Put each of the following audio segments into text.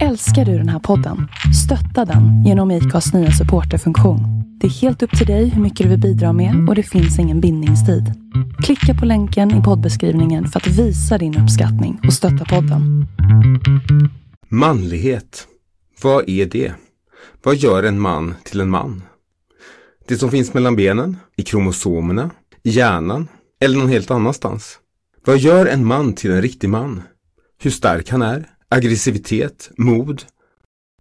Älskar du den här podden? Stötta den genom IKAs nya supporterfunktion. Det är helt upp till dig hur mycket du vill bidra med och det finns ingen bindningstid. Klicka på länken i poddbeskrivningen för att visa din uppskattning och stötta podden. Manlighet. Vad är det? Vad gör en man till en man? Det som finns mellan benen, i kromosomerna, i hjärnan eller någon helt annanstans. Vad gör en man till en riktig man? Hur stark han är? Aggressivitet? Mod?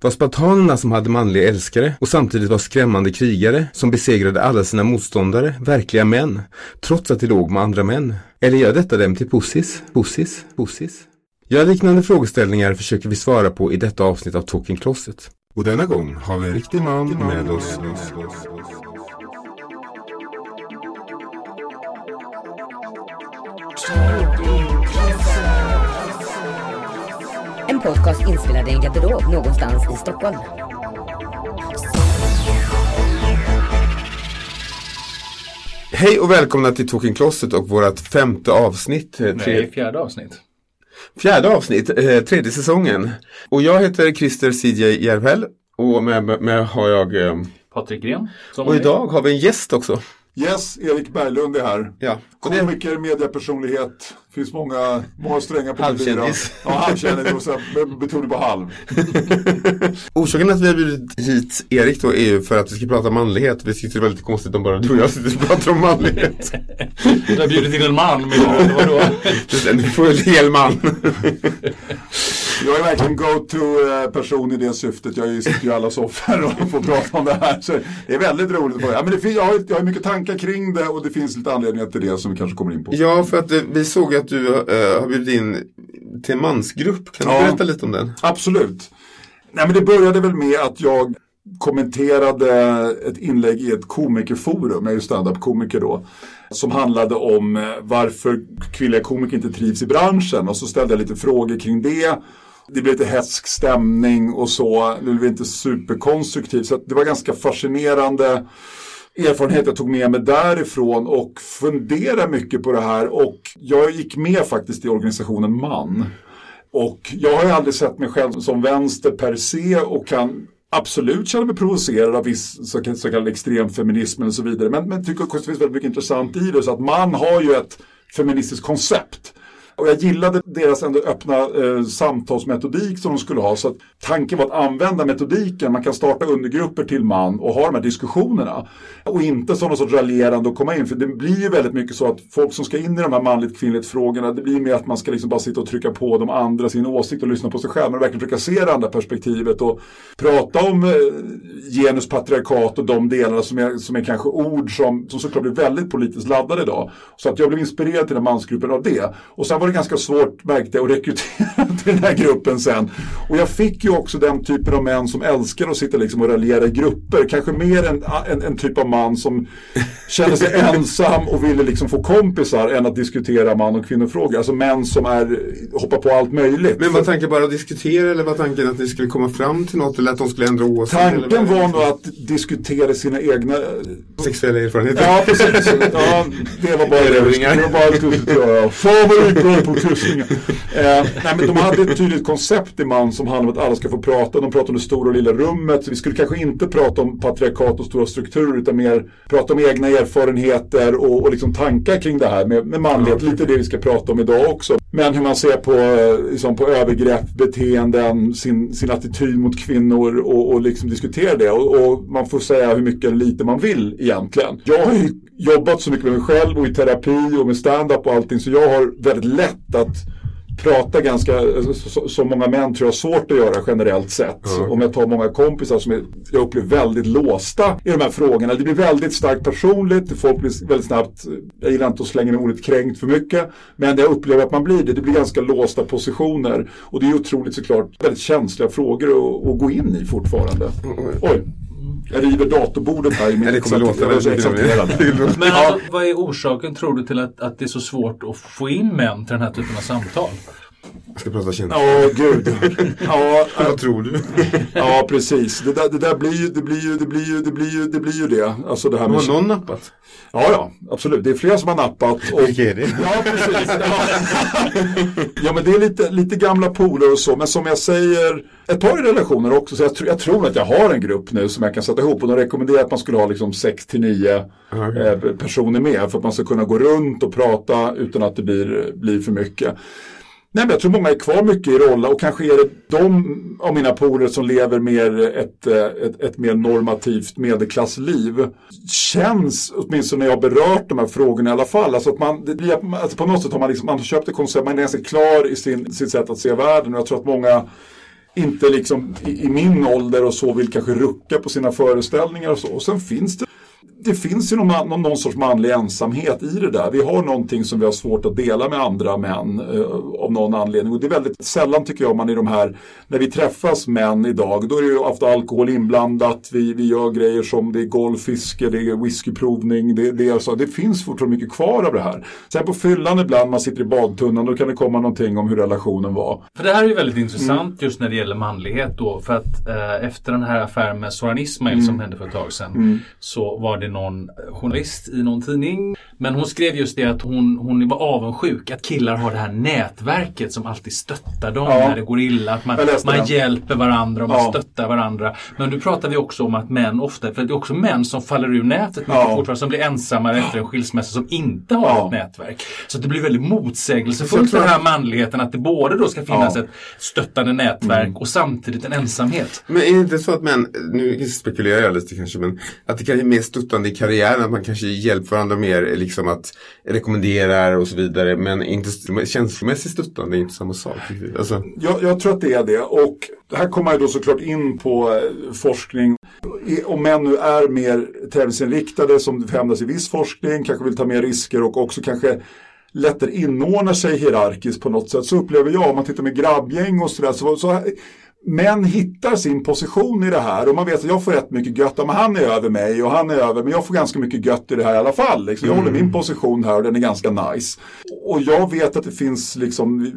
Var spartanerna som hade manliga älskare och samtidigt var skrämmande krigare som besegrade alla sina motståndare verkliga män, trots att de låg med andra män? Eller gör detta dem till pussis, pussis, pussis? Ja, liknande frågeställningar försöker vi svara på i detta avsnitt av Talking Closet. Och denna gång har vi en riktig man med oss. En podcast inspelad i en garderob någonstans i Stockholm. Hej och välkomna till Talking Closet och vårt femte avsnitt. eh, tre- Nej, fjärde avsnitt. Fjärde avsnitt, eh, tredje säsongen. Och jag heter Christer CJ Järvhäll och med, med, med har jag... Eh, Patrik Gren. och idag har vi en gäst också. Yes, Erik Berglund är här. Ja. Det, Komiker, mediepersonlighet. Finns många, många strängar på Halvkändis. lyra. Ja, halvkändis. och med Betoning på halv. orsaken att vi har bjudit hit Erik då är ju för att vi ska prata manlighet. Vi tyckte det var lite konstigt om bara du och jag sitter och pratar om manlighet. Du har bjudit in en man, men eller vadå? Det, en hel man. Jag är verkligen go-to-person i det syftet. Jag sitter ju i alla soffor och får prata om det här. Så det är väldigt roligt. Ja, men det fin- jag, har, jag har mycket tankar kring det och det finns lite anledningar till det som vi kanske kommer in på. Ja, för att eh, vi såg att du eh, har bjudit in till en mansgrupp. Kan du Ja. berätta lite om den? Absolut. Nej, men det började väl med att jag kommenterade ett inlägg i ett komikerforum, jag är ju standup-komiker då, som handlade om eh, varför kvinnliga komiker inte trivs i branschen och så ställde jag lite frågor kring det. Det blev lite hätsk stämning och så, det blev inte superkonstruktivt så det var ganska fascinerande erfarenhet jag tog med mig därifrån och funderade mycket på det här och jag gick med faktiskt i organisationen MAN. Och jag har ju aldrig sett mig själv som vänster per se och kan absolut känna mig provocerad av viss så kallad, så kallad extremfeminism och så vidare. Men, men tycker också att det finns väldigt mycket intressant i det. Så att man har ju ett feministiskt koncept. Och jag gillade deras ändå öppna eh, samtalsmetodik som de skulle ha. Så att tanken var att använda metodiken. Man kan starta undergrupper till man och ha de här diskussionerna. Och inte som någon sorts raljerande och komma in. För det blir ju väldigt mycket så att folk som ska in i de här manligt kvinnligt frågorna. Det blir mer att man ska liksom bara sitta och trycka på de andra sin åsikt och lyssna på sig själv. Men verkligen försöka se det andra perspektivet och prata om eh, genuspatriarkat och de delarna som är, som är kanske ord som, som såklart blir väldigt politiskt laddade idag. Så att jag blev inspirerad till den här mansgruppen av det. Och sen var det ganska svårt, märkte jag, att rekrytera till den här gruppen sen. Och jag fick ju också den typen av män som älskar att sitta liksom och raljera i grupper. Kanske mer en, en, en typ av man som känner sig ensam och ville liksom få kompisar än att diskutera man och kvinnofrågor. Alltså män som är, hoppar på allt möjligt. Men var tanken bara att diskutera eller var tanken att ni skulle komma fram till något eller att de skulle ändra åsikt? Tanken var nog att diskutera sina egna Sexuella erfarenheter? Ja, precis. Ja, det var bara Erövringar. det. var bara. Fan vad på kryssningar. Eh, nej, men de hade ett tydligt koncept i man som handlar om att alla ska få prata. De pratade om det stora och lilla rummet. Så vi skulle kanske inte prata om patriarkat och stora strukturer utan mer prata om egna erfarenheter och, och liksom tankar kring det här med, med manlighet. Lite det vi ska prata om idag också. Men hur man ser på, liksom, på övergrepp, beteenden, sin, sin attityd mot kvinnor och, och liksom diskutera det. Och, och man får säga hur mycket eller lite man vill egentligen. Jag har ju jobbat så mycket med mig själv och i terapi och med stand-up och allting så jag har väldigt lätt att prata ganska, så, så många män tror jag har svårt att göra generellt sett. Om jag tar många kompisar som är, jag upplever väldigt låsta i de här frågorna. Det blir väldigt starkt personligt, folk blir väldigt snabbt, jag gillar inte att slänga med ordet kränkt för mycket, men jag upplever att man blir det. Det blir ganska låsta positioner och det är otroligt såklart väldigt känsliga frågor att, att gå in i fortfarande. Oj. Jag river datorbordet här i min Ja, det kommer låta Jag är så väldigt exalterad. Men alltså, vad är orsaken tror du till att, att det är så svårt att få in män till den här typen av samtal? ska prata känslor. Ja, gud. Ja, Vad tror du? ja precis. Det där, det där blir ju, det blir ju, det blir ju, det blir ju, det blir ju det. Alltså det här med... Har någon nappat? Ja, ja, absolut. Det är flera som har nappat. Och... Vilka är det? Ja, precis. Ja. ja, men det är lite, lite gamla polare och så. Men som jag säger, ett par i relationer också. Så jag, tr- jag tror att jag har en grupp nu som jag kan sätta ihop. Och de rekommenderar att man skulle ha liksom 6 till 9 eh, personer med. För att man ska kunna gå runt och prata utan att det blir, blir för mycket. Nej, men jag tror många är kvar mycket i rolla och kanske är det de av mina polare som lever mer ett, eh, ett, ett mer normativt medelklassliv. Känns, åtminstone när jag har berört de här frågorna i alla fall, alltså att man, det blir, alltså på något sätt har man, liksom, man har köpt ett koncept, man är ganska klar i sin, sitt sätt att se världen och jag tror att många inte liksom i, i min ålder och så vill kanske rucka på sina föreställningar och så. Och sen finns det det finns ju någon, någon, någon sorts manlig ensamhet i det där. Vi har någonting som vi har svårt att dela med andra män eh, av någon anledning. Och det är väldigt sällan tycker jag man i de här, när vi träffas män idag, då är det ju ofta alkohol inblandat. Vi, vi gör grejer som det är golf, fiske, det är whiskyprovning. Det, det, är så, det finns fortfarande mycket kvar av det här. Sen på fyllan ibland, man sitter i badtunnan, då kan det komma någonting om hur relationen var. För det här är ju väldigt intressant just när det gäller manlighet då. För att eh, efter den här affären med Soran Ismail som hände för ett tag sedan. Så var det någon journalist i någon tidning. Men hon skrev just det att hon, hon var avundsjuk att killar har det här nätverket som alltid stöttar dem Ja. när det går illa. Att man, man hjälper varandra och man Ja. stöttar varandra. Men nu pratar vi också om att män ofta, för det är också män som faller ur nätet mycket Ja. fortare, som blir ensamma efter en skilsmässa som inte har Ja. ett nätverk. Så det blir väldigt motsägelsefullt tror den här manligheten att det både då ska finnas Ja. Mm. ett stöttande nätverk och samtidigt en ensamhet. Men är det inte så att män, nu spekulerar jag lite kanske, men att det kanske är mer stöttande i karriären, att man kanske hjälper varandra mer, liksom att rekommenderar och så vidare, men inte känslomässigt stöttande är inte samma sak. Alltså, Jag, jag tror att det är det. Och här kommer man ju då såklart in på eh, forskning. Om män nu är mer tävlingsinriktade som hävdas i viss forskning, kanske vill ta mer risker och också kanske lättare inordnar sig hierarkiskt på något sätt så upplever jag, om man tittar med grabbgäng och sådär, så, så Män hittar sin position i det här och man vet att jag får rätt mycket gött, men han är över mig och han är över, men jag får ganska mycket gött i det här i alla fall. Liksom. Jag håller min position här och den är ganska nice. Och jag vet att det finns liksom,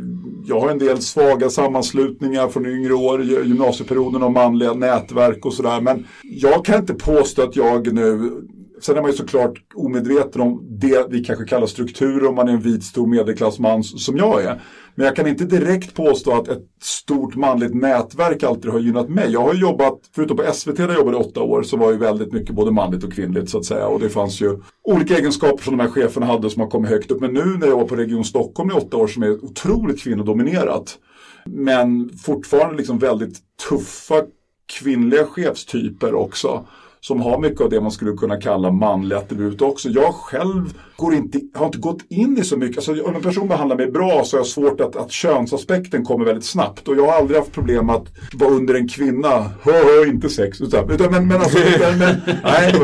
jag har en del svaga sammanslutningar från yngre år, gy- gymnasieperioden och manliga nätverk och sådär, men jag kan inte påstå att jag nu Sen är man ju såklart omedveten om det vi kanske kallar strukturer om man är en vit stor medelklassman som jag är. Men jag kan inte direkt påstå att ett stort manligt nätverk alltid har gynnat mig. Jag har jobbat, förutom på SVT där jag jobbade i åtta år, så var ju väldigt mycket både manligt och kvinnligt så att säga. Och det fanns ju olika egenskaper som de här cheferna hade som har kommit högt upp. Men nu när jag var på Region Stockholm i åtta år som är otroligt kvinnodominerat. Men fortfarande liksom väldigt tuffa kvinnliga chefstyper också. Som har mycket av det man skulle kunna kalla manliga attribut också. Jag själv går inte, har inte gått in i så mycket. Alltså, om en person behandlar mig bra så har jag svårt att, att könsaspekten kommer väldigt snabbt. Och jag har aldrig haft problem att vara under en kvinna. Hö, hö, inte sex. Utan, utan, men, men alltså, men, men, nej,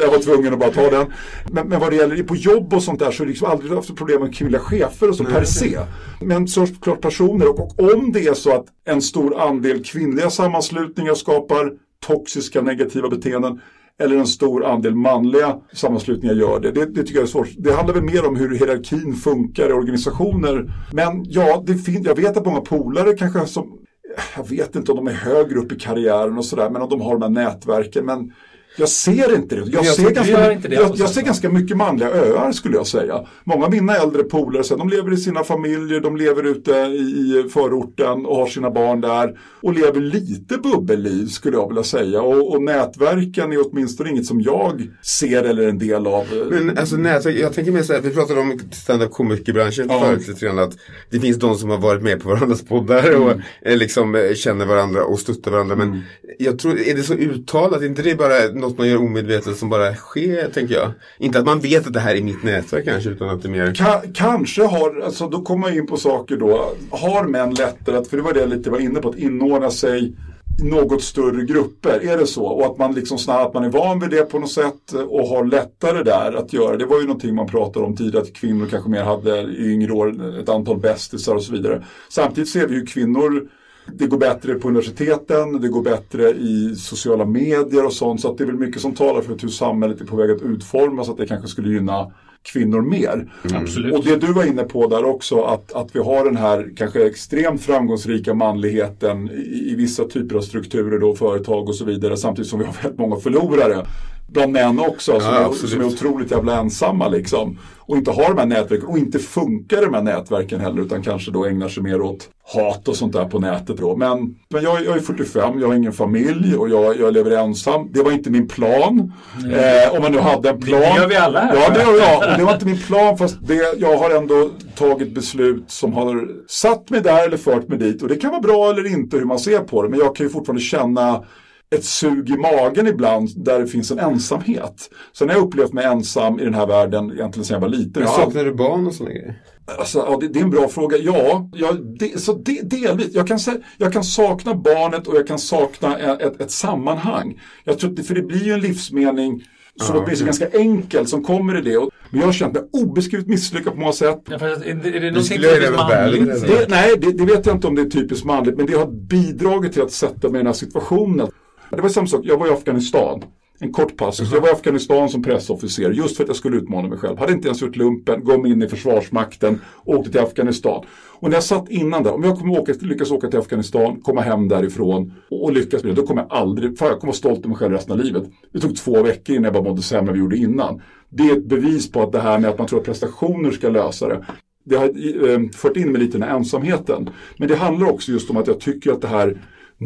jag var tvungen att bara ta den. Men, men vad det gäller på jobb och sånt där så har jag liksom aldrig haft problem med kvinnliga chefer och så per se. Men såklart personer. Och, och om det är så att en stor andel kvinnliga sammanslutningar skapar toxiska negativa beteenden eller en stor andel manliga sammanslutningar gör det. det. Det tycker jag är svårt. Det handlar väl mer om hur hierarkin funkar i organisationer. Men ja, det fin- jag vet att många polare kanske som jag vet inte om de är högre upp i karriären och sådär, men om de har de här nätverken. Men jag ser inte det. Jag, jag ser, ganska, inte det jag, på jag ser ganska mycket manliga öar skulle jag säga. Många av mina äldre polare, så de lever i sina familjer, de lever ute i, förorten och har sina barn där. Och lever lite bubbelliv skulle jag vilja säga. Och, och nätverken är åtminstone inget som jag ser eller är en del av. Men alltså nätverk, jag tänker mer så här, vi pratade om stand-up komikerbranschen Ja. förut lite grann att det finns de som har varit med på varandras poddar och Mm. eh, liksom eh, känner varandra och stöttar varandra. Men jag tror, är det så uttalat? Är inte det bara något man gör omedvetet som bara sker, tänker jag? Inte att man vet att det här är mitt nätverk kanske, utan att det är mer... Ka kanske har, alltså då kommer man in på saker då, har män lättare att, för det var det jag lite var inne på, att inordna sig i något större grupper, är det så? Och att man liksom snarare att man är van vid det på något sätt och har lättare där att göra. Det var ju någonting man pratade om tidigare, att kvinnor kanske mer hade i yngre år ett antal bästisar och så vidare. Samtidigt ser vi ju kvinnor det går bättre på universiteten, det går bättre i sociala medier och sånt. Så att det är väl mycket som talar för hur samhället är på väg att utformas. Att det kanske skulle gynna kvinnor mer. Absolut. Och det du var inne på där också, att, att vi har den här kanske extremt framgångsrika manligheten i, i vissa typer av strukturer, då, företag och så vidare, samtidigt som vi har väldigt många förlorare bland män också, som, är, absolut. som är otroligt jävla ensamma liksom. Och inte har de här nätverken och inte funkar de här nätverken heller utan kanske då ägnar sig mer åt hat och sånt där på nätet då. Men, men jag, jag är 45, jag har ingen familj och jag, jag lever ensam. Det var inte min plan. Eh, om man nu hade en plan. Det gör vi alla här. Ja, det gör jag. Och det var inte min plan fast det, jag har ändå tagit beslut som har satt mig där eller fört mig dit. Och det kan vara bra eller inte hur man ser på det. Men jag kan ju fortfarande känna ett sug i magen ibland där det finns en ensamhet. Sen har jag upplevt mig ensam i den här världen egentligen sedan jag var liten. Men saknar du barn och sådana grejer? Alltså, ja, det, det är en bra fråga. Ja, ja det, så det, delvis. Jag kan, jag kan sakna barnet och jag kan sakna ett, ett, ett sammanhang. Jag tror för det blir ju en livsmening som Ja, åtminstone okej. ganska enkel som kommer i det. Men jag har känt mig obeskrivligt misslyckad på många sätt. Ja, fast är det, är det typiskt manligt? Det, nej, det, det vet jag inte om det är typiskt manligt, men det har bidragit till att sätta mig i den här situationen. Det var samma sak, jag var i Afghanistan. En kort passus. Jag var i Afghanistan som pressofficer just för att jag skulle utmana mig själv. Hade inte ens gjort lumpen, gav mig in i Försvarsmakten, åkte till Afghanistan. Och när jag satt innan där, om jag kommer åka, lyckas åka till Afghanistan, komma hem därifrån och, och lyckas med det, då kommer jag aldrig, fan jag kommer vara stolt över mig själv resten av livet. Det tog två veckor innan jag bara mådde sämre än vi gjorde innan. Det är ett bevis på att det här med att man tror att prestationer ska lösa det. Det har eh, fört in mig lite i den här ensamheten. Men det handlar också just om att jag tycker att det här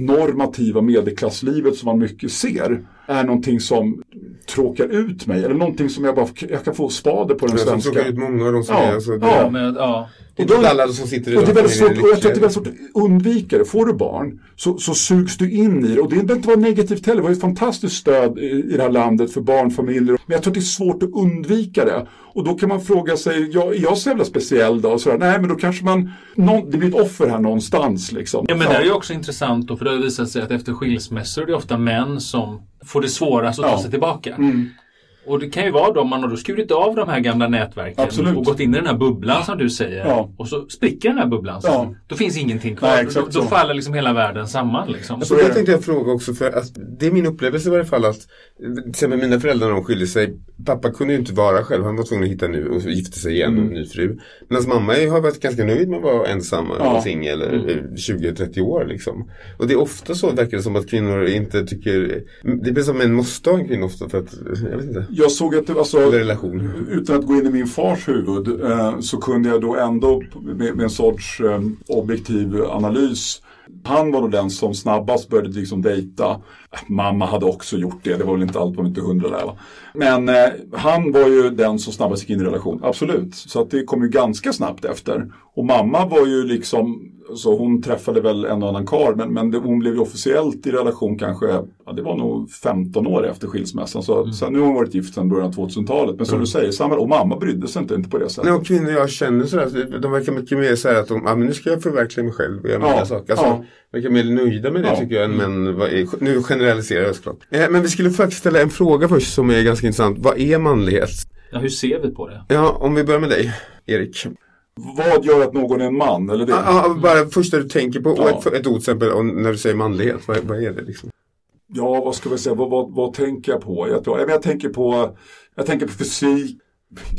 normativa medelklasslivet som man mycket ser är någonting som tråkar ut mig. Eller någonting som jag bara jag kan få spader på den svenska. tog ut många av de som Ja, är. Alltså, det, ja. Ja, men, ja. det är inte alla som sitter i Och det är väldigt svårt, och jag tror att det är väldigt svårt att undvika det. Får du barn så, så sugs du in i det. Och det behöver inte vara negativt heller. Vi har ett fantastiskt stöd i, i det här landet för barnfamiljer. Men jag tror att det är svårt att undvika det. Och då kan man fråga sig, ja, är jag så jävla speciell då? Och sådär. Nej, men då kanske man, någon, det blir ett offer här någonstans. Liksom. Ja men det är ju också intressant då, för det har visat sig att efter skilsmässor är det ofta män som får det svårast att ta sig tillbaka. Mm. Och det kan ju vara då man har då skurit av de här gamla nätverken Absolut. och gått in i den här bubblan som du säger. Ja. Och så spricker den här bubblan. Så Ja. Då finns ingenting kvar. Nej, då, då faller liksom hela världen samman. Liksom. Alltså, det tänkte jag fråga också, för att det är min upplevelse i varje fall att till exempel mina föräldrar när de skilde sig, pappa kunde ju inte vara själv, han var tvungen att hitta nu och gifte sig igen och en ny fru. Medan mamma har varit ganska nöjd med att vara ensam och Ja. vara singel eh, 20-30 år liksom. Och det är ofta så verkar det som att kvinnor inte tycker, det blir som en måste ha en kvinna ofta för att, jag vet inte, Jag såg att det, alltså, relation. utan att gå in i min fars huvud eh, så kunde jag då ändå med, med en sorts eh, objektiv analys han var nog den som snabbast började liksom dejta. Mamma hade också gjort det, det var väl inte allt, väl inte hundra där va. Men eh, han var ju den som snabbast gick in i relation, absolut. Så att det kom ju ganska snabbt efter. Och mamma var ju liksom, så hon träffade väl en och annan karl men, men det, hon blev ju officiellt i relation kanske, ja, det var nog 15 år efter skilsmässan. Så, så nu har hon varit gift sedan början av 2000-talet. Men som du säger, samma, och mamma brydde sig inte, inte på det sättet. Nej, och kvinnor jag känner sådär, de verkar mycket mer såhär att de, ja men nu ska jag förverkliga mig själv och göra Ja, mina saker. Alltså, ja. verkar mer nöjda med det Ja. tycker jag än män. vad är- Nu generaliserar jag såklart. Eh, men vi skulle faktiskt ställa en fråga först som är ganska intressant. Vad är manlighet? Ja, hur ser vi på det? Ja, om vi börjar med dig, Erik. Vad gör att någon är en man? Eller det? Ja, ja, bara första du tänker på, Ja. ett, ett ord exempel, när du säger manlighet, vad, vad är det liksom? Ja, vad ska vi säga, vad, vad, vad tänker jag på? Jag, tror, jag, tänker på jag tänker på fysik.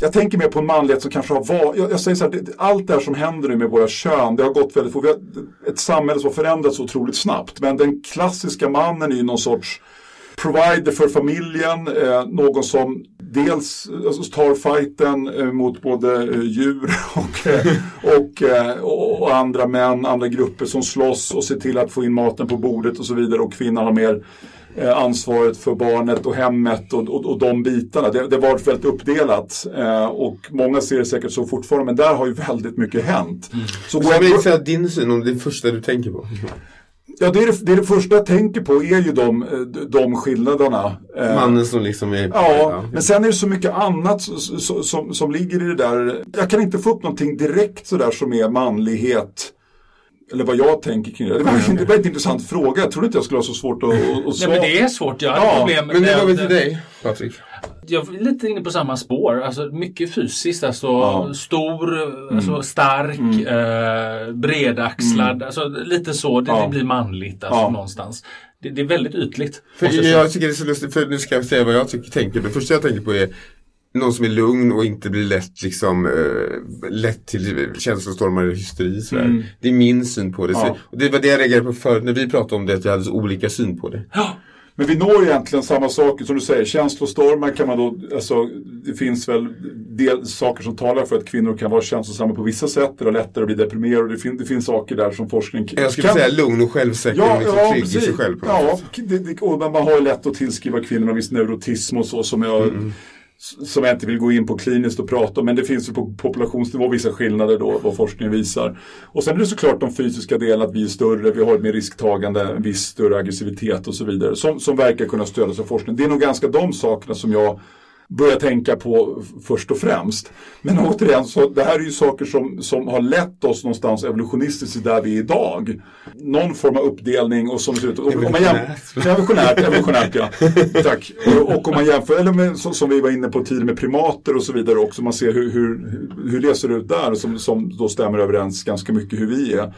Jag tänker mer på en manlighet som kanske har varit, jag, jag säger så här, det, allt det här som händer nu med våra kön, det har gått väldigt fort. Ett samhälle som har förändrats otroligt snabbt. Men den klassiska mannen är ju någon sorts provider för familjen, eh, någon som dels alltså, tar fighten eh, mot både eh, djur och, eh, och, eh, och, och andra män, andra grupper som slåss och ser till att få in maten på bordet och så vidare och kvinnan har mer ansvaret för barnet och hemmet och, och, och de bitarna. Det, det varit väldigt uppdelat eh, och många ser det säkert så fortfarande men där har ju väldigt mycket hänt. Så går Så jag jag, vill säga din syn om det första du tänker på. Ja, det, är det, det är det första jag tänker på är ju de, eh, de skillnaderna. Eh, Mannen som liksom är... Ja, men sen är det så mycket annat s- s- som, som ligger i det där. Jag kan inte få upp någonting direkt sådär som är manlighet. Eller vad jag tänker kring det. Det var, det var en intressant fråga. Jag trodde inte jag skulle ha så svårt att, att, att Nej svara. men det är svårt. Jag hade Ja, problem Men nu med- går vi till dig, Patrik. jag är lite inne på samma spår. Alltså mycket fysiskt. Alltså Ja. stor, alltså stark, eh, bredaxlad. Alltså lite så. Det, Ja. det blir manligt alltså, Ja. någonstans. Det, det är väldigt ytligt. För jag tycker det är så lustigt, för nu ska jag säga vad jag tycker, tänker. Det första jag tänker på är någon som är lugn och inte blir lätt liksom eh, lätt till känslostormar eller hysteri. Sådär. Mm. Det är min syn på det. Ja. och det var det jag reagerade på förut när vi pratade om det, att vi hade så olika syn på det. Men vi når egentligen samma saker som du säger. Känslostormar kan man då, alltså det finns väl del, saker som talar för att kvinnor kan vara känslosamma på vissa sätt. Det är lättare att bli deprimerad. Det, fin, det finns saker där som forskning Jag skulle säga lugn och självsäker och liksom trygg i sig själv. På något ja, det, det, och man har ju lätt att tillskriva kvinnor en viss neurotism och så som jag Mm som jag inte vill gå in på kliniskt och prata om, men det finns ju på populationsnivå vissa skillnader då, vad forskningen visar. Och sen är det såklart de fysiska delarna, att vi är större, vi har ett mer risktagande, en viss större aggressivitet och så vidare, som, som verkar kunna stödjas av forskning. Det är nog ganska de sakerna som jag börjar tänka på först och främst. Men återigen, så det här är ju saker som, som har lett oss någonstans evolutionistiskt till där vi är idag. Någon form av uppdelning och som ser ut... Om, om man jäm- evolutionärt, evolutionärt ja. Tack. Och, och om man jämför, eller med, som, som vi var inne på tidigare med primater och så vidare också, man ser hur, hur, hur det ser ut där som, som då stämmer överens ganska mycket hur vi är.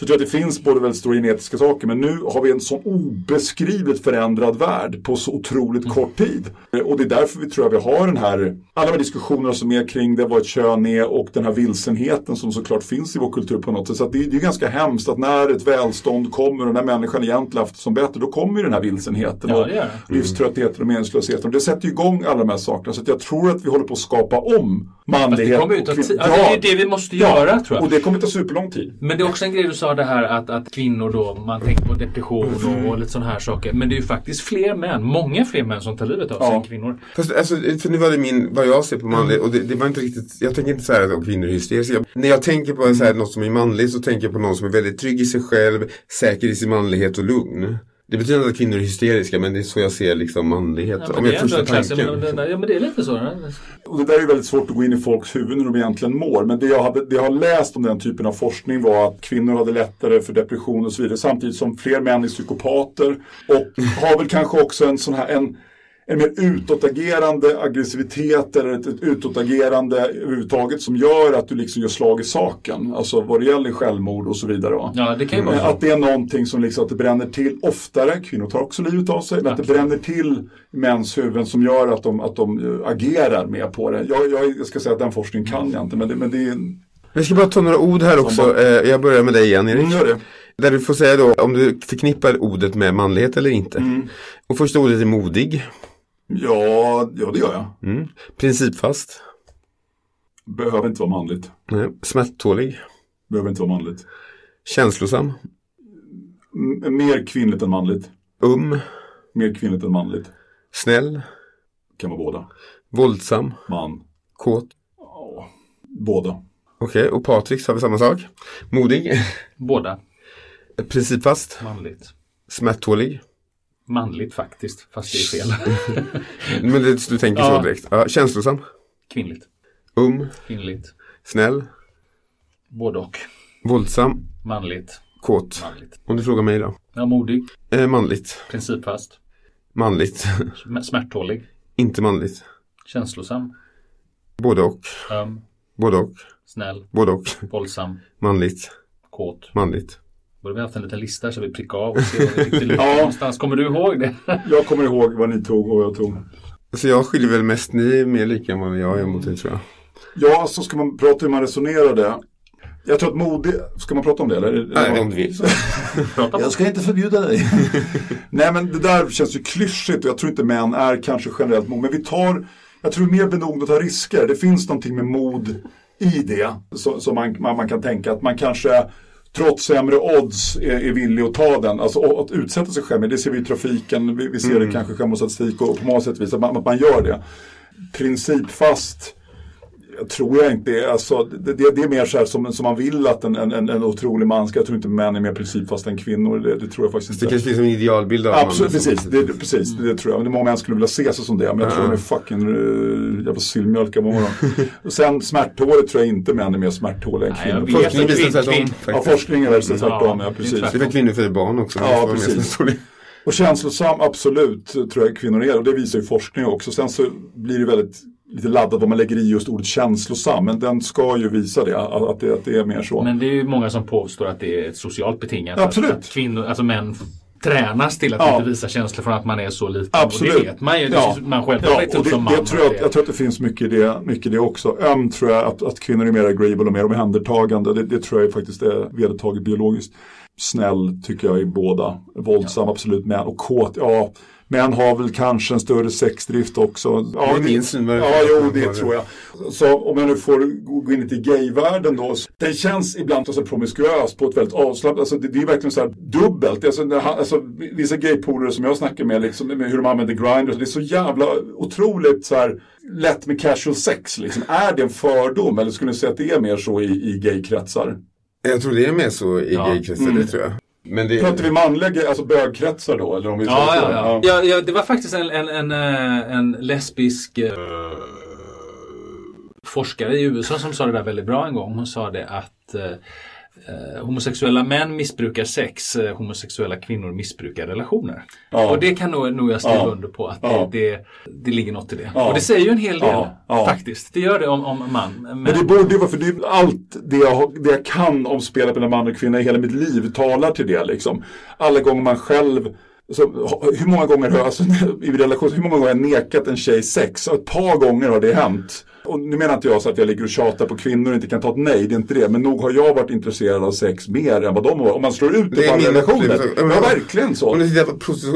Så tror jag att det finns både väldigt stora genetiska saker men nu har vi en så obeskrivligt förändrad värld på så otroligt kort tid. Och det är därför vi tror att vi har den här, alla de här diskussionerna som är kring det, vad ett kön är och den här vilsenheten som såklart finns i vår kultur på något sätt. Så att det, är ganska hemskt att när ett välstånd kommer och när människan egentligen haft det som bättre, då kommer ju den här vilsenheten Ja, och det. livströttheten och meningslösheten. Och det sätter ju igång alla de här sakerna. Så att jag tror att vi håller på att skapa om manlighet. det kommer ju tid. Ja, det är ju det vi måste göra, tror jag. Och det kommer ta superlång tid. Men det är också en grej du sa det här att, att kvinnor då, man tänker på depression Mm. och, och lite sådana här saker. Men det är ju faktiskt fler män, många fler män som tar livet av sig Ja. än kvinnor. Fast, alltså, för nu var det min, vad jag ser på manligt och det, det var inte riktigt, jag tänker inte så här att kvinnor är hysteriska. När jag tänker på så här, något som är manligt så tänker jag på någon som är väldigt trygg i sig själv, säker i sin manlighet och lugn. Det betyder inte att kvinnor är hysteriska men det är så jag ser liksom manlighet. Ja, men om det jag förstår tanken. men, det- ja men det är lite så. Och det där är väldigt svårt att gå in i folks huvuden hur de egentligen mår. Men det jag, hade, det jag har läst om den typen av forskning var att kvinnor hade lättare för depression och så vidare. Samtidigt som fler män är psykopater. Och har väl kanske också en sån här en, en mer utåtagerande aggressivitet eller ett, ett utåtagerande överhuvudtaget som gör att du liksom gör slag i saken. Alltså vad det gäller självmord och så vidare. Va? Ja, det kan ju vara Eh. Att det är någonting som liksom, att det bränner till oftare, kvinnor tar också livet av sig, men att det bränner till mäns huvuden som gör att de, att de eh, agerar mer på det. Jag, jag, jag ska säga att den forskningen kan jag inte, men det, men det är... Jag ska bara ta några ord här också. Eh, Jag börjar med dig igen Erik. Mm, gör det. Där du får säga då om du förknippar ordet med manlighet eller inte. Mm. Och första ordet är modig. Ja, ja, det gör jag. Mm. Principfast. Behöver inte vara manligt. Nej. Smärttålig. Behöver inte vara manligt. Känslosam. M- mer kvinnligt än manligt. Um. Mer kvinnligt än manligt. Snäll. Kan vara båda. Våldsam. Man. Kåt. Ja, båda. Okej, och Patrik har vi samma sak. Modig. Båda. Principfast. Manligt. Smärttålig. Manligt faktiskt, fast det är fel. Men det, du tänker så direkt. Ja, känslosam. Kvinnligt. Um. Kvinnligt. Snäll. Både och. Våldsam. Manligt. Kåt. Manligt. Om du frågar mig då. Ja, modig. Eh, manligt. Principfast. Manligt. sm- Smärttålig. inte manligt. Känslosam. Både och. Öm. Både och. Snäll. Både och. Våldsam. Manligt. Kåt. Manligt. Borde vi haft en liten lista så vi prickar av och ser var vi fick det Ja. någonstans. Kommer du ihåg det? Jag kommer ihåg vad ni tog och vad jag tog. Så jag skiljer väl mest, ni är mer lika än vad jag är mot dig tror jag. Ja, så ska man prata hur man resonerar det. Jag tror att modig... Ska man prata om det eller? Nej, om du vill. Jag ska inte förbjuda dig. Nej men det där känns ju klyschigt och jag tror inte män är kanske generellt mod. Men vi tar, jag tror mer benägna att ta risker. Det finns någonting med mod i det. Så man, man, man kan tänka att man kanske trots sämre odds är, är villig att ta den. Alltså att utsätta sig själv det ser vi i trafiken, vi, vi ser det kanske självmordsstatistik och på många sätt visar att man, att man gör det. Principfast tror jag inte, alltså, det, det, det är mer så här som, som man vill att en, en, en, otrolig man ska. Jag tror inte män är mer principfast än kvinnor. Det, det tror jag faktiskt Det inte. kanske finns en idealbild av Absolut, mannen som- precis. Det, det, precis det, tror jag. Men det är många män skulle vilja se sig som det. Men jag tror de är fucking uh, jävla sillmjölk av morgon. Och Sen smärttåligt tror jag inte män är mer smärttåliga än Nej, kvinnor. vet Forskning att visar kvin- tvärtom. kvin- Ja, forskningen visar tvärtom. Ja, precis. det är Det för kvinnor föder barn också. Ja, Det precis. det. Och känslosam, absolut, tror jag kvinnor är. Och det visar ju forskning också. Sen så blir det väldigt lite laddat vad man lägger i just ordet känslosam. Men den ska ju visa det, att det, att det är mer så. Men det är ju många som påstår att det är ett socialt betingat. Absolut. Att, att kvinnor, alltså män tränas till att Ja. inte visa känslor från att man är så liten. Absolut. Och det vet man ju. Ja. Man själv Ja, och det, som man. det tror jag, att- jag tror att det finns mycket i det, mycket i det också. Öm tror jag att, att kvinnor är mer agreeable och mer omhändertagande. Det, det tror jag faktiskt är vedertaget biologiskt. Snäll tycker jag är båda. Våldsam absolut. Män och kåt, ja. Män har väl kanske en större sexdrift också. Ja, Det är min syn, vad- Ja, jo, det tror jag. Så om jag nu får gå in lite i gayvärlden då. Den känns ibland så promiskuös på ett väldigt avslappnat, alltså det, det är verkligen så här dubbelt. Alltså, det, alltså, vissa gaypolare som jag snackar med, liksom, med hur de använder Grindr, det är så jävla otroligt så här lätt med casual sex. Liksom. Är det en fördom eller skulle ni säga att det är mer så i, i gaykretsar? Jag tror det är mer så i Ja. gaykretsar, det tror jag. Men det, Pratar vi manliga, alltså bögkretsar då? Eller om vi Ja, ja, ja. ja, ja det var faktiskt en, en, en, eh, en lesbisk eh, forskare i USA som sa det där väldigt bra en gång. Hon sa det att eh, homosexuella män missbrukar sex, eh, homosexuella kvinnor missbrukar relationer. Ja. Och det kan nog, nog jag skriva Ja. under på att Ja. det, det, det ligger något i det. Och det säger ju en hel del faktiskt. Det gör det om, om man. Men, Men det borde ju vara, för det är allt det jag, det jag kan om spelet mellan man och kvinna i hela mitt liv talar till det liksom. Alla gånger man själv så, hur många gånger har jag, alltså, i relation, hur många gånger har jag nekat en tjej sex? Ett par gånger har det hänt. Och nu menar inte jag så att jag ligger och tjatar på kvinnor och inte kan ta ett nej, det är inte det. Men nog har jag varit intresserad av sex mer än vad de har. Om man slår ut det, Det är på relationer. Ja, verkligen så.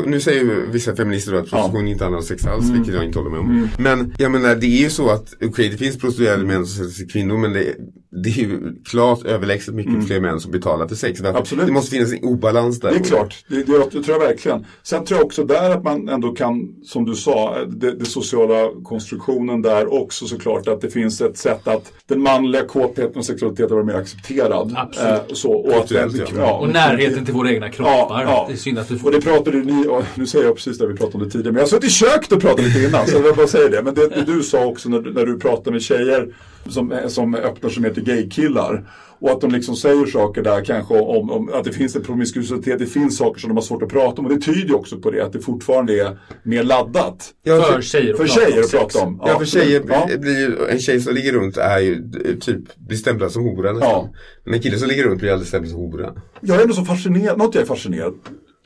Nu säger ju vissa feminister att prostitution inte handlar om sex alls, vilket jag inte håller med om. Men jag menar, det är ju så att, okej det finns prostituerade män som sätter sig kvinnor, men det, det är ju klart överlägset mycket fler män som betalar för sex. Absolut. Det måste finnas en obalans där. Det är klart, det, det, det tror jag verkligen. Sen tror jag också där att man ändå kan, som du sa, det sociala konstruktionen där också såklart att det finns ett sätt att den manliga kåtheten och sexualiteten var mer accepterad. Absolut. Eh, så, och, att, ja. och närheten till våra egna kroppar. Det är synd att du får Och det pratade ni, nu säger jag precis det vi pratade om det tidigare, men jag har suttit i köket och pratat lite innan, så jag bara säga det. Men det, det du sa också när, du- när du pratar med tjejer som, som öppnar sig mer till gaykillar. Och att de liksom säger saker där kanske om, om att det finns en promiskuitet, det finns saker som de har svårt att prata om. Och det tyder ju också på det, att det fortfarande är mer laddat. Ja, för tjejer att För prata om tjejer att prata om. Ja, för tjejer Ja. blir ju, en tjej som ligger runt är ju eh, typ, blir stämplad som hora nästan. Ja. Men en kille som ligger runt blir aldrig stämplad som hora. Jag är ändå så fascinerad, något jag är fascinerad.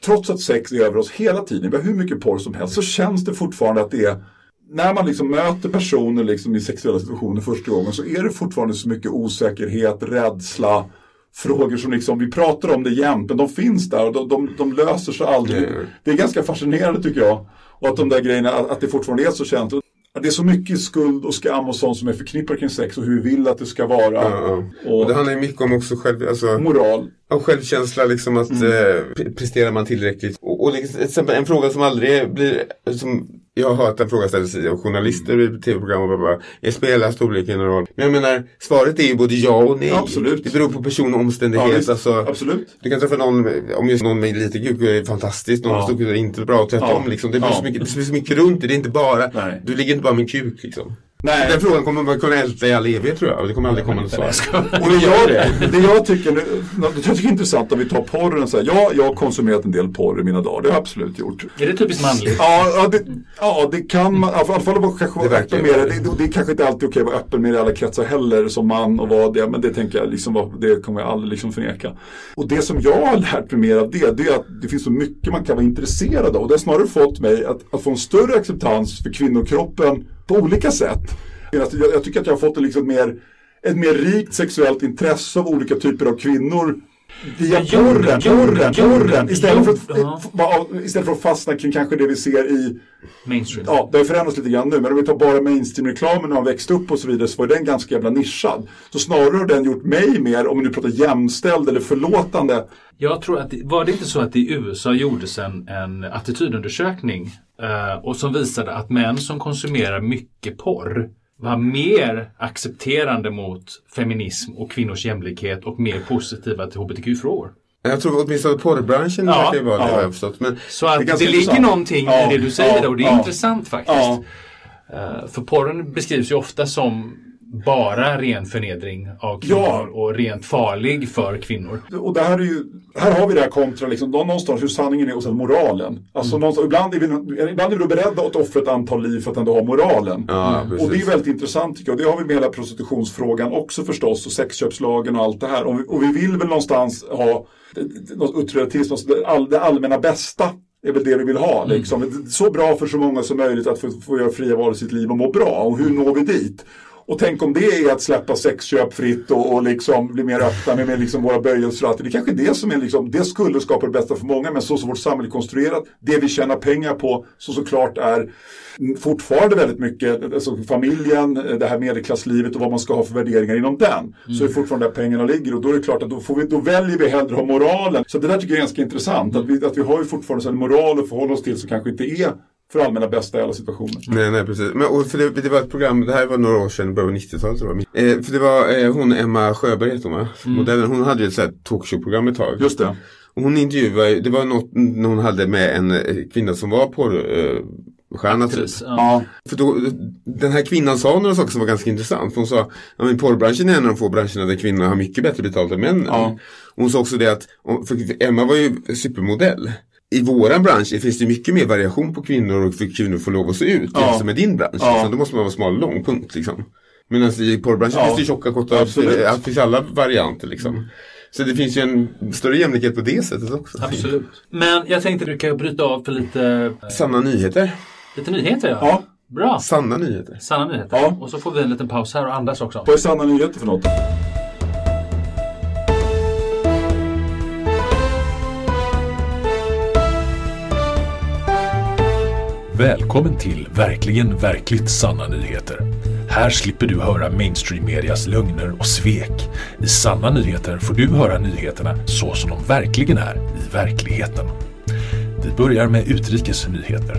Trots att sex är över oss hela tiden, vi har hur mycket porr som helst, så känns det fortfarande att det är när man liksom möter personer liksom i sexuella situationer första gången så är det fortfarande så mycket osäkerhet, rädsla, frågor som liksom, vi pratar om det jämt, men de finns där och de, de, de löser sig aldrig. Mm. Det är ganska fascinerande tycker jag. Och att de där grejerna, att, att det fortfarande är så känt. Att Det är så mycket skuld och skam och sånt som är förknippat kring sex och hur vi vill att det ska vara. Ja, ja. Och Och det handlar ju mycket om också själv, alltså, moral. om självkänsla, liksom att Mm. eh, pre- presterar man tillräckligt. Och, och liksom, en fråga som aldrig blir, som jag har hört en fråga ställas av journalister i tv-program och bara, bara är spelar storleken en roll? Men jag menar, svaret är ju både ja och nej. Absolut. Det beror på person och omständighet. Ja, visst. alltså, Absolut. du kan träffa någon, om just någon med lite kuk är fantastiskt, någon Ja. med stor kuk är inte bra och tvärtom. Ja. Liksom. Det blir Ja. så, mycket, det blir så mycket runt det. Det är inte bara, Nej. du ligger inte bara med en kuk liksom. Nej. Den frågan kommer man kunna älta i all evighet tror jag. Det kommer aldrig komma något svar. Och det, jag, det jag tycker, jag tycker är intressant om vi tar porren så här. Ja, jag har konsumerat en del porr i mina dagar. Det har jag absolut gjort. Är det typiskt manligt? Ja, ja, det, ja, det kan man. I alla fall vara kanske Det vara verkar öppen med det. Det, det är kanske inte alltid okej att vara öppen med det i alla kretsar heller som man och vara det. Men det tänker jag liksom, det kommer jag aldrig liksom förneka. Och det som jag har lärt mig mer av det, det är att det finns så mycket man kan vara intresserad av. Och det har snarare fått mig att, att få en större acceptans för kvinnokroppen på olika sätt. Alltså, jag, jag tycker att jag har fått en liksom mer, ett mer rikt sexuellt intresse av olika typer av kvinnor. Via Jo, porren, jo, porren, jo, porren. Istället för, att, ja. istället för att fastna kring kanske det vi ser i Mainstream. Ja, det har förändrats lite grann nu, men om vi tar bara mainstream-reklamen när man växte upp och så vidare så var den ganska jävla nischad. Så snarare har den gjort mig mer, om vi nu pratar jämställd eller förlåtande. Jag tror att det, var det inte så att i USA gjordes en, en attitydundersökning eh, och som visade att män som konsumerar mycket porr var mer accepterande mot feminism och kvinnors jämlikhet och mer positiva till hbtq-frågor. Jag tror åtminstone porrbranschen Ja, verkar vara det ja. har jag förstått. Men Så Det att det, ganska ligger någonting Ja, i det du säger ja, och det är ja. intressant faktiskt. Eh, för porren beskrivs ju ofta som bara ren förnedring av kvinnor Ja. och rent farlig för kvinnor. Och det här, är ju, här har vi det här kontra liksom, någonstans hur sanningen är och sen moralen. Alltså någonstans, ibland, är vi, ibland är vi beredda att offra ett antal liv för att ändå ha moralen. Ja, och det är väldigt intressant tycker jag. Det har vi med hela prostitutionsfrågan också förstås och sexköpslagen och allt det här. Och vi, och vi vill väl någonstans ha något utrelativt, all, det allmänna bästa är väl det vi vill ha. Liksom. Så bra för så många som möjligt att få, få göra fria val i sitt liv och må bra. Och hur når vi dit? Och tänk om det är att släppa sexköp fritt och, och liksom bli mer öppna med, med liksom våra böjelser och allt. Det är kanske det som är liksom, det skulle skapa det bästa för många, men så som vårt samhälle är konstruerat, det vi tjänar pengar på, så såklart är fortfarande väldigt mycket, alltså familjen, det här medelklasslivet och vad man ska ha för värderingar inom den. Så är fortfarande där pengarna ligger och då är det klart att då, får vi, då väljer vi hellre ha moralen. Så det där tycker jag är ganska intressant, att vi, att vi har ju fortfarande en moral att förhålla oss till som kanske inte är för allmänna bästa i alla situationer. Nej, nej, precis. Men, och för det, det var ett program, det här var några år sedan, början av 90-talet tror jag. Eh, för det var eh, hon, Emma Sjöberg heter hon va? Modellen, hon hade ju ett sånt här talkshow-program ett tag. Just det. Och hon intervjuade, det var något när hon hade med en eh, kvinna som var porrstjärna typ. Actris, ja. Ja. För då, den här kvinnan sa några saker som var ganska intressant. För hon sa, men porrbranschen är en av de få branscherna där kvinnor har mycket bättre betalt än männen. Ja. Hon sa också det att, för Emma var ju supermodell. I våran bransch finns det mycket mer variation på kvinnor och för kvinnor får lov att se ut. Ja. Som i din bransch. Ja. Liksom, då måste man vara smal och lång, punkt liksom. Medan i porrbranschen Ja. finns det tjocka, korta, det finns alla varianter liksom. Så det finns ju en större jämlikhet på det sättet också. Absolut. Men jag tänkte att du kan bryta av för lite, eh, Sanna nyheter. lite nyheter. Ja. Ja. Bra. Sanna nyheter. Sanna nyheter. Ja. Och så får vi en liten paus här och andas också. Vad är sanna nyheter för något? Välkommen till Verkligen Verkligt Sanna Nyheter. Här slipper du höra mainstream-medias lögner och svek. I Sanna Nyheter får du höra nyheterna så som de verkligen är i verkligheten. Vi börjar med utrikes nyheter.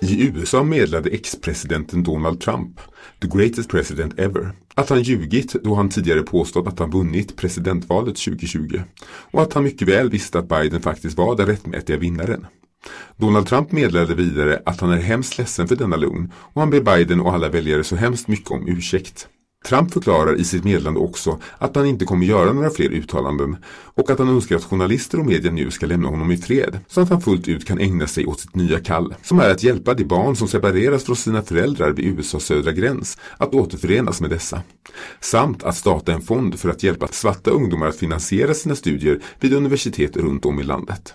I USA meddelade ex-presidenten Donald Trump, the greatest president ever, att han ljugit då han tidigare påstått att han vunnit presidentvalet 2020 och att han mycket väl visste att Biden faktiskt var den rättmätiga vinnaren. Donald Trump meddelade vidare att han är hemskt ledsen för denna lögn och han ber Biden och alla väljare så hemskt mycket om ursäkt. Trump förklarar i sitt meddelande också att han inte kommer göra några fler uttalanden och att han önskar att journalister och media nu ska lämna honom i fred så att han fullt ut kan ägna sig åt sitt nya kall som är att hjälpa de barn som separeras från sina föräldrar vid USAs södra gräns att återförenas med dessa. Samt att starta en fond för att hjälpa svarta ungdomar att finansiera sina studier vid universitet runt om i landet.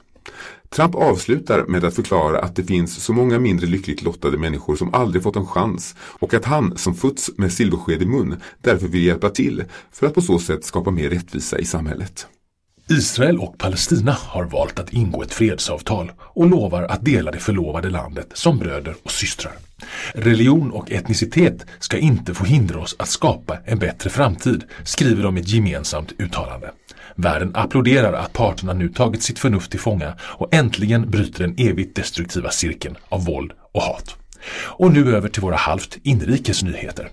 Trump avslutar med att förklara att det finns så många mindre lyckligt lottade människor som aldrig fått en chans och att han som fötts med silversked i mun därför vill hjälpa till för att på så sätt skapa mer rättvisa i samhället. Israel och Palestina har valt att ingå ett fredsavtal och lovar att dela det förlovade landet som bröder och systrar. Religion och etnicitet ska inte få hindra oss att skapa en bättre framtid, skriver de i ett gemensamt uttalande. Världen applåderar att parterna nu tagit sitt förnuft till fånga och äntligen bryter den evigt destruktiva cirkeln av våld och hat. Och nu över till våra halvt inrikes nyheter.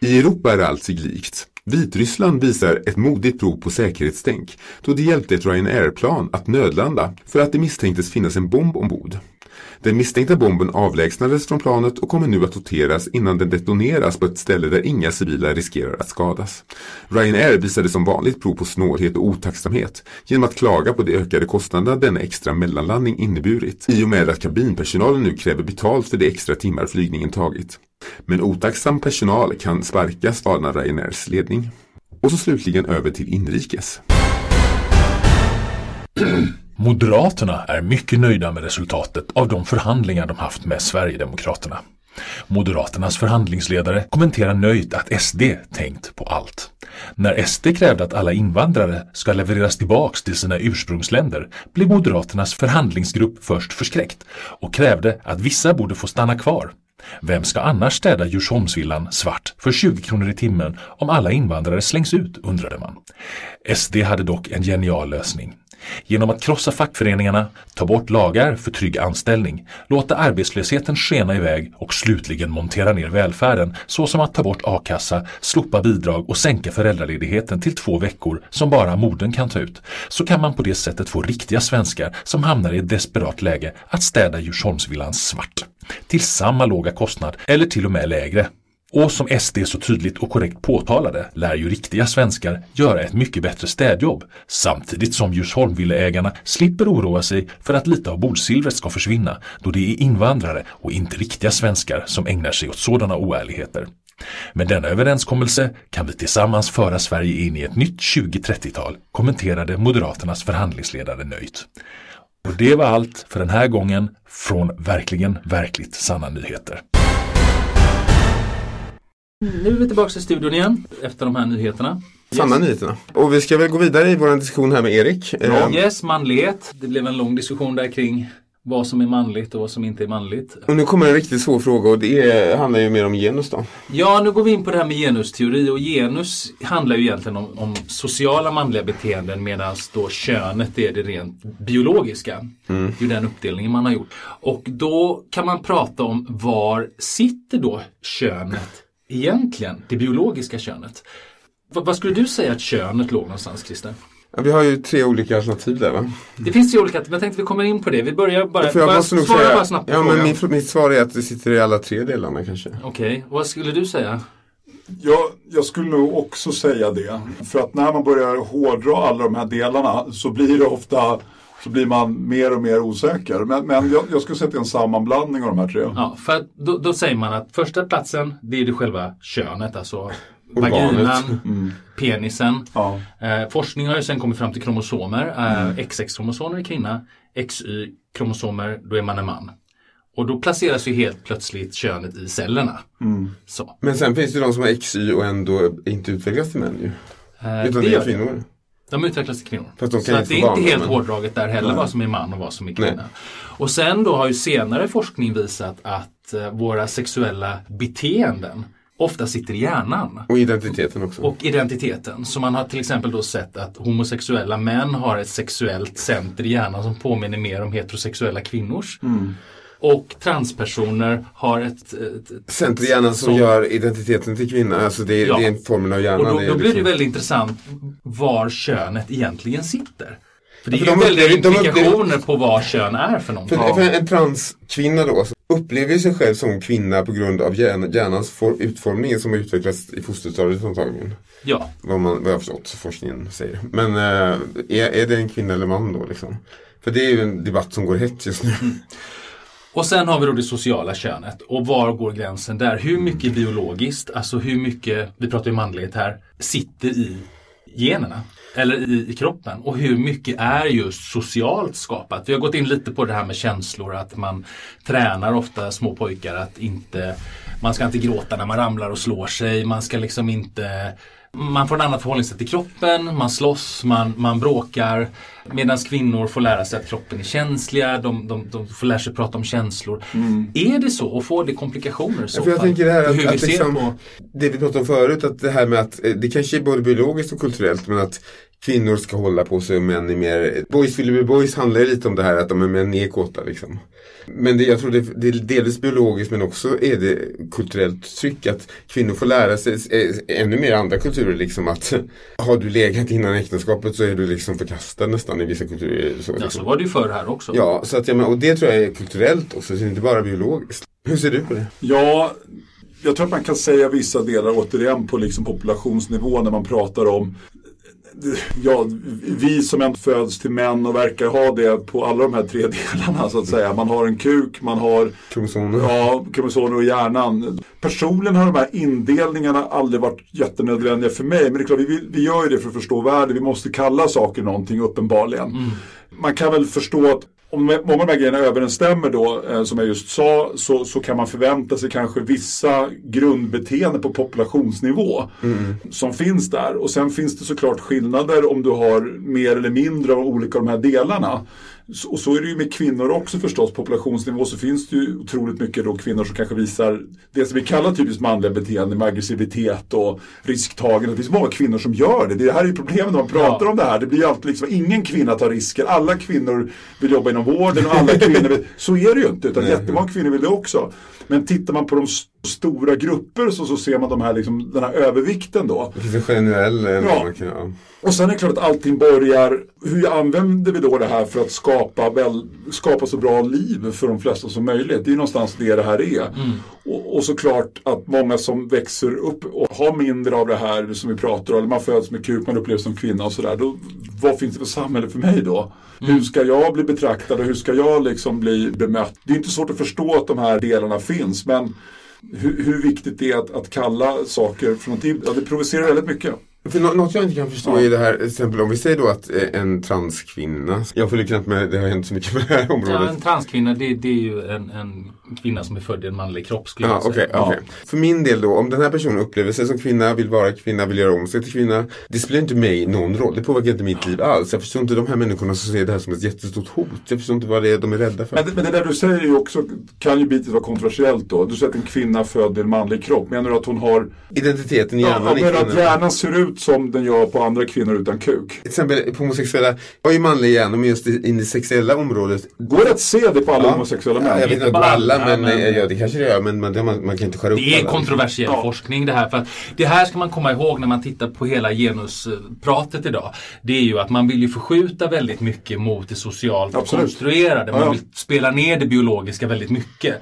I Europa är allt sig likt. Vitryssland visar ett modigt prov på säkerhetstänk då det hjälpte ett Ryanair-plan att nödlanda för att det misstänktes finnas en bomb ombord. Den misstänkta bomben avlägsnades från planet och kommer nu att roteras innan den detoneras på ett ställe där inga civila riskerar att skadas. Ryanair visade som vanligt prov på snålhet och otacksamhet genom att klaga på de ökade kostnaderna denna extra mellanlandning inneburit i och med att kabinpersonalen nu kräver betalt för de extra timmar flygningen tagit. Men otacksam personal kan sparkas, varnar Ryanairs ledning. Och så slutligen över till inrikes. Moderaterna är mycket nöjda med resultatet av de förhandlingar de haft med Sverigedemokraterna. Moderaternas förhandlingsledare kommenterar nöjt att SD tänkt på allt. När SD krävde att alla invandrare ska levereras tillbaks till sina ursprungsländer blev Moderaternas förhandlingsgrupp först förskräckt och krävde att vissa borde få stanna kvar. Vem ska annars städa Djursholmsvillan svart för 20 kronor i timmen om alla invandrare slängs ut, undrade man. SD hade dock en genial lösning. Genom att krossa fackföreningarna, ta bort lagar för trygg anställning, låta arbetslösheten skena iväg och slutligen montera ner välfärden såsom att ta bort a-kassa, slopa bidrag och sänka föräldraledigheten till två veckor som bara modern kan ta ut, så kan man på det sättet få riktiga svenskar som hamnar i ett desperat läge att städa Djursholmsvillan svart. Till samma låga kostnad eller till och med lägre. Och som SD så tydligt och korrekt påtalade lär ju riktiga svenskar göra ett mycket bättre städjobb samtidigt som Djursholmvillaägarna slipper oroa sig för att lite av bordsilvret ska försvinna då det är invandrare och inte riktiga svenskar som ägnar sig åt sådana oärligheter. Med denna överenskommelse kan vi tillsammans föra Sverige in i ett nytt 2030-tal, kommenterade Moderaternas förhandlingsledare nöjt. Och det var allt för den här gången från verkligen, verkligt sanna nyheter. Nu är vi tillbaka i studion igen efter de här nyheterna. Sanna nyheterna. Och vi ska väl gå vidare i vår diskussion här med Erik. Eh, Yes, manlighet. Det blev en lång diskussion där kring vad som är manligt och vad som inte är manligt. Och nu kommer en riktigt svår fråga och det är, handlar ju mer om genus då. Ja, nu går vi in på det här med genusteori och genus handlar ju egentligen om, om sociala manliga beteenden medan då könet är det rent biologiska. Det är den uppdelningen man har gjort. Och då kan man prata om var sitter då könet egentligen, det biologiska könet. V- vad skulle du säga att könet låg någonstans, Christer? Ja, vi har ju tre olika alternativ där va? Det finns ju olika, men jag tänkte vi kommer in på det. Vi börjar bara, För jag bara måste nog svara säga, bara snabbt på ja, frågan. men min, mitt svar är att det sitter i alla tre delarna kanske. Okej, vad skulle du säga? Jag, jag skulle nog också säga det. För att när man börjar hårdra alla de här delarna så blir det ofta så blir man mer och mer osäker. Men, men jag, jag skulle säga att det är en sammanblandning av de här tre. Ja, för att då, då säger man att första platsen det är det själva könet, alltså vaginan, penisen. Ja. Eh, forskning har ju sen kommit fram till kromosomer. Eh, XX-kromosomer är kvinna, XY-kromosomer, då är man en man. Och då placeras ju helt plötsligt könet i cellerna. Så. Men sen finns det de som har XY och ändå inte utvecklas till män ju. Eh, Utan det det är kvinnor. De utvecklas till kvinnor. De så att det är inte helt hårdraget där heller Nej. vad som är man och vad som är kvinna. Nej. Och sen då har ju senare forskning visat att eh, våra sexuella beteenden ofta sitter i hjärnan. Och identiteten också. Och identiteten. Så man har till exempel då sett att homosexuella män har ett sexuellt center i hjärnan som påminner mer om heterosexuella kvinnors. Och transpersoner har ett... ett, hjärnan som gör identiteten till kvinna. Alltså det, Ja. det är en formen av hjärnan. Och då, då blir det liksom- väldigt intressant var könet egentligen sitter. För det Ja, är för ju de väldiga upplever- de implikationer på vad kön är för någonting. För, för en transkvinna då upplever sig själv som kvinna på grund av hjärn, hjärnans for, utformning som har utvecklats i fosterstadiet antagligen. Ja, Vad, man, vad jag har förstått forskningen säger. Men eh, är, är det en kvinna eller man då liksom? För det är ju en debatt som går hett just nu. Och sen har vi då det sociala könet. Och var går gränsen där? Hur mycket biologiskt, alltså hur mycket, vi pratar ju manlighet här, sitter i generna? Eller i, i kroppen? Och hur mycket är just socialt skapat? Vi har gått in lite på det här med känslor, att man tränar ofta små pojkar att inte, man ska inte gråta när man ramlar och slår sig, man ska liksom inte man får ett annat förhållningssätt till kroppen, man slåss, man, man bråkar. Medan kvinnor får lära sig att kroppen är känsliga, de, de, de får lära sig prata om känslor. Är det så och får det komplikationer så Mm. För jag fall? tänker det här att, att liksom, på... det vi pratade om förut, att det här med att eh, det kanske är både biologiskt och kulturellt men att kvinnor ska hålla på sig och män är mer, boys will be boys handlar ju lite om det här att de är män är kåta liksom. Men det, jag tror det, det är delvis biologiskt men också är det kulturellt tryck att kvinnor får lära sig eh, ännu mer andra kulturer liksom att har du legat innan äktenskapet så är du liksom förkastad nästan i vissa kulturer. Så, Ja, så var det ju förr här också. Ja, så att, jag menar, och det tror jag är kulturellt också, så det är inte bara biologiskt. Hur ser du på det? Ja, jag tror att man kan säga vissa delar återigen på liksom populationsnivå när man pratar om Ja, vi som ändå föds till män och verkar ha det på alla de här tre delarna så att säga. Man har en kuk, man har Kromosomer? Ja, kromosomer och hjärnan. Personligen har de här indelningarna aldrig varit jättenödvändiga för mig. Men det är klart, vi, vi gör ju det för att förstå världen. Vi måste kalla saker någonting uppenbarligen. Man kan väl förstå att om många av de här grejerna överensstämmer då, eh, som jag just sa, så, så kan man förvänta sig kanske vissa grundbeteenden på populationsnivå som finns där. Och sen finns det såklart skillnader om du har mer eller mindre av olika av de här delarna. Och så är det ju med kvinnor också förstås. Populationsnivå så finns det ju otroligt mycket då kvinnor som kanske visar det som vi kallar typiskt manliga beteende med aggressivitet och risktagande. Det finns många kvinnor som gör det. Det här är ju problemet när man pratar Ja. om det här. Det blir ju alltid liksom, ingen kvinna tar risker. Alla kvinnor vill jobba inom vården och alla kvinnor vill... Så är det ju inte, utan jättemånga kvinnor vill det också. Men tittar man på de stora grupper så, så ser man de här, liksom, den här övervikten då. Det finns en generell... eh, Ja. Och sen är det klart att allting börjar, hur använder vi då det här för att skapa, väl, skapa så bra liv för de flesta som möjligt? Det är ju någonstans det det här är. Och, och såklart att många som växer upp och har mindre av det här som vi pratar om, eller man föds med kuk, man upplevs som kvinna och sådär. Vad finns det för samhälle för mig då? Hur ska jag bli betraktad och hur ska jag liksom bli bemött? Det är inte svårt att förstå att de här delarna finns, men hur, hur viktigt det är att, att kalla saker för någonting, ja, det provocerar väldigt mycket. För nå- något jag inte kan förstå Ja. är det här, till exempel om vi säger då att eh, en transkvinna, jag följer knappt med, det har hänt så mycket på det här Ja, området. en transkvinna det, det är ju en, en kvinna som är född i en manlig kropp skulle Ja, jag säga. okej, okej. För min del då, om den här personen upplever sig som kvinna, vill vara kvinna, vill göra om sig till kvinna. Det spelar inte mig någon roll, det påverkar inte mitt liv alls. Jag förstår inte de här människorna som ser det här som ett jättestort hot. Jag förstår inte vad det är de är rädda för. Men, det- men det där du säger ju också, kan ju bitvis vara kontroversiellt då. Du säger att en kvinna född i en manlig kropp. Menar du att hon har, Identiteten i ja, hjärnan menar är du att hjärnan ser ut som den gör på andra kvinnor utan kuk? Till exempel homosexuella har ju manliga hjärnor men just in i det sexuella området. Går det att se det på alla Ja. homosexuella Ja, jag män? vet inte på alla alla, men, men- eh, ja, det kanske det gör men man, man, man kan inte skära upp Det är alla. kontroversiell Ja. forskning det här. För att det här ska man komma ihåg när man tittar på hela genuspratet idag. Det är ju att man vill ju förskjuta väldigt mycket mot det socialt Absolut. konstruerade. Man Ja, ja. vill spela ner det biologiska väldigt mycket.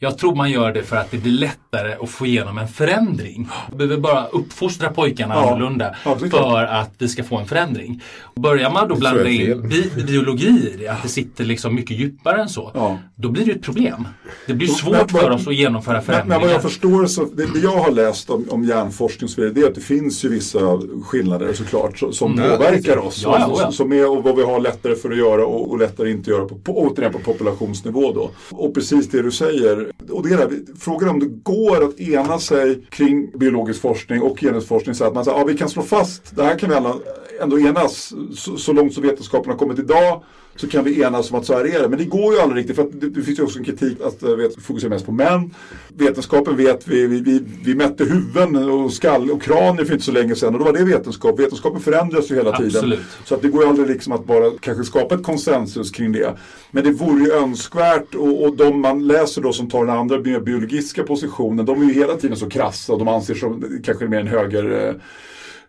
Jag tror man gör det för att det blir lättare att få igenom en förändring. Vi behöver bara uppfostra pojkarna Ja. annorlunda Ja, är för att vi ska få en förändring. Börjar man då blanda är in bi biologi i det, att det sitter liksom mycket djupare än så. Ja. Då blir det ett problem. Det blir Men- svårt men- för oss att genomföra Men, förändringar. men vad jag förstår så, det, det jag har läst om, om hjärnforskning så vidare, det är att det finns ju vissa skillnader såklart så- som Mm. påverkar oss. Ja, ja, ja. Som är och vad vi har lättare för att göra och, och lättare inte göra, på, på, återigen på populationsnivå då. Och precis det du säger, och det är där, frågan om det går att ena sig kring biologisk forskning och genusforskning så att man säger, ja vi kan slå fast, det här kan vi alla ändå enas, så, så långt som vetenskapen har kommit idag så kan vi enas om att så här är det. Men det går ju aldrig riktigt för att det, det finns ju också en kritik att uh, vet, fokusera mest på män. Vetenskapen vet vi, vi, vi, vi mätte huvuden och skall och kranier för inte så länge sedan och då var det vetenskap. Vetenskapen förändras ju hela tiden. Absolut. Så att det går ju aldrig liksom att bara kanske skapa ett konsensus kring det. Men det vore ju önskvärt och, och de man läser då som tar den andra biologiska positionen, de är ju hela tiden så krassa och de anser som kanske mer en höger eh,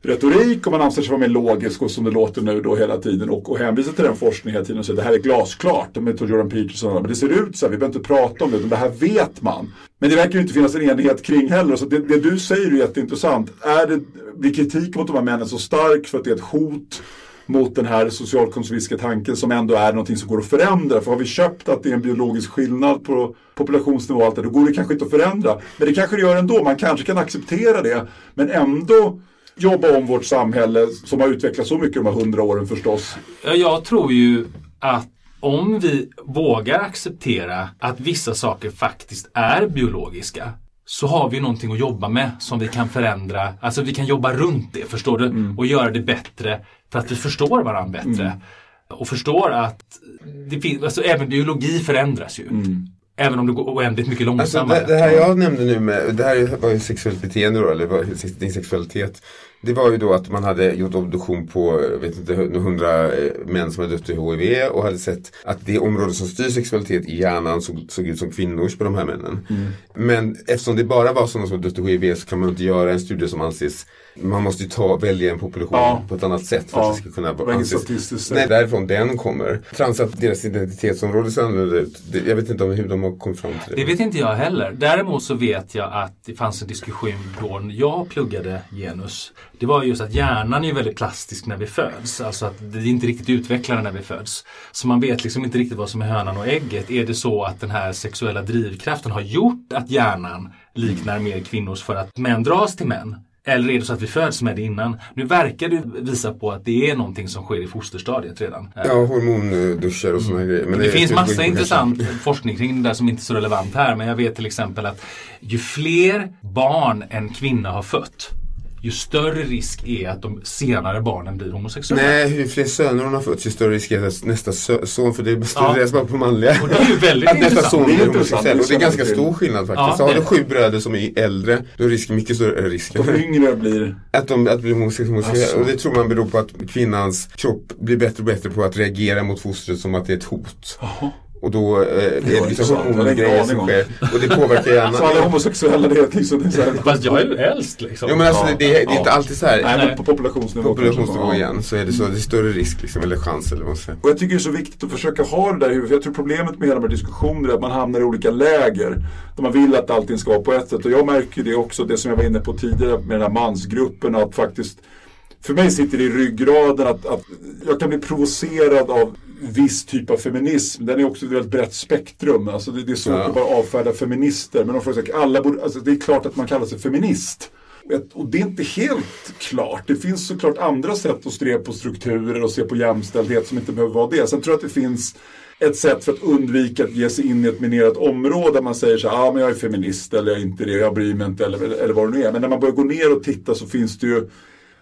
retorik och man anser sig vara mer logisk och som det låter nu då hela tiden och, och hänvisar till den forskningen hela tiden och säger det här är glasklart med Jordan Peterson men det ser ut så här, vi behöver inte prata om det utan det här vet man. Men det verkar ju inte finnas en enighet kring heller så det, det du säger är jätteintressant. Är det, blir kritik mot de här männen så stark för att det är ett hot mot den här socialkonservistiska tanken som ändå är någonting som går att förändra. För har vi köpt att det är en biologisk skillnad på populationsnivå och allt det, då går det kanske inte att förändra. Men det kanske det gör ändå, man kanske kan acceptera det. Men ändå jobba om vårt samhälle som har utvecklats så mycket de här hundra åren förstås. Ja, Jag tror ju att om vi vågar acceptera att vissa saker faktiskt är biologiska så har vi någonting att jobba med som vi kan förändra. Alltså vi kan jobba runt det, förstår du? Och göra det bättre för att vi förstår varandra bättre. Och förstår att det finns, alltså även biologi förändras ju. Även om det går oändligt mycket Alltså långsammare. det, det här jag nämnde nu med, det här var ju sexuellt beteende då, eller var, din sexualitet. Det var ju då att man hade gjort obduktion på, vet inte, hundra eh, män som hade dött i HIV och hade sett att det område som styr sexualitet i hjärnan såg, såg ut som kvinnors på de här männen. Men eftersom det bara var sådana som hade dött i HIV så kan man inte göra en studie som anses, man måste ju ta, välja en population Ja. på ett annat sätt för Ja. att det ska kunna Det var inget anses. Nej, därifrån den kommer. Trans att deras identitetsområde ser annorlunda ut. Jag vet inte om hur de har kommit fram till det. Det vet inte jag heller. Däremot så vet jag att det fanns en diskussion då jag pluggade genus. Det var just att hjärnan är väldigt plastisk när vi föds. Alltså att det är inte riktigt utvecklade när vi föds. Så man vet liksom inte riktigt vad som är hönan och ägget. Är det så att den här sexuella drivkraften har gjort att hjärnan liknar mer kvinnors för att män dras till män? Eller är det så att vi föds med det innan? Nu verkar det visa på att det är någonting som sker i fosterstadiet redan. Ja, hormonduschar och sådana grejer. Men Det, finns jag massa intressant forskning kring det där som inte är så relevant här. Men jag vet till exempel att ju fler barn en kvinna har fött, ju större risk är att de senare barnen blir homosexuella. Nej, ju fler söner hon har fått ju större risk är att nästa son, för det studeras Ja. bara på manliga. Och det är ju väldigt att nästa intressant. son blir homosexuell. Och det är ganska stor skillnad faktiskt. Ja, så har du sju bröder som är äldre, då är risken mycket större. Äh, risken. De yngre blir... Att de att bli homosexuella. Alltså. Och det tror man beror på att kvinnans kropp blir bättre och bättre på att reagera mot fostret som att det är ett hot. Och då eh, är det. Jag hade ingen hormongrejer som sker. Och det påverkar hjärnan. Så alla homosexuella, det är liksom... Det är så här, Fast jag är ju äldst liksom. Jo men alltså det, det, är- det är inte alltid så här. nej, men på populationsnivå. Populationsnivå igen så är det så. Det är större risk liksom, eller chans eller vad man säger. Och jag tycker det är så viktigt att försöka ha det där i huvudet. För jag tror problemet med hela de här diskussionerna är att man hamnar i olika läger. Där man vill att allting ska vara på ett sätt. Och jag märker det också, det som jag var inne på tidigare med den här mansgruppen. Att faktiskt, för mig sitter det i ryggraden att, att jag kan bli provocerad av viss typ av feminism. Den är också ett väldigt brett spektrum. Alltså det, det är svårt Ja. att bara avfärda feminister. Men de säga, alla borde, alltså det är klart att man kallar sig feminist. Och det är inte helt klart. Det finns såklart andra sätt att se på strukturer och se på jämställdhet som inte behöver vara det. Sen tror jag att det finns ett sätt för att undvika att ge sig in i ett minerat område där man säger så här, ah, men jag är feminist eller jag är inte det, jag bryr mig inte eller, eller vad det nu är. Men när man börjar gå ner och titta så finns det ju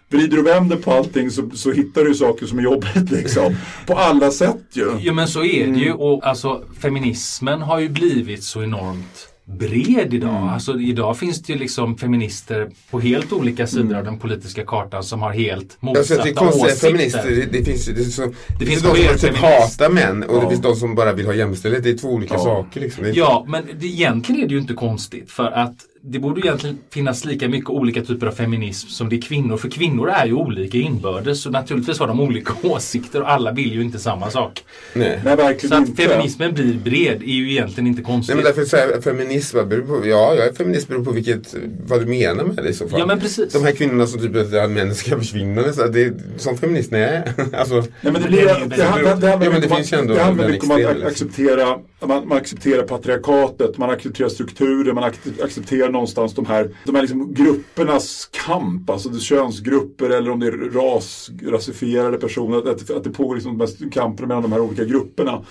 Vrider och vänder på allting så, så hittar du saker som är jobbigt liksom. På alla sätt ju. Jo men så är det ju och alltså feminismen har ju blivit så enormt bred idag. Mm. Alltså idag finns det ju liksom feminister på helt olika sidor av den politiska kartan som har helt Jag det motsatta konstiga åsikter. feminister. Det, det finns, det, är så, det finns finns de som typ hatar män och det Ja. finns de som bara vill ha jämställdhet. Det är två olika Ja. saker liksom. Det Ja, men det, egentligen är det ju inte konstigt för att det borde ju egentligen finnas lika mycket olika typer av feminism som det är kvinnor. För kvinnor är ju olika inbördes och naturligtvis har de olika åsikter och alla vill ju inte samma sak. Nej. Nej, Så verkligen att inte. feminismen blir bred är ju egentligen inte konstigt. Nej men därför säger jag feminism, beror på, ja jag är feminist beror på vilket, vad du menar med det i så fall. Ja, men precis. De här kvinnorna som typ att män ska försvinna, så det är som feminist, nej. alltså, Nej, men det, blir, det, det, handlar- det, handlar Jo, men mycket det om finns ju att- ändå det handlar den mycket om att ac- acceptera, man, man accepterar patriarkatet, man accepterar strukturer, man ac- accepterar någonstans de här, de här liksom gruppernas kamp, alltså det könsgrupper eller om det är ras, rasifierade personer, att, att, det pågår liksom de här kampen mellan de här olika grupperna.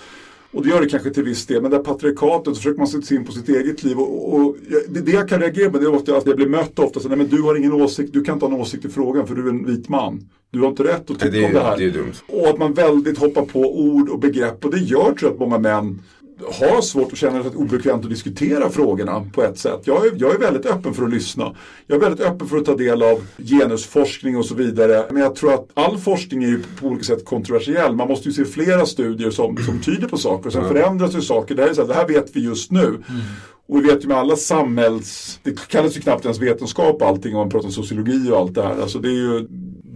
Och det gör det kanske till viss del, men det här patriarkatet så försöker man sätta sig in på sitt eget liv. Och, och, det, det jag kan reagera på det är ofta att jag blir mött ofta så nej men du har ingen åsikt, du kan inte ha en åsikt i frågan för du är en vit man. Du har inte rätt att nej, tycka det, om det är, här. det är dumt. Och att man väldigt hoppar på ord och begrepp och det gör tror jag att många män har svårt att känna sig obekvämt att diskutera frågorna på ett sätt. Jag är, jag är väldigt öppen för att lyssna. Jag är väldigt öppen för att ta del av genusforskning och så vidare. Men jag tror att all forskning är ju på olika sätt kontroversiell. Man måste ju se flera studier som, som tyder på saker. Och sen förändras ju saker. Det här, är så här, det här vet vi just nu. Och vi vet ju med alla samhälls... Det kallas ju knappt ens vetenskap allting om man pratar om sociologi och allt det här. Alltså det är ju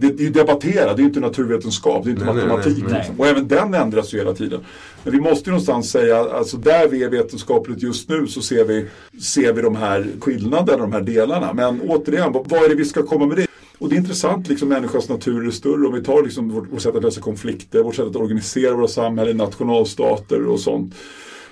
det, det är ju debatterat, det är ju inte naturvetenskap, det är inte Nej, nej, matematik. nej, liksom. Och även den ändras ju hela tiden. Men vi måste ju någonstans säga, alltså där vi är vetenskapligt just nu så ser vi, ser vi de här skillnaderna, de här delarna. Men återigen, vad är det vi ska komma med det? Och det är intressant, liksom människans natur är större. Om vi tar liksom vårt, vårt sätt att lösa konflikter, vårt sätt att organisera våra samhällen, nationalstater och sånt.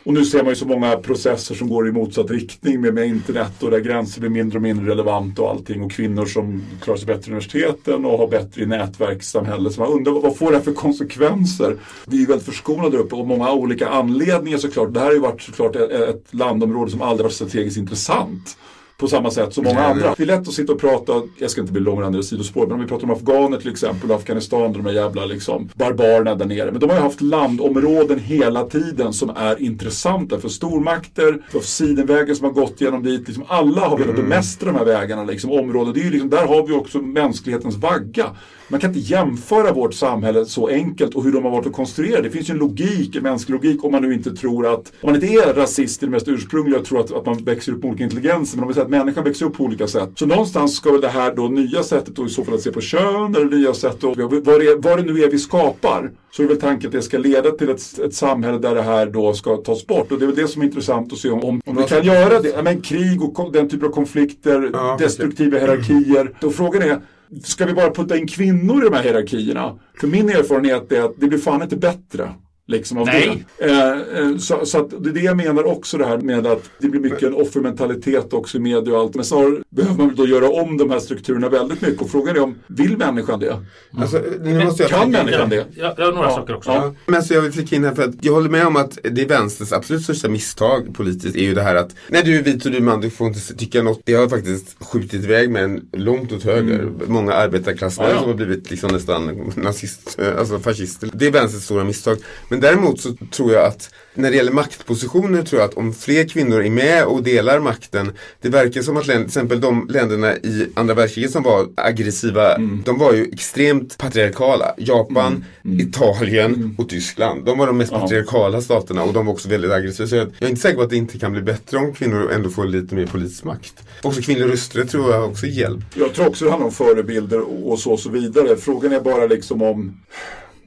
Och nu ser man ju så många processer som går i motsatt riktning med, med internet och där gränser blir mindre och mindre relevant och allting. Och kvinnor som klarar sig bättre i universiteten och har bättre i nätverkssamhället. Så man undrar vad, får det här för konsekvenser? Vi är ju väldigt förskonade där uppe och många olika anledningar såklart. Det här har ju varit såklart ett, ett landområde som aldrig varit strategiskt intressant. På samma sätt som många andra. Det är lätt att sitta och prata, jag ska inte bli långrandig i sidospår, men om vi pratar om afghaner till exempel, och Afghanistan, de här jävla liksom, barbarerna där nere. Men de har ju haft landområden hela tiden som är intressanta för stormakter, för sidenvägar som har gått genom dit. Liksom alla har velat bemästra de här vägarna, liksom, områden. Det är ju liksom, där har vi också mänsklighetens vagga. Man kan inte jämföra vårt samhälle så enkelt och hur de har varit att konstruera. Det finns ju en logik, en mänsklig logik, om man nu inte tror att, om man inte är rasist i det mest ursprungliga och tror att, att man växer upp med olika intelligenser, men om vi säger att människan växer upp på olika sätt. Så någonstans ska väl det här då nya sättet då i så fall att se på kön eller nya sätt då, vad det, vad det nu är vi skapar. Så är väl tanken att det ska leda till ett, ett samhälle där det här då ska tas bort. Och det är väl det som är intressant att se om, om, om vi kan göra det. Ja, men krig och den typen av konflikter, Ja, destruktiva hierarkier. Då frågan är, Ska vi bara putta in kvinnor i de här hierarkierna? För min erfarenhet är att det blir fan inte bättre liksom av Nej. det. Eh, eh, så, så att det är det jag menar också det här med att det blir mycket en offermentalitet också i media och allt. Men snarare behöver man då göra om de här strukturerna väldigt mycket och frågan är om, vill människan det? Alltså, nu måste jag Kan människan det? Jag, jag har några Ja, saker också. ja. Men så jag vill flika in här för att jag håller med om att det är vänsterns absolut största misstag politiskt är ju det här att när du är vit och du är man, du får inte tycka något. Det har faktiskt skjutit iväg med en långt åt höger. Många arbetarklassmän Ja, ja. som har blivit liksom nästan nazist, alltså fascister. Det är vänsterns stora misstag. Men däremot så tror jag att när det gäller maktpositioner tror jag att om fler kvinnor är med och delar makten. Det verkar som att till exempel de länderna i andra världskriget som var aggressiva, de var ju extremt patriarkala. Japan, Italien och Tyskland. De var de mest Ja. patriarkala staterna och de var också väldigt aggressiva. Så jag, jag är inte säker på att det inte kan bli bättre om kvinnor ändå får lite mer politisk makt. Också kvinnlig rösträtt tror jag också hjälp. Jag tror också det handlar om förebilder och så och så vidare. Frågan är bara liksom om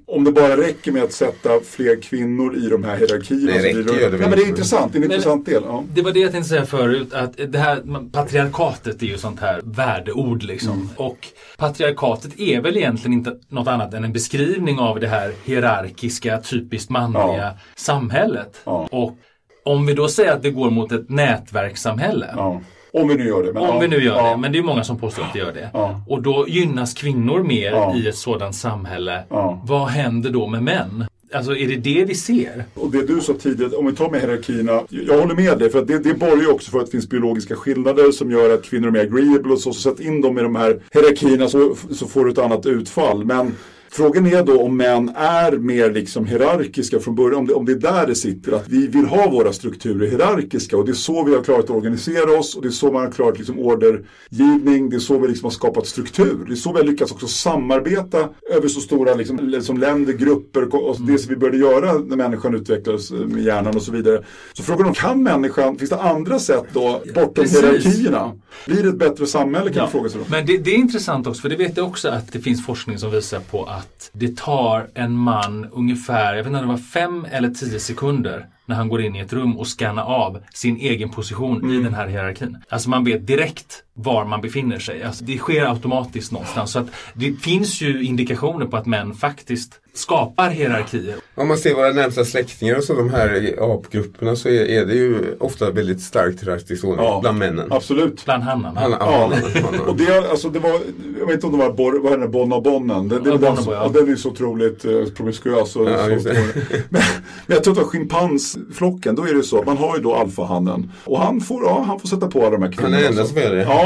om det bara räcker med att sätta fler kvinnor i de här hierarkierna. Så räcker blir gör det väl Nej, men det är intressant. Det är en Men- intressant del. Ja. Det var det jag tänkte säga förut, att det här patriarkatet är ju sånt här värdeord liksom. Och patriarkatet är väl egentligen inte något annat än en beskrivning av det här hierarkiska, typiskt manliga Ja. samhället. Ja. Och om vi då säger att det går mot ett nätverkssamhälle. Ja. Om vi nu gör det. Men, Om vi nu gör ja. det, men det är många som påstår att det gör det. Ja. Och då gynnas kvinnor mer Ja. i ett sådant samhälle. Vad händer då med män? Alltså är det det vi ser? Och det du sa tidigare, om vi tar med hierarkierna. Jag håller med dig, för att det, det borgar ju också för att det finns biologiska skillnader som gör att kvinnor är mer agreeable och så. Så sätt in dem i de här hierarkierna så, så får du ett annat utfall. Men Frågan är då om män är mer liksom hierarkiska från början, om det, om det är där det sitter, att vi vill ha våra strukturer hierarkiska och det är så vi har klarat att organisera oss och det är så man har klarat liksom ordergivning, det är så vi liksom har skapat struktur. Det är så vi har lyckats också samarbeta över så stora liksom, som länder, grupper och det som vi började göra när människan utvecklades med hjärnan och så vidare. Så frågan om kan människan, finns det andra sätt då bortom Precis. hierarkierna? Blir det ett bättre samhälle kan man fråga sig då. Men det, det är intressant också, för det vet jag också att det finns forskning som visar på att det tar en man ungefär, jag vet inte om det var fem eller tio sekunder när han går in i ett rum och scannar av sin egen position Mm. i den här hierarkin. Alltså man vet direkt var man befinner sig. Alltså det sker automatiskt någonstans. Så att det finns ju indikationer på att män faktiskt skapar hierarkier. Om man ser våra närmsta släktingar och så, de här apgrupperna, så är, är det ju ofta väldigt starkt hierarkiskt Ja. bland männen. Absolut. Bland hannarna. Han, Ja. ja. Och det, alltså, det var, jag vet inte om det var Bor, vad är det, Bonna Bonnen. Det, det, Ja, är den, Bonnaboy, som- ja. den är ju så otroligt eh, promiskuös. Och, Ja, så, det. men, men jag tror att schimpansflocken, då är det så. Man har ju då alfahannen. Och han får, ja, han får sätta på alla de här kvinnorna. Han är den enda som gör det. Ja,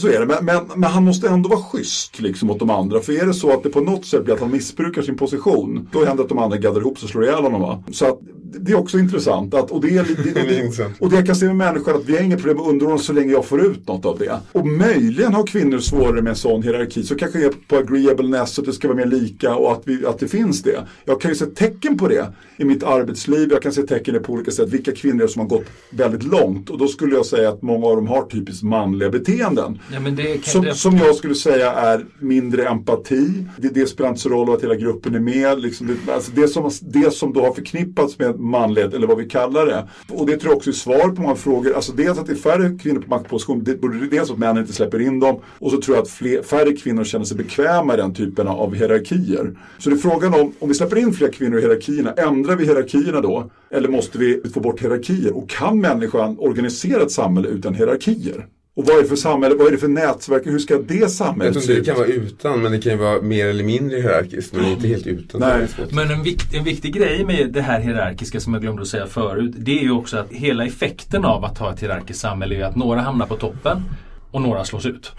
så är det. Men, men, men han måste ändå vara schysst liksom, mot de andra. För är det så att det på något sätt blir att han missbrukar sin position. Då händer det att de andra gaddar ihop sig och slår ihjäl honom. Va? Så att, det är också intressant. Att, och, det är, det, Det det, och det jag kan se med människor att vi har inget problem med underordning så länge jag får ut något av det. Och möjligen har kvinnor svårare med en sån hierarki. Så kanske det är på agreeableness, att det ska vara mer lika och att, vi, att det finns det. Jag kan ju se tecken på det i mitt arbetsliv. Jag kan se tecken på olika sätt. Vilka kvinnor som har gått väldigt långt. Och då skulle jag säga att många av dem har typiskt manliga beteenden. Ja, men det kan, Som, det, som jag skulle säga är mindre empati. Det, det spelar inte så roll att hela gruppen är med. Liksom det, alltså det, som, det som då har förknippats med manlighet, eller vad vi kallar det. Och det tror jag också är svar på många frågor. Alltså dels att det är färre kvinnor på maktposition. Det dels att männen inte släpper in dem. Och så tror jag att fler, färre kvinnor känner sig bekväma i den typen av hierarkier. Så det är frågan om, om vi släpper in fler kvinnor i hierarkierna, ändrar vi hierarkierna då? Eller måste vi få bort hierarkier? Och kan människan organisera ett samhälle utan hierarkier? Och vad är det för samhälle, vad är det för nätverk, hur ska det Jag samhället tror se inte det kan vara utan, men det kan ju vara mer eller mindre hierarkiskt, men inte helt utan. Nej. Men en, vikt, en viktig grej med det här hierarkiska som jag glömde att säga förut. Det är ju också att hela effekten av att ha ett hierarkiskt samhälle är att några hamnar på toppen och några slås ut.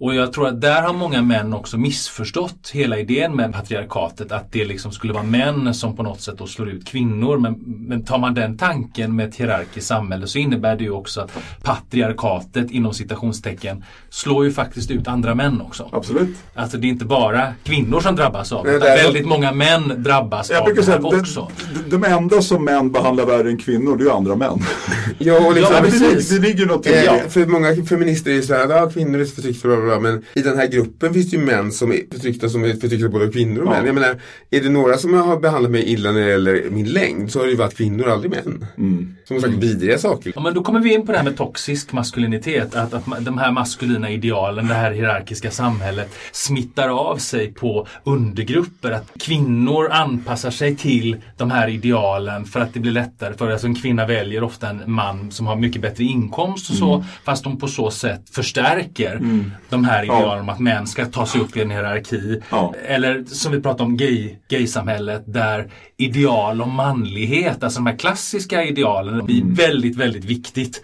Och jag tror att där har många män också missförstått hela idén med patriarkatet. Att det liksom skulle vara män som på något sätt då slår ut kvinnor. Men, men tar man den tanken med ett hierarkiskt samhälle så innebär det ju också att patriarkatet inom citationstecken slår ju faktiskt ut andra män också. Absolut. Alltså det är inte bara kvinnor som drabbas av det. Nej, utan väldigt många män drabbas Jag av det här också. de, de, enda som män behandlar värre än kvinnor, det är ju andra män. Ja, och liksom, Ja, men det, precis. det ligger något i Eh, det. För många feminister är ju såhär, ja kvinnor är förtryckta, bla, men i den här gruppen finns det ju män som är förtryckta som är förtryckta både kvinnor och Ja. män. Jag menar, är det några som har behandlat mig illa när det gäller min längd så har det ju varit kvinnor, aldrig män. Mm. Som sagt vidriga saker. Ja, men då kommer vi in på det här med toxisk maskulinitet. Att, att de här maskulina idealen, det här hierarkiska samhället smittar av sig på undergrupper. Att kvinnor anpassar sig till de här idealen för att det blir lättare för alltså en kvinna väljer ofta en man som har mycket bättre inkomst och så. Fast de på så sätt förstärker de här idealen om att män ska ta sig upp i en hierarki. Ja. Eller som vi pratar om gay, gaysamhället där ideal om manlighet, alltså de här klassiska idealen blir väldigt, väldigt viktigt.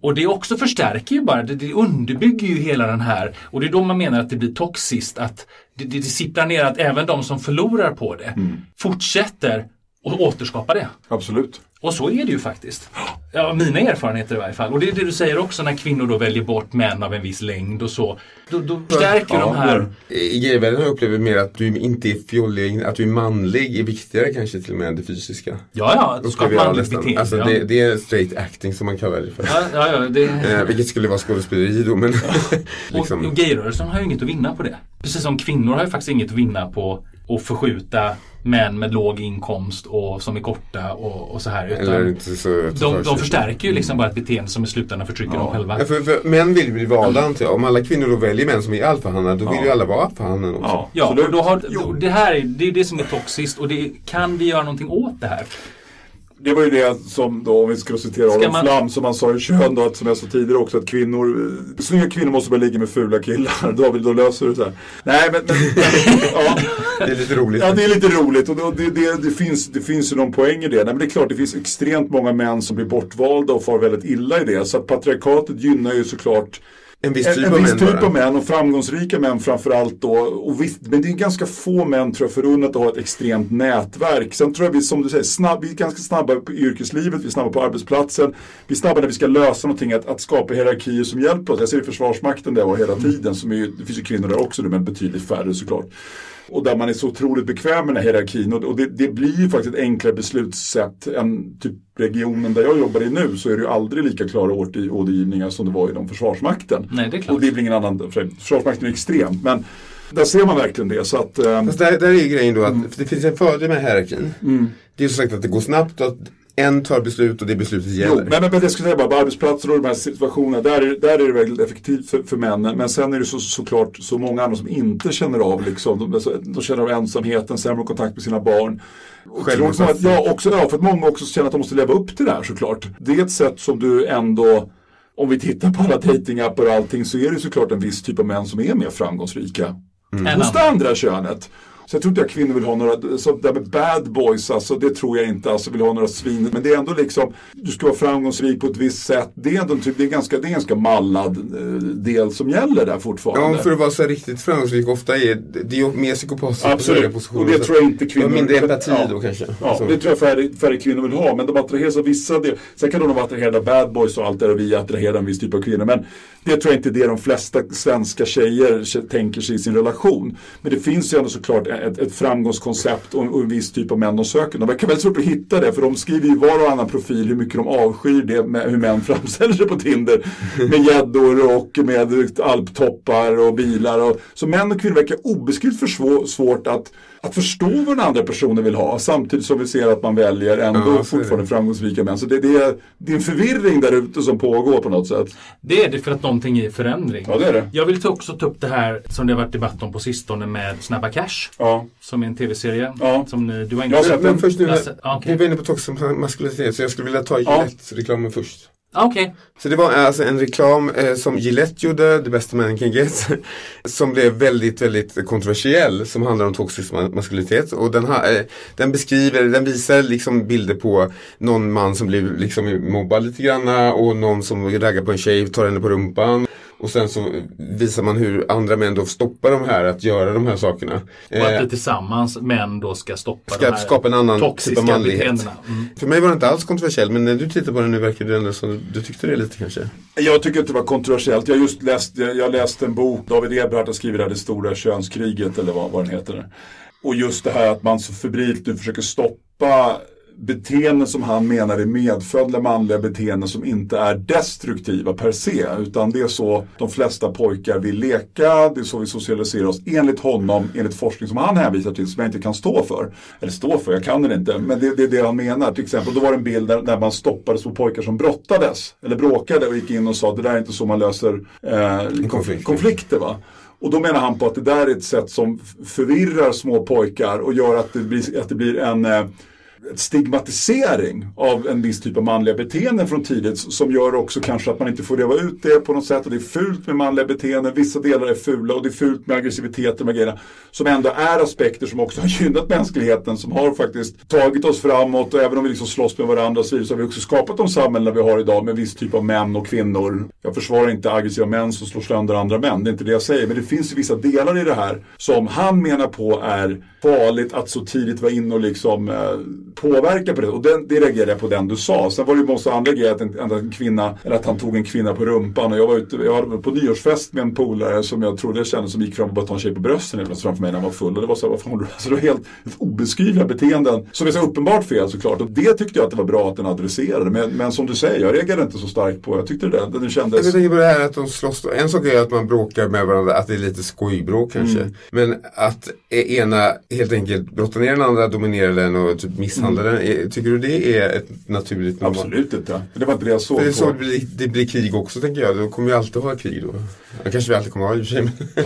Och det också förstärker ju bara, det, det underbygger ju hela den här och det är då man menar att det blir toxiskt att det, det, det sipprar ner att även de som förlorar på det fortsätter och återskapa det. Absolut. Och så är det ju faktiskt. Ja, mina erfarenheter i varje fall. Och det är det du säger också när kvinnor då väljer bort män av en viss längd och så. Då, då förstärker Ja, de här I gayvärlden upplevt mer att du inte är fjollig, att du är manlig är viktigare kanske till och med än det fysiska. Ja, ja, ska Upplever manligt beteende. Alltså ja. det, det är straight acting som man kallar det för. Ja, ja, ja, det... Eh, vilket skulle vara skådespeleri då men Och, liksom. och gayrörelsen har ju inget att vinna på det. Precis som kvinnor har ju faktiskt inget att vinna på att förskjuta män med låg inkomst och som är korta och, och så här. Utan så de, de förstärker ju liksom bara ett beteende som i slutändan förtrycker dem själva. Ja, för, för män vill bli valda antar jag. Om alla kvinnor då väljer män som är alfahannar då vill ju alla vara alfahannar också. Ja, Ja, och då har, då, det här är det, är det som är toxiskt och det, kan vi göra någonting åt det här? Det var ju det som då, om vi ska citera Aron man- Flam, som han sa i Kön då, att, som jag sa tidigare också, att kvinnor, eh, snygga kvinnor måste börja ligga med fula killar. David, då löser du det så här. Nej, men, men ja, Det är lite roligt. ja, det är lite roligt och det, det, det, finns, det finns ju någon poäng i det. Nej, men det är klart, det finns extremt många män som blir bortvalda och far väldigt illa i det. Så att patriarkatet gynnar ju såklart En viss en, typ en av viss män typ av män och framgångsrika män framförallt då. Och visst, men det är ganska få män tror jag förunnat att ha ett extremt nätverk. Sen tror jag vi, som du säger, snabb, vi är ganska snabba på yrkeslivet, vi är snabba på arbetsplatsen. Vi är snabba när vi ska lösa någonting, att, att skapa hierarkier som hjälper oss. Jag ser i Försvarsmakten där och hela tiden, som är, det finns ju kvinnor där också, men betydligt färre såklart. Och där man är så otroligt bekväm med den här hierarkin. Och, och det, det blir ju faktiskt ett enklare beslutssätt än typ regionen där jag jobbar i nu så är det ju aldrig lika klara ordergivningar som det var inom Försvarsmakten. Nej, det är klart. Och det är väl ingen annan, för Försvarsmakten är extremt. Men där ser man verkligen det. Så att, eh, Fast där, där är ju grejen då att Mm. det finns en fördel med hierarkin. Det är ju som sagt att det går snabbt och att en tar beslut och det beslutet Jo, gäller. men, men, men det skulle jag säga bara, på arbetsplatser och de här situationerna, där är, där är det väldigt effektivt för, för männen. Men sen är det så, såklart så många andra som inte känner av, liksom, de, alltså, de känner av ensamheten, sämre kontakt med sina barn. Att- Ja, också, ja, för att många också känner att de måste leva upp till det här såklart. Det är ett sätt som du ändå, om vi tittar på alla datingappar och allting, så är det såklart en viss typ av män som är mer framgångsrika. En Hos det andra könet. Så jag tror inte att kvinnor vill ha några, så det där med bad boys, alltså, det tror jag inte, alltså vill ha några svin. Men det är ändå liksom, du ska vara framgångsrik på ett visst sätt. Det är ändå typ, det är ganska, det är ganska mallad eh, del som gäller där fortfarande. Ja, för att vara så riktigt framgångsrik ofta är det är ju mer psykopater på höga Absolut, positioner. och det tror jag inte kvinnor... mindre empati Ja. då kanske. Ja, Alltså. det tror jag färre, färre kvinnor vill ha. Men de attraheras av vissa del. Sen kan de vara attraherade av bad boys och allt det där vi attraherar en viss typ av kvinnor. Men det tror jag inte är det de flesta svenska tjejer tänker sig i sin relation. Men det finns ju ändå såklart ett, ett framgångskoncept och, och en viss typ av män de söker. De verkar väldigt svårt att hitta det för de skriver ju var och annan profil hur mycket de avskyr det med hur män framställer sig på Tinder. Med gäddor och med alptoppar och bilar. Och, så män och kvinnor verkar obeskrivligt för svårt att, att förstå vad den andra personen vill ha. Samtidigt som vi ser att man väljer ändå Ja, är det. fortfarande framgångsrika män. Så det, det, är, det är en förvirring där ute som pågår på något sätt. Det är det för att någonting är i förändring. Ja, det är det. Jag vill också ta upp det här som det har varit debatt om på sistone med Snabba Cash. Ja. Som är en tv-serie. Ja. Som ni, du har Jag inte har sett sett Men den? först nu, Jag ja, okej. vi var inne på toxisk maskulinitet så jag skulle vilja ta. Gillette-reklamen först. Okej. Okay. Så det var alltså en reklam eh, som Gillette gjorde, The Best Man Can Get, som blev väldigt, väldigt kontroversiell, som handlar om toxisk maskulinitet. Och den, ha, eh, den beskriver, den visar liksom bilder på någon man som blir liksom mobbad lite granna och någon som raggar på en tjej, tar henne på rumpan. Och sen så visar man hur andra män då stoppar de här att göra de här sakerna. Och att Eh, vi tillsammans män då ska stoppa Ska de här skapa en annan toxiska typ av manlighet. Mm. För mig var det inte alls kontroversiellt men när du tittar på den nu verkar det ändå som du tyckte det lite kanske. Jag tycker inte det var kontroversiellt. Jag just läst, jag, läste en bok, David Eberhardt har skrivit där, Det stora könskriget eller vad, vad den heter. Och just det här att man så febrilt nu försöker stoppa beteenden som han menar är medfödda manliga beteenden som inte är destruktiva per se. Utan det är så de flesta pojkar vill leka, det är så vi socialiserar oss enligt honom, enligt forskning som han hänvisar till som jag inte kan stå för. Eller stå för, jag kan det inte, men det, det är det han menar. Till exempel, då var det en bild där, där man stoppade små pojkar som brottades eller bråkade och gick in och sa det där är inte så man löser eh, konflikt. konflikter. Va? Och då menar han på att det där är ett sätt som förvirrar små pojkar och gör att det blir, att det blir en eh, stigmatisering av en viss typ av manliga beteenden från tidigt som gör också kanske att man inte får leva ut det på något sätt. Och det är fult med manliga beteenden, vissa delar är fula och det är fult med aggressivitet och grejerna. Som ändå är aspekter som också har gynnat mänskligheten som har faktiskt tagit oss framåt. Och även om vi liksom slåss med varandra så, vidare, så har vi också skapat de samhällen vi har idag med viss typ av män och kvinnor. Jag försvarar inte aggressiva män som slår sönder andra män, det är inte det jag säger. Men det finns ju vissa delar i det här som han menar på är farligt att så tidigt vara inne och liksom eh, påverka på det. Och den, det reagerade jag på den du sa. Sen var det ju massa andra grejer, att en, en kvinna, eller att han tog en kvinna på rumpan. Och jag var ute, jag var på nyårsfest med en polare som jag trodde jag kände som gick fram och bara tog en tjej på brösten eller framför mig när han var full. Och det var så, vad fan, alltså, det var helt, helt obeskrivliga beteenden som är så uppenbart fel såklart. Och det tyckte jag att det var bra att den adresserade. Men, men som du säger, jag reagerade inte så starkt på, jag tyckte det, det kändes... Jag tänker på det här att de slåss. En sak är att man bråkar med varandra, att det är lite skojbråk kanske. Mm. Men att ena helt enkelt brottar ner den andra, dominerar den och typ misshandlar den. Är- Tycker du det är ett naturligt normalt? Mm. Absolut inte. Det var inte det jag såg det så det blir, det blir krig också tänker jag. Då kommer vi alltid ha krig då. Ja, kanske vi alltid kommer ha i och för sig.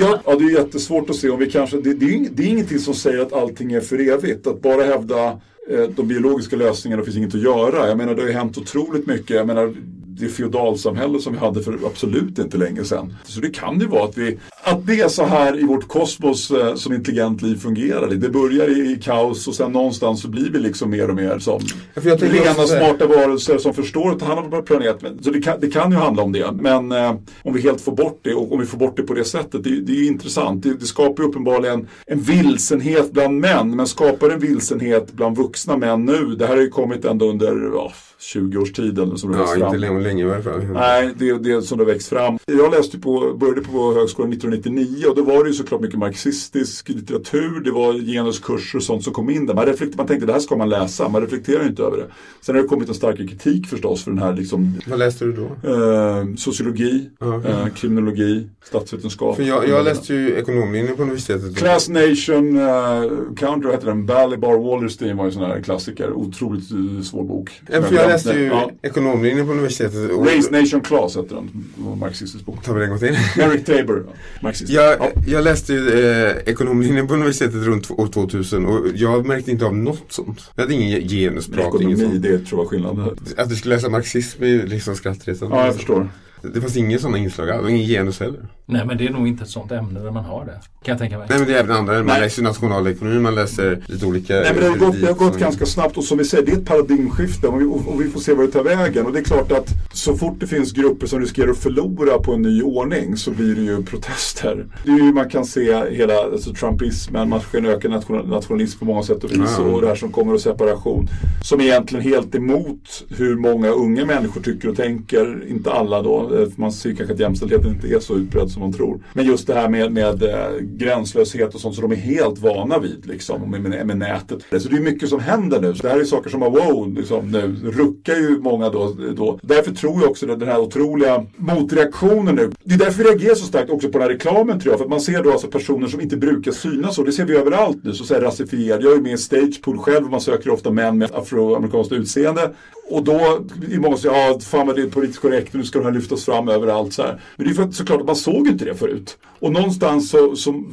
Ja, ja, det är jättesvårt att se om vi kanske, det, det, är, det är ingenting som säger att allting är för evigt. Att bara hävda eh, de biologiska lösningarna finns inget att göra. Jag menar det har ju hänt otroligt mycket. Jag menar det feodalsamhälle som vi hade för absolut inte länge sedan. Så det kan ju vara att, vi, att det är så här i vårt kosmos eh, som intelligent liv fungerar. Det börjar i, i kaos och sen någonstans så blir vi liksom mer och mer som Ja, jag rena smarta varelser som förstår att ta hand om vår planet. Så det kan, det kan ju handla om det. Men eh, om vi helt får bort det och om vi får bort det på det sättet, det, det är ju intressant. Det, det skapar ju uppenbarligen en vilsenhet bland män, men skapar en vilsenhet bland vuxna män nu. Det här har ju kommit ändå under ja, 20 års tid eller som det Ja, växt inte fram. länge, länge i alla fall. Nej, det är det som det växt fram. Jag läste på, började på högskolan 1999 och då var det ju såklart mycket marxistisk litteratur. Det var genuskurser och sånt som kom in där. Man, reflekter, man tänkte det här ska man läsa, man reflekterar ju inte över det. Sen har det kommit en starkare kritik förstås för den här liksom, Vad läste du då? eh, sociologi, Ja. eh, kriminologi, statsvetenskap. För jag, jag läste ju ekonomlinjen på universitetet. Class Nation uh, Counter, heter den? Balibar Wallerstein var ju en sån här klassiker. Otroligt uh, svår bok. Ja, jag läste ju Ja. ekonomlinjen på universitetet. Och, Race Nation Class heter den. Marxistisk bok. Tar vi den en gång till? Eric Tabor, ja. marxist. Jag, Ja. jag läste ju eh, ekonomlinjen på universitetet runt år 2000 och jag märkte inte av något sånt. Jag hade ingen genusprat, inget Ekonomi, sånt. det tror jag var skillnaden. Att du skulle läsa marxism är ju liksom skrattretande. Ja, jag förstår. Det fanns ingen sådana inslag alls, ingen genus heller. Nej men det är nog inte ett sånt ämne där man har det. Kan jag tänka mig. Nej men det är även andra, man Nej. läser nationalekonomi, man läser lite olika Nej, men det har gått, det har gått ganska snabbt och som vi säger, det är ett paradigmskifte och vi, och, vi får se vad det tar vägen. Och det är klart att så fort det finns grupper som riskerar att förlora på en ny ordning så blir det ju protester. Det är ju, man kan se hela alltså, trumpismen, man kan öka nation, nationalism på många sätt och vis Ja. och det här som kommer och separation. Som är egentligen helt emot hur många unga människor tycker och tänker. Inte alla då, Eh, för man ser kanske att jämställdheten inte är så utbredd som man tror. Men just det här med, med eh, gränslöshet och sånt som de är helt vana vid liksom, med, med, med nätet. Så det är mycket som händer nu. Så det här är saker som har wow, liksom, nu ruckar ju många då, då. Därför tror jag också att den här otroliga motreaktionen nu. Det är därför vi reagerar så starkt också på den här reklamen tror jag. För att man ser då alltså personer som inte brukar synas och det ser vi överallt nu. Så säger rasifierad. Jag är med i Stagepool själv och man söker ofta män med afroamerikanskt utseende. Och då är många som säger, ja fan vad det är politiskt korrekt nu ska de här lyftas fram överallt så här. Men det är för att såklart att man såg inte det förut. Och någonstans så, så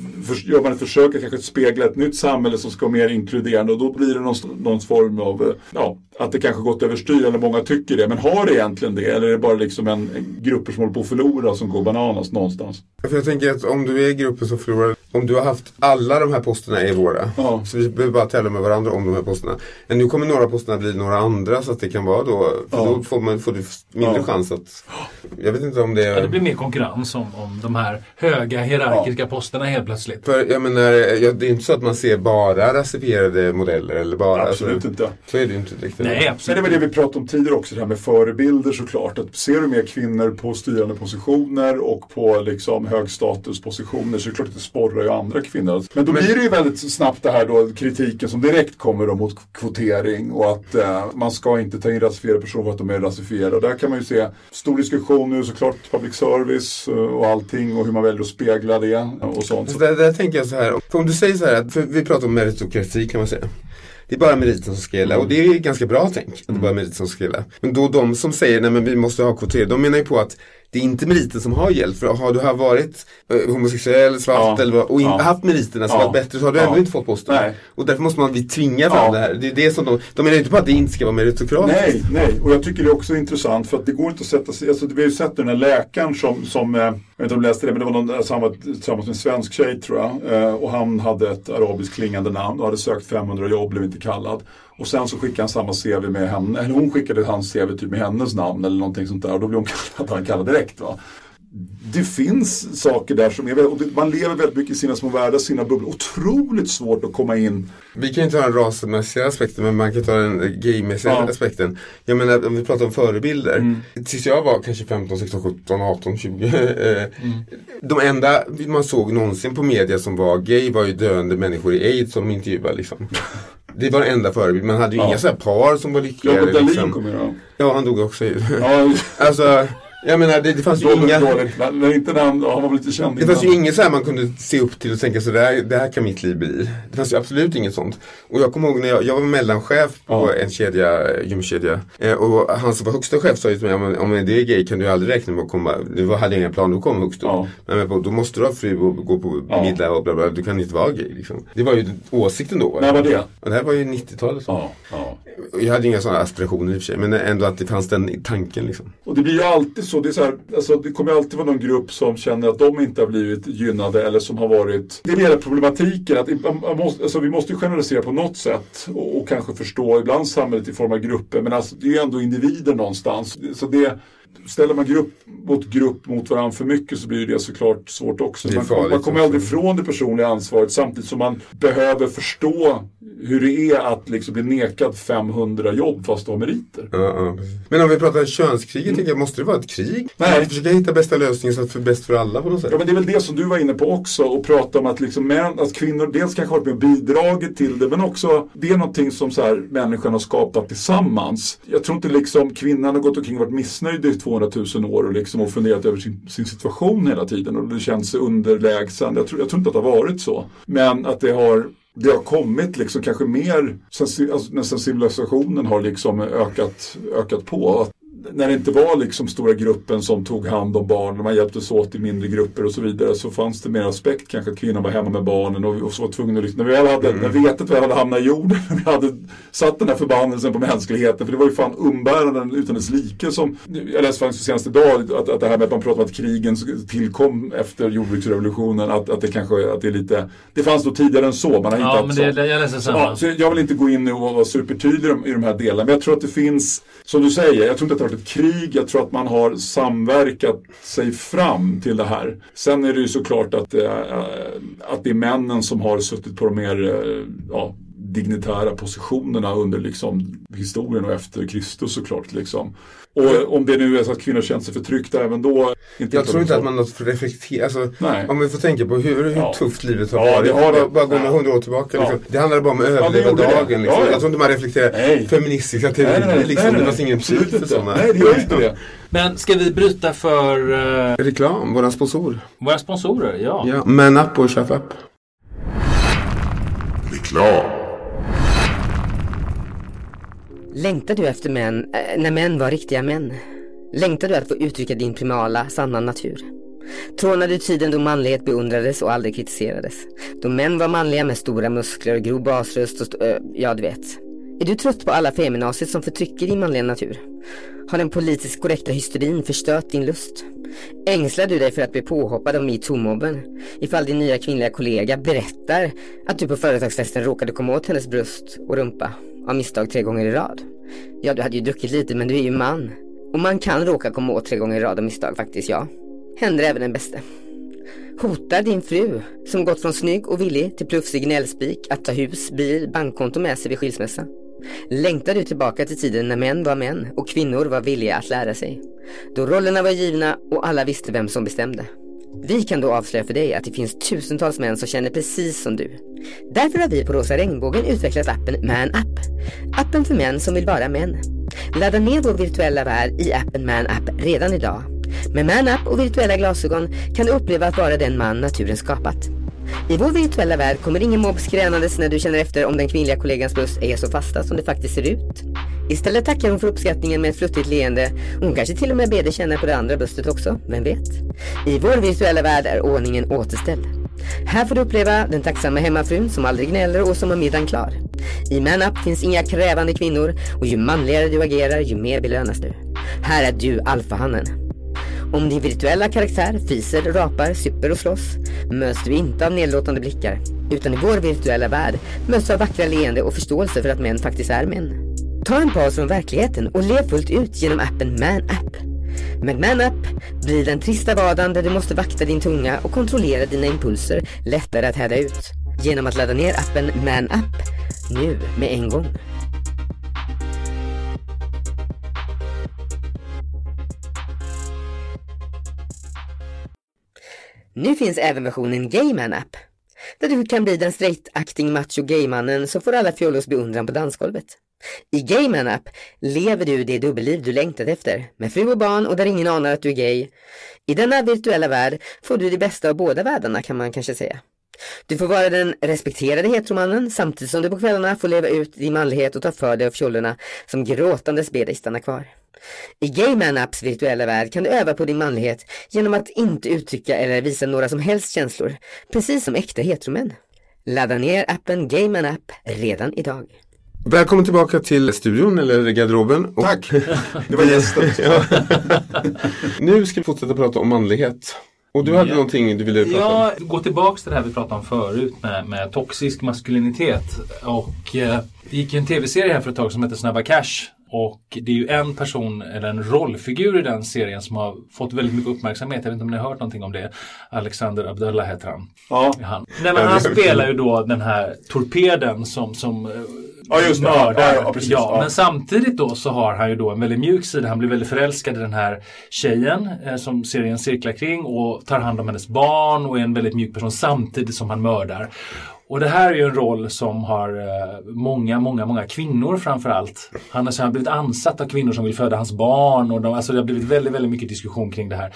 gör man ett försök att kanske spegla ett nytt samhälle som ska vara mer inkluderande och då blir det någon, någon form av, eh, ja, att det kanske gått överstyr eller många tycker det. Men har det egentligen det? Eller är det bara liksom en, en grupper som håller på att förlora som går bananas någonstans? För jag tänker att om du är i gruppen som förlorar, om du har haft alla de här posterna är våra. Ja. Så vi behöver bara tävla med varandra om de här posterna. Men nu kommer några posterna bli några andra så att det kan vara då, för Ja. då får, man, får du mindre Ja. chans att, jag vet inte om det Ja, det är blir mer konkurrens om, om de här höga hierarkiska posterna helt plötsligt. för jag menar, det är inte så att man ser bara rasifierade modeller eller bara Absolut alltså, inte. Så är det ju inte riktigt. Nej, Men det absolut. var det vi pratade om tidigare också, det här med förebilder såklart. Att ser du mer kvinnor på styrande positioner och på liksom högstatuspositioner så är det klart att det sporrar ju andra kvinnor. Men då blir det ju väldigt snabbt det här då kritiken som direkt kommer då mot kvotering och att eh, man ska inte ta in rasifierade personer för att de är rasifierade. Och där kan man ju se stor diskussion nu såklart public service eh, och allting och hur man väljer att spegla det och sånt. Så där, där tänker jag så här, för om du säger så här, för vi pratar om meritokrati kan man säga. Det är bara meriten som ska gälla och det är ganska bra tänk. Att det är bara meriten som ska gälla. Men då de som säger nej men vi måste ha kvotering, de menar ju på att det är inte meriten som har gällt. För har du har varit eh, homosexuell, svart Ja. eller, och inte Ja. haft meriterna som Ja. varit bättre så har du ändå inte fått posten. Nej. Och därför måste man vi tvinga fram det här. Det är det som de, de menar inte på att det inte ska vara meritokratiskt. Nej, nej, och jag tycker det är också intressant för att det går inte att sätta sig, alltså vi har ju sett den här läkaren som, som eh, jag vet inte om du läste det, men det var någon, alltså han var tillsammans med en svensk tjej tror jag. Eh, och han hade ett arabiskt klingande namn och hade sökt 500 jobb, blev inte kallad. Och sen så skickade han samma CV med henne, eller hon skickade hans CV typ med hennes namn eller någonting sånt där och då blev hon kallad, kallad direkt va. Det finns saker där som är, och man lever väldigt mycket i sina små världar, sina bubblor. Otroligt svårt att komma in. Vi kan ju ta den rasmässiga aspekten men man kan ta den gaymässiga Ja. aspekten. Jag menar om vi pratar om förebilder. Mm. Tills jag var kanske 15, 16, 17, 18, 20. eh, Mm. De enda man såg någonsin på media som var gay var ju döende människor i aids som de intervjuade liksom. Det var den enda förebild. Man hade ju Ja. inga så par som var lyckliga. Dahlin liksom. kommer jag Ja, han dog också ju. Ja, Alltså, jag menar det, det fanns ju inga... dåligt. Men men inte när han, han var väl lite känd Det fanns ju inget så här man kunde se upp till och tänka så där, det här kan mitt liv bli. Det fanns ju absolut inget sånt. Och jag kommer ihåg när jag, jag var mellanchef på Ja. en kedja, gymkedja. Eh, och han som var högsta chef sa ju till mig, "Ja, men om det är gay kan du aldrig räkna med att komma, du var- hade inga planer att komma högst upp. Ja. Men då måste du ha fru och gå på Ja. middag och bla bla, du kan inte vara gay liksom. Det var ju åsikten då. När var det? Och det här var ju 90-talet. Ja, ja. Jag hade inga sådana aspirationer i och för sig, men ändå att det fanns den tanken liksom. Och det blir ju alltid så. Det, är så här, alltså, det kommer alltid vara någon grupp som känner att de inte har blivit gynnade eller som har varit... Det är hela problematiken. Att man- måste, alltså, vi måste generalisera på något sätt och, och kanske förstå ibland samhället i form av grupper. Men alltså, det är ju ändå individer någonstans. Så det, ställer man grupp mot grupp mot varandra för mycket så blir det såklart svårt också. Man, kommer- man kommer aldrig ifrån det personliga ansvaret samtidigt som man behöver förstå hur det är att liksom bli nekad 500 jobb fast du har meriter. Ja, precis. Men om vi pratar könskriget, tänker jag, måste det vara ett krig? Nej. Man försöker hitta bästa lösningen så att det är bäst för alla på något sätt. Ja men det är väl det som du var inne på också och prata om att, liksom män, att kvinnor dels kanske varit med och bidragit till det men också det är någonting som så här, människan har skapat tillsammans. Jag tror inte liksom kvinnan har gått omkring och varit missnöjd i 200 000 år och, liksom, och funderat över sin, sin situation hela tiden och det känns sig underlägsen. Jag tror, jag tror inte att det har varit så. Men att det har det har kommit liksom kanske mer sen, alltså, nästan civilisationen har liksom ökat, ökat på. När det inte var liksom stora gruppen som tog hand om barnen, man hjälptes åt i mindre grupper och så vidare, så fanns det mer aspekt kanske att kvinnan var hemma med barnen och, och så var tvungna att, när vi väl hade, när vetet väl hade hamnat i jorden, när vi hade satt den här förbannelsen på mänskligheten, för det var ju fan umbäranden utan dess like som, jag läste faktiskt senast idag, att, att det här med att man pratar om att krigen tillkom efter jordbruksrevolutionen, att, att det kanske, att det är lite, det fanns nog tidigare än så, man har inte Ja, haft men det, jag läser samma. Ja, så jag vill inte gå in nu och vara supertydlig i de- i de här delarna. Men jag tror att det finns, som du säger, jag tror inte att det har varit ett krig. Jag tror att man har samverkat sig fram till det här. Sen är det ju såklart att, eh, att det är männen som har suttit på de mer eh, ja, dignitära positionerna under liksom, historien och efter Kristus såklart. Liksom. Och om det nu är så att kvinnor känner sig förtryckta även då. Inte Jag tror inte att man har reflekterat, alltså, Nej. om vi får tänka på hur, hur Ja. tufft livet har Ja, varit. det har det. Bara, gå några Ja. hundra år tillbaka. Ja. Liksom. Det handlade bara om att överleva dagen. Liksom. Ja, ja. Jag tror inte man reflekterar Nej. feministiska teorier. nej, nej, liksom. det fanns ingen tid för sådana. Nej, det gör inte det. Men ska vi bryta för uh, Reklam, våran sponsor. våra sponsorer? Ja. Ja. Man up och shut up. Reklam. Längtar du efter män, eh, när män var riktiga män? Längtar du att få uttrycka din primala, sanna natur? Trånar du tiden då manlighet beundrades och aldrig kritiserades? Då män var manliga med stora muskler, grov basröst och st- ja du vet. Är du trött på alla feminazier som förtrycker din manliga natur? Har den politiskt korrekta hysterin förstört din lust? Ängslar du dig för att bli påhoppad av metoo-mobben? Ifall din nya kvinnliga kollega berättar att du på företagsfesten råkade komma åt hennes bröst och rumpa av misstag tre gånger i rad? Ja, du hade ju druckit lite men du är ju man. Och man kan råka komma åt tre gånger i rad av misstag faktiskt, ja. Händer även den bäste. Hotar din fru, som gått från snygg och villig till plufsig gnällspik, att ta hus, bil, bankkonto med sig vid skilsmässa? Längtar du tillbaka till tiden när män var män och kvinnor var villiga att lära sig? Då rollerna var givna och alla visste vem som bestämde. Vi kan då avslöja för dig att det finns tusentals män som känner precis som du. Därför har vi på Rosa Regnbågen utvecklat appen Man App. Appen för män som vill vara män. Ladda ner vår virtuella värld i appen Man App redan idag. Med Man App och virtuella glasögon kan du uppleva att vara den man naturen skapat. I vår virtuella värld kommer ingen mobb skränandes när du känner efter om den kvinnliga kollegans bröst är så fasta som det faktiskt ser ut. Istället tackar hon för uppskattningen med ett fluttigt leende och hon kanske till och med ber dig känna på det andra bröstet också, vem vet? I vår virtuella värld är ordningen återställd. Här får du uppleva den tacksamma hemmafrun som aldrig gnäller och som har middagen klar. I ManUp finns inga krävande kvinnor och ju manligare du agerar ju mer belönas du. Här är du alfahannen. Om din virtuella karaktär fiser, rapar, super och slåss möts du inte av nedlåtande blickar utan i vår virtuella värld möts du av vackra leende och förståelse för att män faktiskt är män. Ta en paus från verkligheten och lev fullt ut genom appen ManUp. Med ManUp blir den trista vardagen där du måste vakta din tunga och kontrollera dina impulser lättare att häda ut. Genom att ladda ner appen ManUp nu med en gång. Nu finns även versionen Gayman App. Där du kan bli den straight-acting macho gaymannen som får alla fjollos beundran på dansgolvet. I Gayman App lever du det dubbelliv du längtat efter, med fru och barn och där ingen anar att du är gay. I denna virtuella värld får du det bästa av båda världarna kan man kanske säga. Du får vara den respekterade heteromannen samtidigt som du på kvällarna får leva ut din manlighet och ta för dig av fjollorna som gråtandes ber dig stanna kvar. I Gayman Apps virtuella värld kan du öva på din manlighet genom att inte uttrycka eller visa några som helst känslor, precis som äkta heteromän. Ladda ner appen Gayman App redan idag. Välkommen tillbaka till studion eller garderoben. Och Tack, det var gästen. ja. nu ska vi fortsätta prata om manlighet. Och du hade Ja. någonting du ville prata om. Ja, gå tillbaks till det här vi pratade om förut med, med toxisk maskulinitet. Och eh, det gick ju en tv-serie här för ett tag som heter Snabba Cash. Och det är ju en person, eller en rollfigur i den serien som har fått väldigt mycket uppmärksamhet. Jag vet inte om ni har hört någonting om det. Alexander Abdullah heter han. Ja. Han. Nej, men han spelar ju då den här torpeden som, som eh, Ja, just mördar. Ja, ja, precis. Ja. Men samtidigt då så har han ju då en väldigt mjuk sida. Han blir väldigt förälskad i den här tjejen eh, som serien cirklar kring och tar hand om hennes barn och är en väldigt mjuk person samtidigt som han mördar. Och det här är ju en roll som har eh, många, många, många kvinnor framförallt. Han han har blivit ansatt av kvinnor som vill föda hans barn och de, alltså det har blivit väldigt, väldigt mycket diskussion kring det här.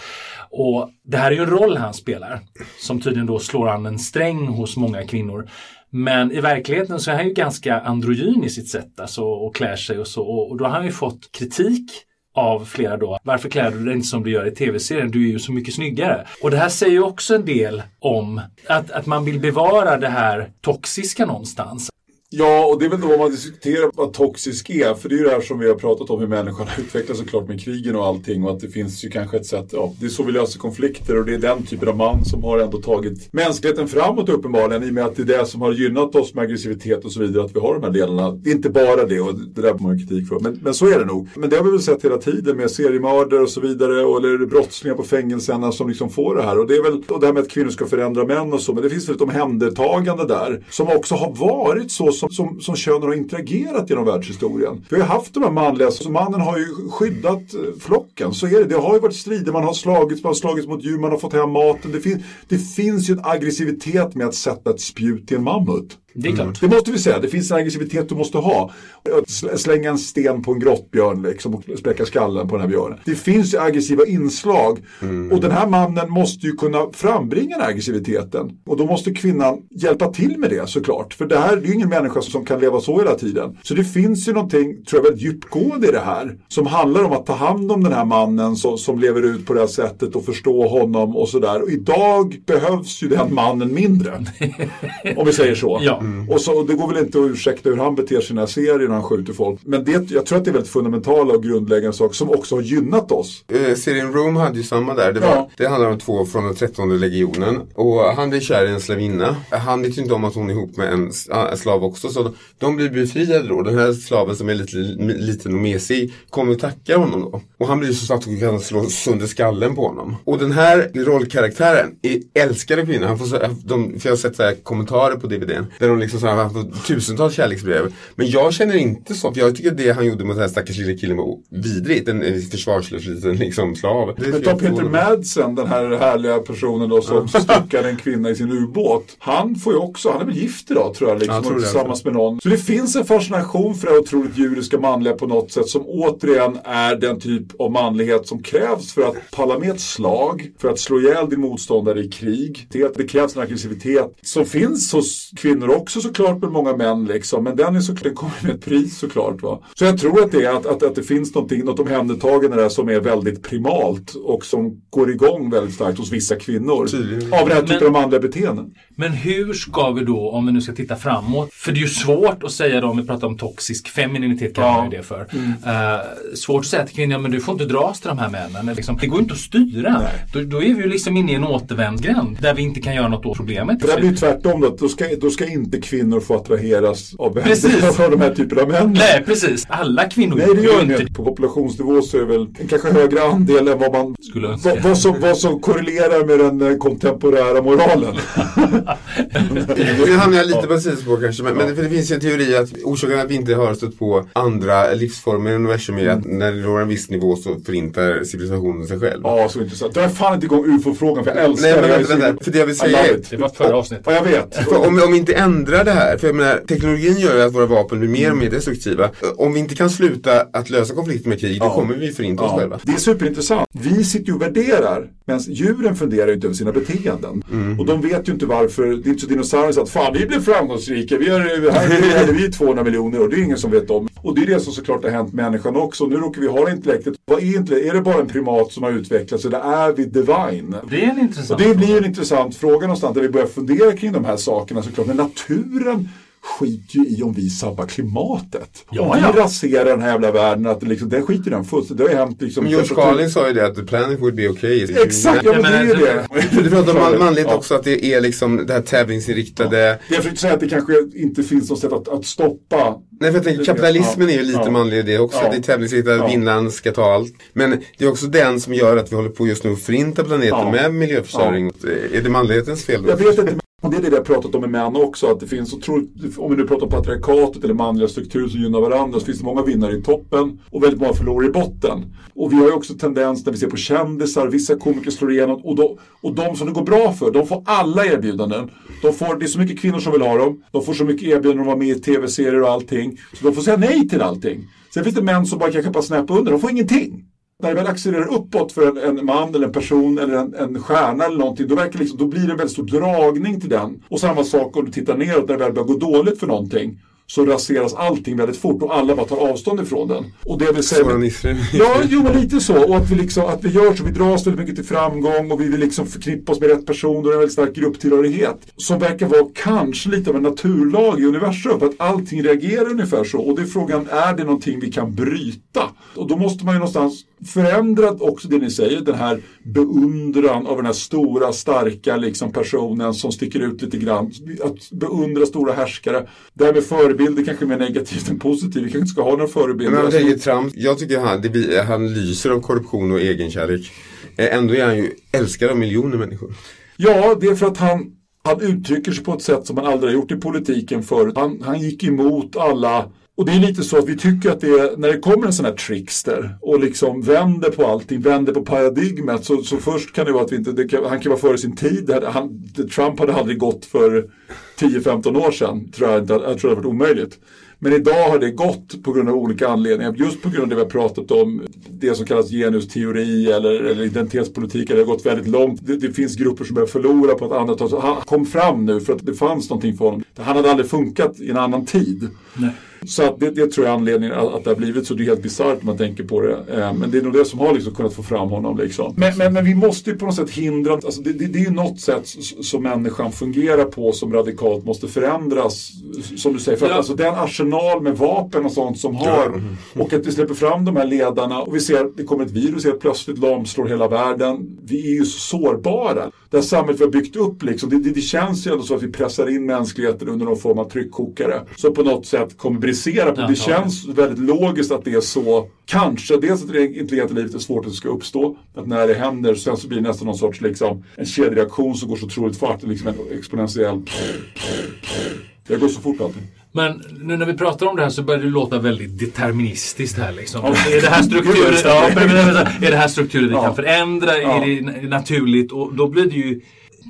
Och det här är ju en roll han spelar som tydligen då slår an en sträng hos många kvinnor. Men i verkligheten så är han ju ganska androgyn i sitt sätt alltså, och klär sig och så. Och, och då har han ju fått kritik av flera då. Varför klär du dig inte som du gör i tv-serien? Du är ju så mycket snyggare. Och det här säger ju också en del om att, att man vill bevara det här toxiska någonstans. Ja, och det är väl då man diskuterar vad toxisk är. För det är ju det här som vi har pratat om hur människan har utvecklats såklart med krigen och allting. Och att det finns ju kanske ett sätt, ja, det är så vi löser konflikter. Och det är den typen av man som har ändå tagit mänskligheten framåt uppenbarligen. I och med att det är det som har gynnat oss med aggressivitet och så vidare. Att vi har de här delarna. Det är inte bara det och det där får man ju kritik för. Men, men så är det nog. Men det har vi väl sett hela tiden med seriemördare och så vidare. Och, eller brottslingar på fängelserna som liksom får det här. Och det är väl och det här med att kvinnor ska förändra män och så. Men det finns väl ett omhändertagande där. Som också har varit så som, som, som könen har interagerat genom världshistorien. Vi har haft de här manliga, så mannen har ju skyddat eh, flocken. Så är det. Det har ju varit strider, man har slagits, man har slagits mot djur, man har fått hem maten. Det, fin, det finns ju en aggressivitet med att sätta ett spjut i en mammut. Det är klart. Det måste vi säga, det finns en aggressivitet du måste ha. Slänga en sten på en grottbjörn liksom, och spräcka skallen på den här björnen. Det finns ju aggressiva inslag. Och den här mannen måste ju kunna frambringa den här aggressiviteten. Och då måste kvinnan hjälpa till med det såklart. För det här det är ju ingen människa som kan leva så hela tiden. Så det finns ju någonting, tror jag, väldigt djupgående i det här. Som handlar om att ta hand om den här mannen så, som lever ut på det här sättet och förstå honom och sådär. Och idag behövs ju den mannen mindre. om vi säger så. Ja. Och, så, och det går väl inte att ursäkta hur han beter sig i den här serien när han skjuter folk. Men det, jag tror att det är väldigt fundamentala och grundläggande saker som också har gynnat oss. Eh, serien Rome hade ju samma där. Det, var, Ja. det handlar om två från den trettonde legionen. Och han blir kär i en slavinna. Han vet ju inte om att hon är ihop med en, en slav också. Så de blir befriade då. Den här slaven som är lite li- liten och mesig kommer och tackar honom då. Och han blir så snabbt att kan slå sönder skallen på honom. Och den här rollkaraktären är älskade kvinnor. Han får, de, för jag har sett så här kommentarer på DVDn. Där de från liksom så här, han tusentals kärleksbrev. Men jag känner inte så, för jag tycker det han gjorde mot den här stackars lilla killen var vidrigt. En, en försvarslös liten liksom, slav. Men ta Peter Madsen, den här härliga personen då som styckade en kvinna i sin ubåt. Han får ju också, han är väl gift idag tror jag, liksom, Ja, jag tror och tillsammans med någon. Så det finns en fascination för det här otroligt djuriska manliga på något sätt som återigen är den typ av manlighet som krävs för att palla med ett slag, för att slå ihjäl din motståndare i krig. Det, det krävs en aggressivitet som finns hos kvinnor också såklart, men många män liksom. Men den, är såklart, den kommer med ett pris såklart. Va? Så jag tror att det är att, att, att det finns någonting, något omhändertagande där som är väldigt primalt och som går igång väldigt starkt hos vissa kvinnor. Tydligen. Av den här typen Men- av manliga beteenden. Men hur ska vi då, om vi nu ska titta framåt, för det är ju svårt att säga då, om vi pratar om toxisk femininitet kallar Ja. man ju det för. Eh, svårt att säga till kvinnor, ja, men du får inte dras till de här männen. Liksom, det går inte att styra. Då, då är vi ju liksom inne i en återvändsgränd där vi inte kan göra något åt problemet. För det blir ju tvärtom då, att då ska, då ska inte kvinnor få attraheras av, Precis. av de här typerna av män. Nej, precis. Alla kvinnor Nej, det gör ju inget. På populationsnivå så är det väl en kanske högre andel än vad man Skulle önska. vad, vad, som, vad som korrelerar med den eh, kontemporära moralen. Nu hamnar jag lite på sidospår kanske, men, men för det finns ju en teori att orsaken att vi inte har stött på andra livsformer i universum är att när det når en viss nivå så förintar civilisationen sig själv. Ja, så intressant. Dra fan inte igång ufo-frågan för jag älskar Nej men det. Vänta, vänta, för det jag vill säga är. Det var förra avsnittet. Ja, jag vet. Om, om vi inte ändrar det här, för jag menar, teknologin gör ju att våra vapen blir mer och mer destruktiva. Om vi inte kan sluta att lösa konflikter med krig, då Ja. kommer vi förinta oss Ja, själva. det är superintressant. Vi sitter ju och värderar, medan djuren funderar ju inte över sina beteenden. Mm. Och de vet ju inte varför, det är inte så dinosaurier sa att fan vi blev framgångsrika, vi är, här hade vi 200 miljoner och det är ingen som vet om. Och det är det som såklart har hänt människan också. Nu råkar vi ha intellektet. Vad är intellekt? Är det bara en primat som har utvecklats eller är vi divine? Det är en intressant Och det blir en intressant fråga någonstans där vi börjar fundera kring de här sakerna såklart. Men naturen skiter ju i om vi sabbar klimatet. Ja, om vi ja. raserar den här jävla världen, att det liksom, den skiter den fullständigt. Det har hänt liksom. Men George Carlin sa ju det att the planet would be okay. Exakt, ja men det är ju det. Du pratar om man- manligt Ja. också, att det är liksom det här tävlingsinriktade. Det jag försökte säga att det kanske inte finns något sätt att, att stoppa. Nej, för jag tänker, kapitalismen är ju lite Ja. manlig i det också. Ja. Det är tävlingsinriktat, Ja. vinnaren ska ta allt. Men det är också den som gör att vi håller på just nu att förinta planeten Ja. med miljöförstöring. Är det manlighetens fel då? Jag vet inte, och det är det jag har pratat om med män också, att det finns otroligt, om vi nu pratar om patriarkatet eller manliga strukturer som gynnar varandra, så finns det många vinnare i toppen och väldigt många förlorare i botten. Och vi har ju också tendens när vi ser på kändisar, vissa komiker slår igenom och, då, och de som det går bra för, de får alla erbjudanden. De får, det är så mycket kvinnor som vill ha dem, de får så mycket erbjudanden att vara med i tv-serier och allting, så de får säga nej till allting. Sen finns det män som bara kan bara snäppa under, de får ingenting. När det väl accelererar uppåt för en, en man eller en person eller en, en stjärna eller någonting, då, verkar liksom, då blir det en väldigt stor dragning till den. Och samma sak om du tittar neråt, när det väl börjar gå dåligt för någonting, så raseras allting väldigt fort och alla bara tar avstånd ifrån den. Och det vill säga... Svåra nisser. Ja, jo men lite så. Och att vi, liksom, att vi gör så, vi dras väldigt mycket till framgång och vi vill liksom förknippa oss med rätt person och en väldigt stark grupptillhörighet. Som verkar vara kanske lite av en naturlag i universum. För att allting reagerar ungefär så. Och det är frågan, är det någonting vi kan bryta? Och då måste man ju någonstans förändra också det ni säger, den här beundran av den här stora, starka liksom personen som sticker ut lite grann. Att beundra stora härskare. Det här med förebilder kanske är mer negativt än positivt. Vi kanske inte ska ha några förebilder. Men man Alltså, Trump, jag tycker han, det, han lyser av korruption och egenkärlek. Eh, Ändå är han ju älskad av miljoner människor. Ja, det är för att han, han uttrycker sig på ett sätt som han aldrig har gjort i politiken förut. Han, han gick emot alla och det är lite så att vi tycker att det är, när det kommer en sån här trickster och liksom vänder på allting, vänder på paradigmet så, så först kan det vara att vi inte, det kan, han kan vara före sin tid. Det hade- Han, Trump hade aldrig gått för 10-15 år sedan, tror jag, inte, jag tror det hade varit omöjligt. Men idag har det gått på grund av olika anledningar. Just på grund av det vi har pratat om, det som kallas genusteori eller, eller identitetspolitik. Det har gått väldigt långt. Det, det finns grupper som börjar förlora på att andra tar Så Han kom fram nu för att det fanns någonting för honom. Han hade aldrig funkat i en annan tid. Nej. Så det, det tror jag är anledningen att, att det har blivit så. Det är helt bisarrt man tänker på det. Eh, men det är nog det som har liksom kunnat få fram honom. Liksom. Men, men, men vi måste ju på något sätt hindra, alltså det, det, det är ju något sätt som människan fungerar på som radikalt måste förändras. Som du säger, för att Ja. alltså den arsenal med vapen och sånt som har och att vi släpper fram de här ledarna och vi ser att det kommer ett virus helt plötsligt lamslår hela världen. Vi är ju så sårbara. Det här samhället vi har byggt upp liksom, det, det, det känns ju ändå så att vi pressar in mänskligheten under någon form av tryckkokare. Som på något sätt kommer brisera. På. Ja, Det ja. känns väldigt logiskt att det är så. Kanske, dels att det intelligenta livet är svårt att det ska uppstå. Att när det händer sen så blir det nästan någon sorts liksom, en kedjereaktion som går så otroligt fart. Liksom en exponentiell Det går så fort alltid. Men nu när vi pratar om det här så börjar det låta väldigt deterministiskt här liksom. Ja. Är det här strukturer, ja, men- men- men- är det här strukturer vi Ja. kan förändra? Ja. Är det na- naturligt? Och då blir det ju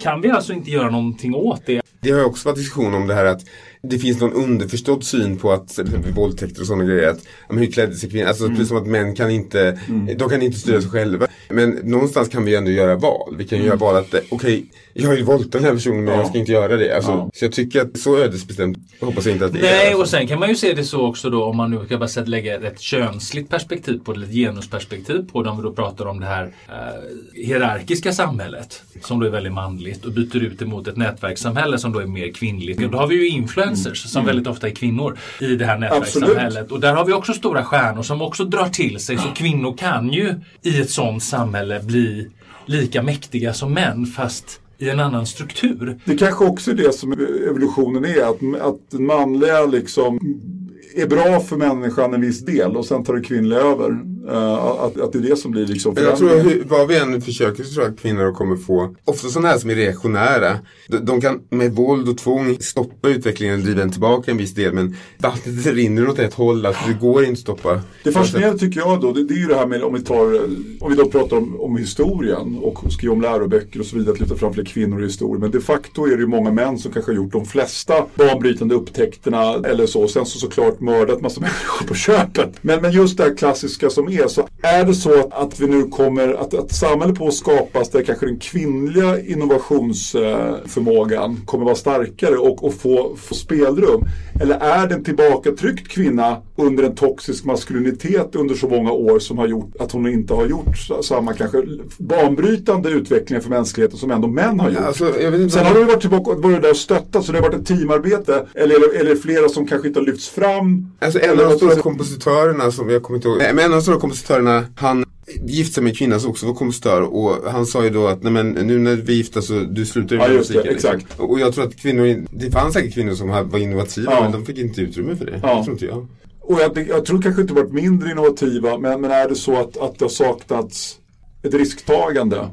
kan vi alltså inte göra någonting åt det? Det har ju också varit diskussion om det här att det finns någon underförstådd syn på att våldtäkter och sådana grejer. Att, men hur klädde sig kvinnor? Alltså precis som att män kan inte, de kan inte styra sig själva. Men någonstans kan vi ändå göra val. Vi kan ju göra val att eh, okej, jag har ju valt den här personen men Ja. jag ska inte göra det. Alltså, Ja. Så jag tycker att så ödesbestämt hoppas jag inte att det är. Nej, alltså. och sen kan man ju se det så också då om man nu ska bara sätta- lägga ett könsligt perspektiv på det, ett genusperspektiv på det, om vi då pratar om det här eh, hierarkiska samhället som då är väldigt manligt och byter ut det mot ett nätverkssamhälle som då är mer kvinnligt. Och då har vi ju influencers som väldigt ofta är kvinnor i det här nätverkssamhället. Och där har vi också stora stjärnor som också drar till sig. Så kvinnor kan ju i ett sådant samhälle bli lika mäktiga som män fast i en annan struktur. Det kanske också är det som evolutionen är, att, att den manliga liksom är bra för människan en viss del och sen tar det kvinnliga över. Eh, att, att det är det som blir liksom jag tror hur, vad vi än försöker så tror jag att kvinnor kommer få, ofta sådana här som är reaktionära, de, de kan med våld och tvång stoppa utvecklingen och driva den tillbaka en viss del men vattnet rinner åt ett håll, alltså det går inte att stoppa. Det fascinerande tycker jag då, det, det är ju det här med om vi tar, eh, om vi då pratar om, om historien och skriver om läroböcker och så vidare, att lyfta fram fler kvinnor i historien. Men de facto är det ju många män som kanske har gjort de flesta banbrytande upptäckterna eller så. Sen så såklart mördat massa människor på köpet. Men, men just det här klassiska som är, så är det så att, att vi nu kommer, att, att samhället på att skapas där kanske den kvinnliga innovationsförmågan kommer vara starkare och, och få, få spelrum? Eller är det en tillbakatryckt kvinna under en toxisk maskulinitet under så många år som har gjort att hon inte har gjort sa- samma kanske banbrytande utveckling för mänskligheten som ändå män har gjort? Alltså, Sen har det varit tillbaka och varit där och stöttat så det har varit ett teamarbete. Eller, eller, eller flera som kanske inte har lyfts fram. Alltså en av de stora kompositörerna som jag kommer inte ihåg, men en av de stora kompositörerna, han gifte sig med en kvinna som också var kompositör och han sa ju då att nej men nu när vi är gifta så du slutar ju Ja, med det, musiken. liksom. exakt. Och jag tror att kvinnor, det fanns säkert kvinnor som var innovativa Ja. men de fick inte utrymme för det. Ja. Det tror inte jag. Och jag, jag tror kanske inte varit mindre innovativa men, men är det så att, att det har saknats ett risktagande?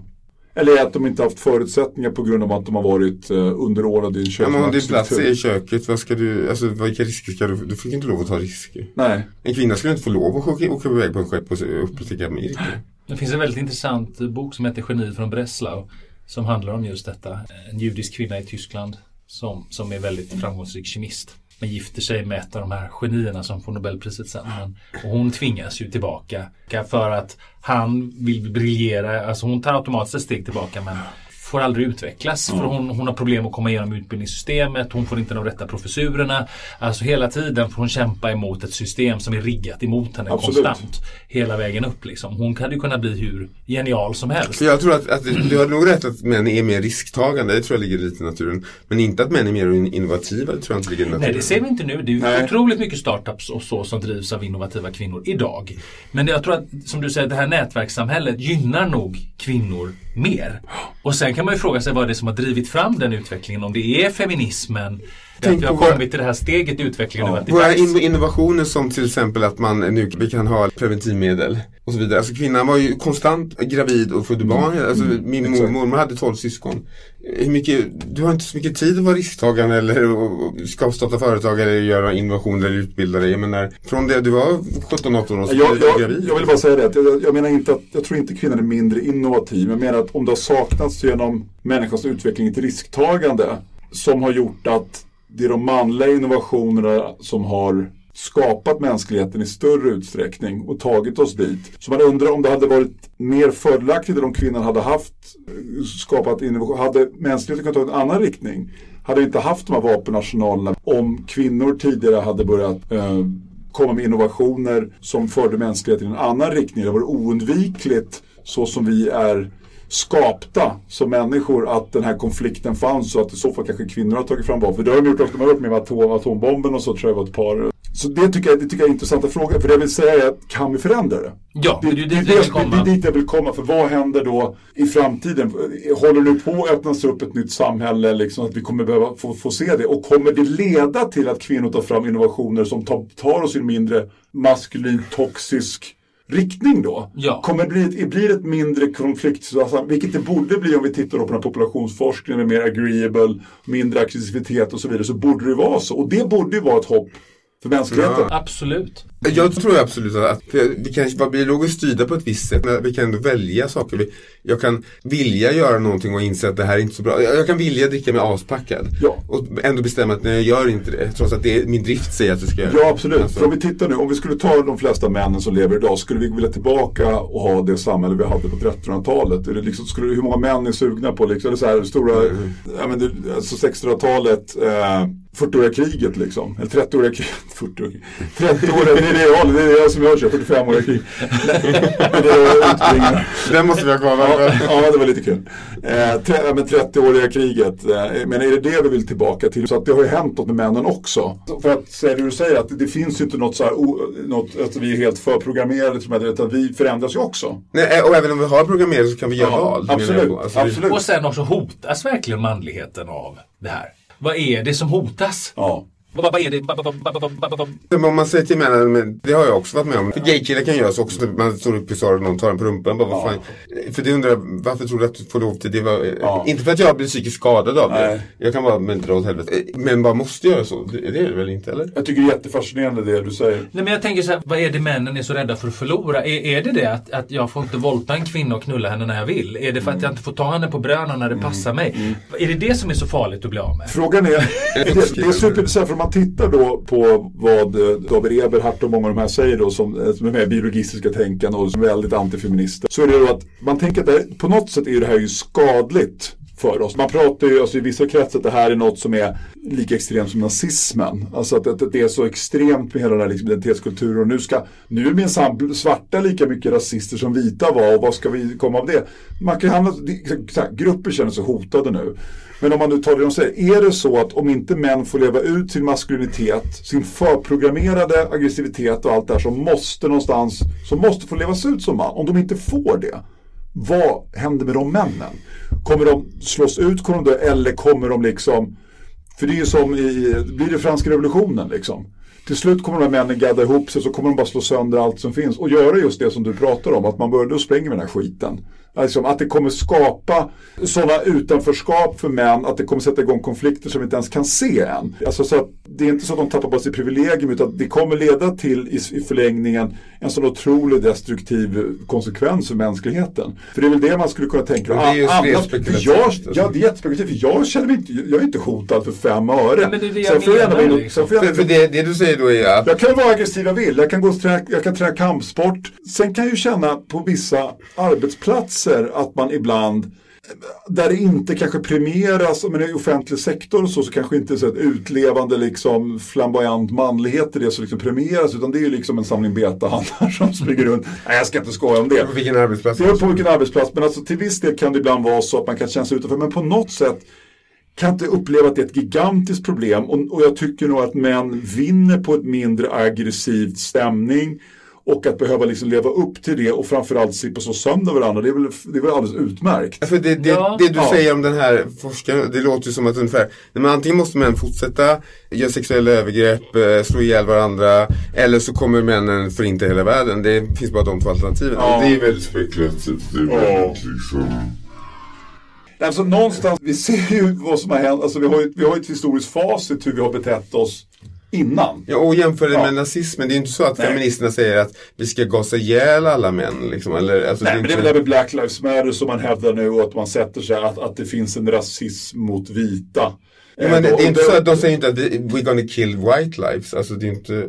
Eller att de inte haft förutsättningar på grund av att de har varit eh, underordnade i en Ja, men om det är plats i köket, vad ska du, alltså vilka risker ska du, du fick inte lov att ta risker. Nej. En kvinna skulle inte få lov att åka, åka iväg på en skepp och upptäcka Amerika. Det finns en väldigt intressant bok som heter Geni från Breslau. Som handlar om just detta. En judisk kvinna i Tyskland som, som är väldigt framgångsrik kemist. Men gifter sig med ett av de här genierna som får Nobelpriset sen. Men, och hon tvingas ju tillbaka för att han vill briljera. Alltså hon tar automatiskt ett steg tillbaka men får aldrig utvecklas. För hon, hon har problem att komma igenom utbildningssystemet. Hon får inte de rätta professurerna. Alltså hela tiden får hon kämpa emot ett system som är riggat emot henne Absolut. konstant. Hela vägen upp liksom. Hon hade ju kunnat bli hur genial som helst. Jag tror att, att du har nog rätt att män är mer risktagande, det tror jag ligger lite i naturen. Men inte att män är mer in- innovativa, det tror jag inte ligger i naturen. Nej, det ser vi inte nu. Det är ju Nej. otroligt mycket startups och så som drivs av innovativa kvinnor idag. Men jag tror att, som du säger, det här nätverkssamhället gynnar nog kvinnor mer. Och sen kan man ju fråga sig vad det är som har drivit fram den utvecklingen. Om det är feminismen, det att Tänk vi har våra- kommit till det här steget i utvecklingen är Våra in- innovationer som till exempel att man nu vi kan ha preventivmedel och så vidare. Alltså kvinnan var ju konstant gravid och födde barn. Alltså, min Exakt. mormor hade 12 syskon. Hur mycket, du har inte så mycket tid att vara risktagare eller ska starta företag eller göra innovationer eller utbilda dig. Jag menar, från det du var 17-18 år så Jag, jag, gravid. jag vill bara säga det, jag, jag menar inte att, jag tror inte kvinnan är mindre innovativ. Jag menar att om det har saknats genom människans utveckling ett risktagande som har gjort att det är de manliga innovationerna som har skapat mänskligheten i större utsträckning och tagit oss dit. Så man undrar om det hade varit mer fördelaktigt om kvinnan hade haft skapat innovation. Hade mänskligheten kunnat ta en annan riktning? Hade vi inte haft de här vapenarsenalerna om kvinnor tidigare hade börjat eh, komma med innovationer som förde mänskligheten i en annan riktning. Det var oundvikligt så som vi är skapta som människor att den här konflikten fanns och att i så fall kanske kvinnor har tagit fram vapen. För det har de gjort också, de har varit med med atom, atombomben och så tror jag var ett par. Så det tycker jag, det tycker jag är intressanta frågor. För det jag vill säga är att kan vi förändra det? Ja, Det, det är det, det, är dit jag vill komma. För vad händer då i framtiden? Håller nu på att öppnas upp ett nytt samhälle? Liksom, att vi kommer behöva få, få se det? Och kommer det leda till att kvinnor tar fram innovationer som tar, tar oss i en mindre maskulin, toxisk riktning då? Ja. Kommer det bli, ett- blir det ett mindre konfliktsituation, vilket det borde bli om vi tittar på den här populationsforskningen mer agreeable, mindre aggressivitet och så vidare, så borde det vara så. Och det borde ju vara ett hopp för mänskligheten. Absolut. Jag tror absolut att vi kan vara biologiskt styrda på ett visst sätt men vi kan ändå välja saker. Vi, jag kan vilja göra någonting och inse att det här är inte så bra. Jag, jag kan vilja dricka mig aspackad Ja. och ändå bestämma att nej, jag gör inte det trots att det är, min drift säger att jag ska göra Ja, absolut. Alltså, För om vi tittar nu, om vi skulle ta de flesta männen som lever idag, skulle vi vilja tillbaka och ha det samhälle vi hade på 1300-talet? Är det liksom, skulle, hur många män är sugna på liksom, eller så här, stora, ja, men det, alltså 1600-talet, eh, 40-åriga kriget liksom, eller 30-åriga kriget, 40 30-åriga, det är det jag håller, det är det som jag kör, 45-åriga krig. Men det är utbringar. Den måste vi ha kvar. Ja, ja, det var lite kul. Eh, tre, ja, men 30-åriga kriget, eh, men är det det vi vill tillbaka till? Så att det har ju hänt något med männen också. Så För att säga det du säger, att det finns ju inte något så här, o, något, att vi är helt förprogrammerade, till utan vi förändras ju också. Nej, och även om vi har programmerat så kan vi göra Ja, val. absolut. Alltså, det- absolut. Och sen också hotas verkligen manligheten av det här? Vad är det som hotas? Ja. Vad, är det? Men om man säger till männen, men det har jag också varit med om. För gaykillar kan göra så också. när Man står upp i salen och någon tar en på rumpan. Bara, vad fan. För det undrar jag, varför tror du att du får lov till det? Var, Ja. Inte för att jag blir psykiskt skadad av det. Nej. Jag kan bara, men dra åt helvete. Men bara måste göra så. Det, det är det väl inte eller? Jag tycker det är jättefascinerande det du säger. Nej men jag tänker så här, vad är det männen är så rädda för att förlora? Är, är det det att, att jag får inte våldta en kvinna och knulla henne när jag vill? Är det för att jag inte får ta henne på bröna när det passar mig? Är det det som är så farligt att bli av med? Frågan är, det, det är superintressant man tittar då på vad eh, David Eberhardt och många av de här säger då som, eh, som är med i biologistiska tänkande och som är väldigt antifeminister. Så är det då att man tänker att det, på något sätt är det här ju skadligt för oss. Man pratar ju alltså, i vissa kretsar att det här är något som är lika extremt som nazismen. Alltså att, att det är så extremt med hela den här liksom, identitetskulturen. Och nu, ska, nu är minsann svarta lika mycket rasister som vita var och vad ska vi komma av det? Man kan hamna, så här, grupper känner sig hotade nu. Men om man nu tar det de säger, är det så att om inte män får leva ut sin maskulinitet, sin förprogrammerade aggressivitet och allt det här som måste någonstans, som måste få levas ut som man, om de inte får det, vad händer med de männen? Kommer de slås ut, kommer de dö, eller kommer de liksom, för det är ju som i, blir det franska revolutionen liksom. Till slut kommer de här männen gadda ihop sig så kommer de bara slå sönder allt som finns och göra just det som du pratar om, att man börjar, då spränger vi den här skiten. Alltså att det kommer skapa sådana utanförskap för män att det kommer sätta igång konflikter som vi inte ens kan se än. Alltså så att det är inte så att de tappar bara sitt privilegium utan det kommer leda till i, i förlängningen en sån otroligt destruktiv konsekvens för mänskligheten. För det är väl det man skulle kunna tänka. Men det är ju Ah, mer annars- jag, ja, det är jättespekulativt. För jag känner mig inte, jag är inte hotad för fem öre. men det är det jag menar, liksom. För, gärna- för det, det du säger då är att jag kan vara aggressiv jag vill. Jag kan, gå och träna, jag kan träna kampsport. Sen kan jag ju känna på vissa arbetsplatser att man ibland där det inte kanske premieras, men i offentlig sektor och så, så kanske inte så ett utlevande liksom flamboyant manlighet är det som liksom premieras, utan det är ju liksom en samling betahandlar som springer runt. Nej, jag ska inte skoja om det. på vilken arbetsplats? Det beror på vilken arbetsplats, men alltså till viss del kan det ibland vara så att man kan känna sig utanför. Men på något sätt kan inte uppleva att det är ett gigantiskt problem. Och, och jag tycker nog att män vinner på ett mindre aggressivt stämning. Och att behöva liksom leva upp till det och framförallt slippa så sönder varandra, det är väl, det är väl alldeles utmärkt. För det, det, Ja. det du Ja. säger om den här forskaren, det låter ju som att ungefär, nej, men antingen måste män fortsätta göra sexuella övergrepp, eh, slå ihjäl varandra, eller så kommer männen förinta hela världen. Det finns bara de två alternativen. Ja. Det är väldigt spekulativt. Det är väldigt liksom... Alltså någonstans, vi ser ju vad som har hänt, alltså vi har ju, vi har ju ett historiskt facit hur vi har betett oss innan. Ja, och jämför det Ja. med nazismen. Det är inte så att Nej. feministerna säger att vi ska gasa ihjäl alla män. Liksom, eller, alltså, Nej, det är men det är väl det med Black Lives Matter som man hävdar nu och att man sätter sig att, att det finns en rasism mot vita. Ja, men det, Eh, det är inte så att de säger inte att vi, we're gonna kill white lives. Alltså, det är inte,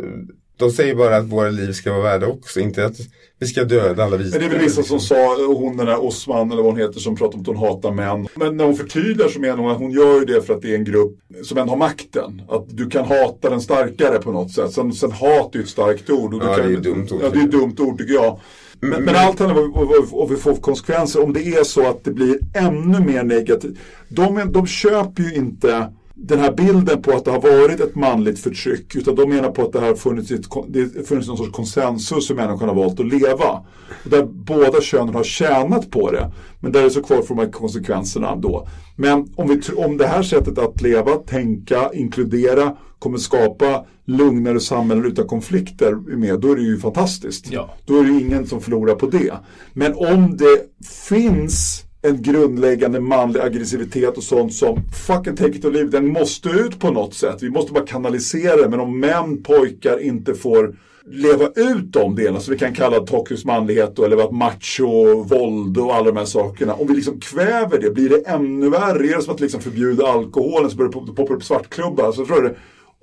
de säger bara att våra liv ska vara värda också. Inte att vi ska döda alla vita. Men det är väl vissa som sa, och hon den där Osman eller vad hon heter som pratar om att hon hatar män. Men när hon förtydligar så menar hon att hon gör ju det för att det är en grupp som ändå har makten. Att du kan hata den starkare på något sätt. Sen, sen hat är ju ett starkt ord. Och Ja, kan, det är ett dumt ord, Ja, det är ett dumt ord tycker jag. Men, men allt handlar om vad- vi får konsekvenser. Om det är så att det blir ännu mer negativt. De, de köper ju inte den här bilden på att det har varit ett manligt förtryck utan de menar på att det har funnits, ett, det funnits någon sorts konsensus hur människan har valt att leva. Där båda könen har tjänat på det. Men där är så kvar för de här konsekvenserna då. Men om, vi, om det här sättet att leva, tänka, inkludera kommer skapa lugnare samhällen utan konflikter med, då är det ju fantastiskt. Ja. Då är det ingen som förlorar på det. Men om det finns en grundläggande manlig aggressivitet och sånt som fucking take it or leave den måste ut på något sätt. Vi måste bara kanalisera det. Men om män, pojkar inte får leva ut de delarna som vi kan kalla toxisk manlighet då, eller macho, våld och alla de här sakerna. Om vi liksom kväver det, blir det ännu värre. Är det som att liksom förbjuda alkoholen så börjar det poppa upp svartklubbar. Så tror jag det,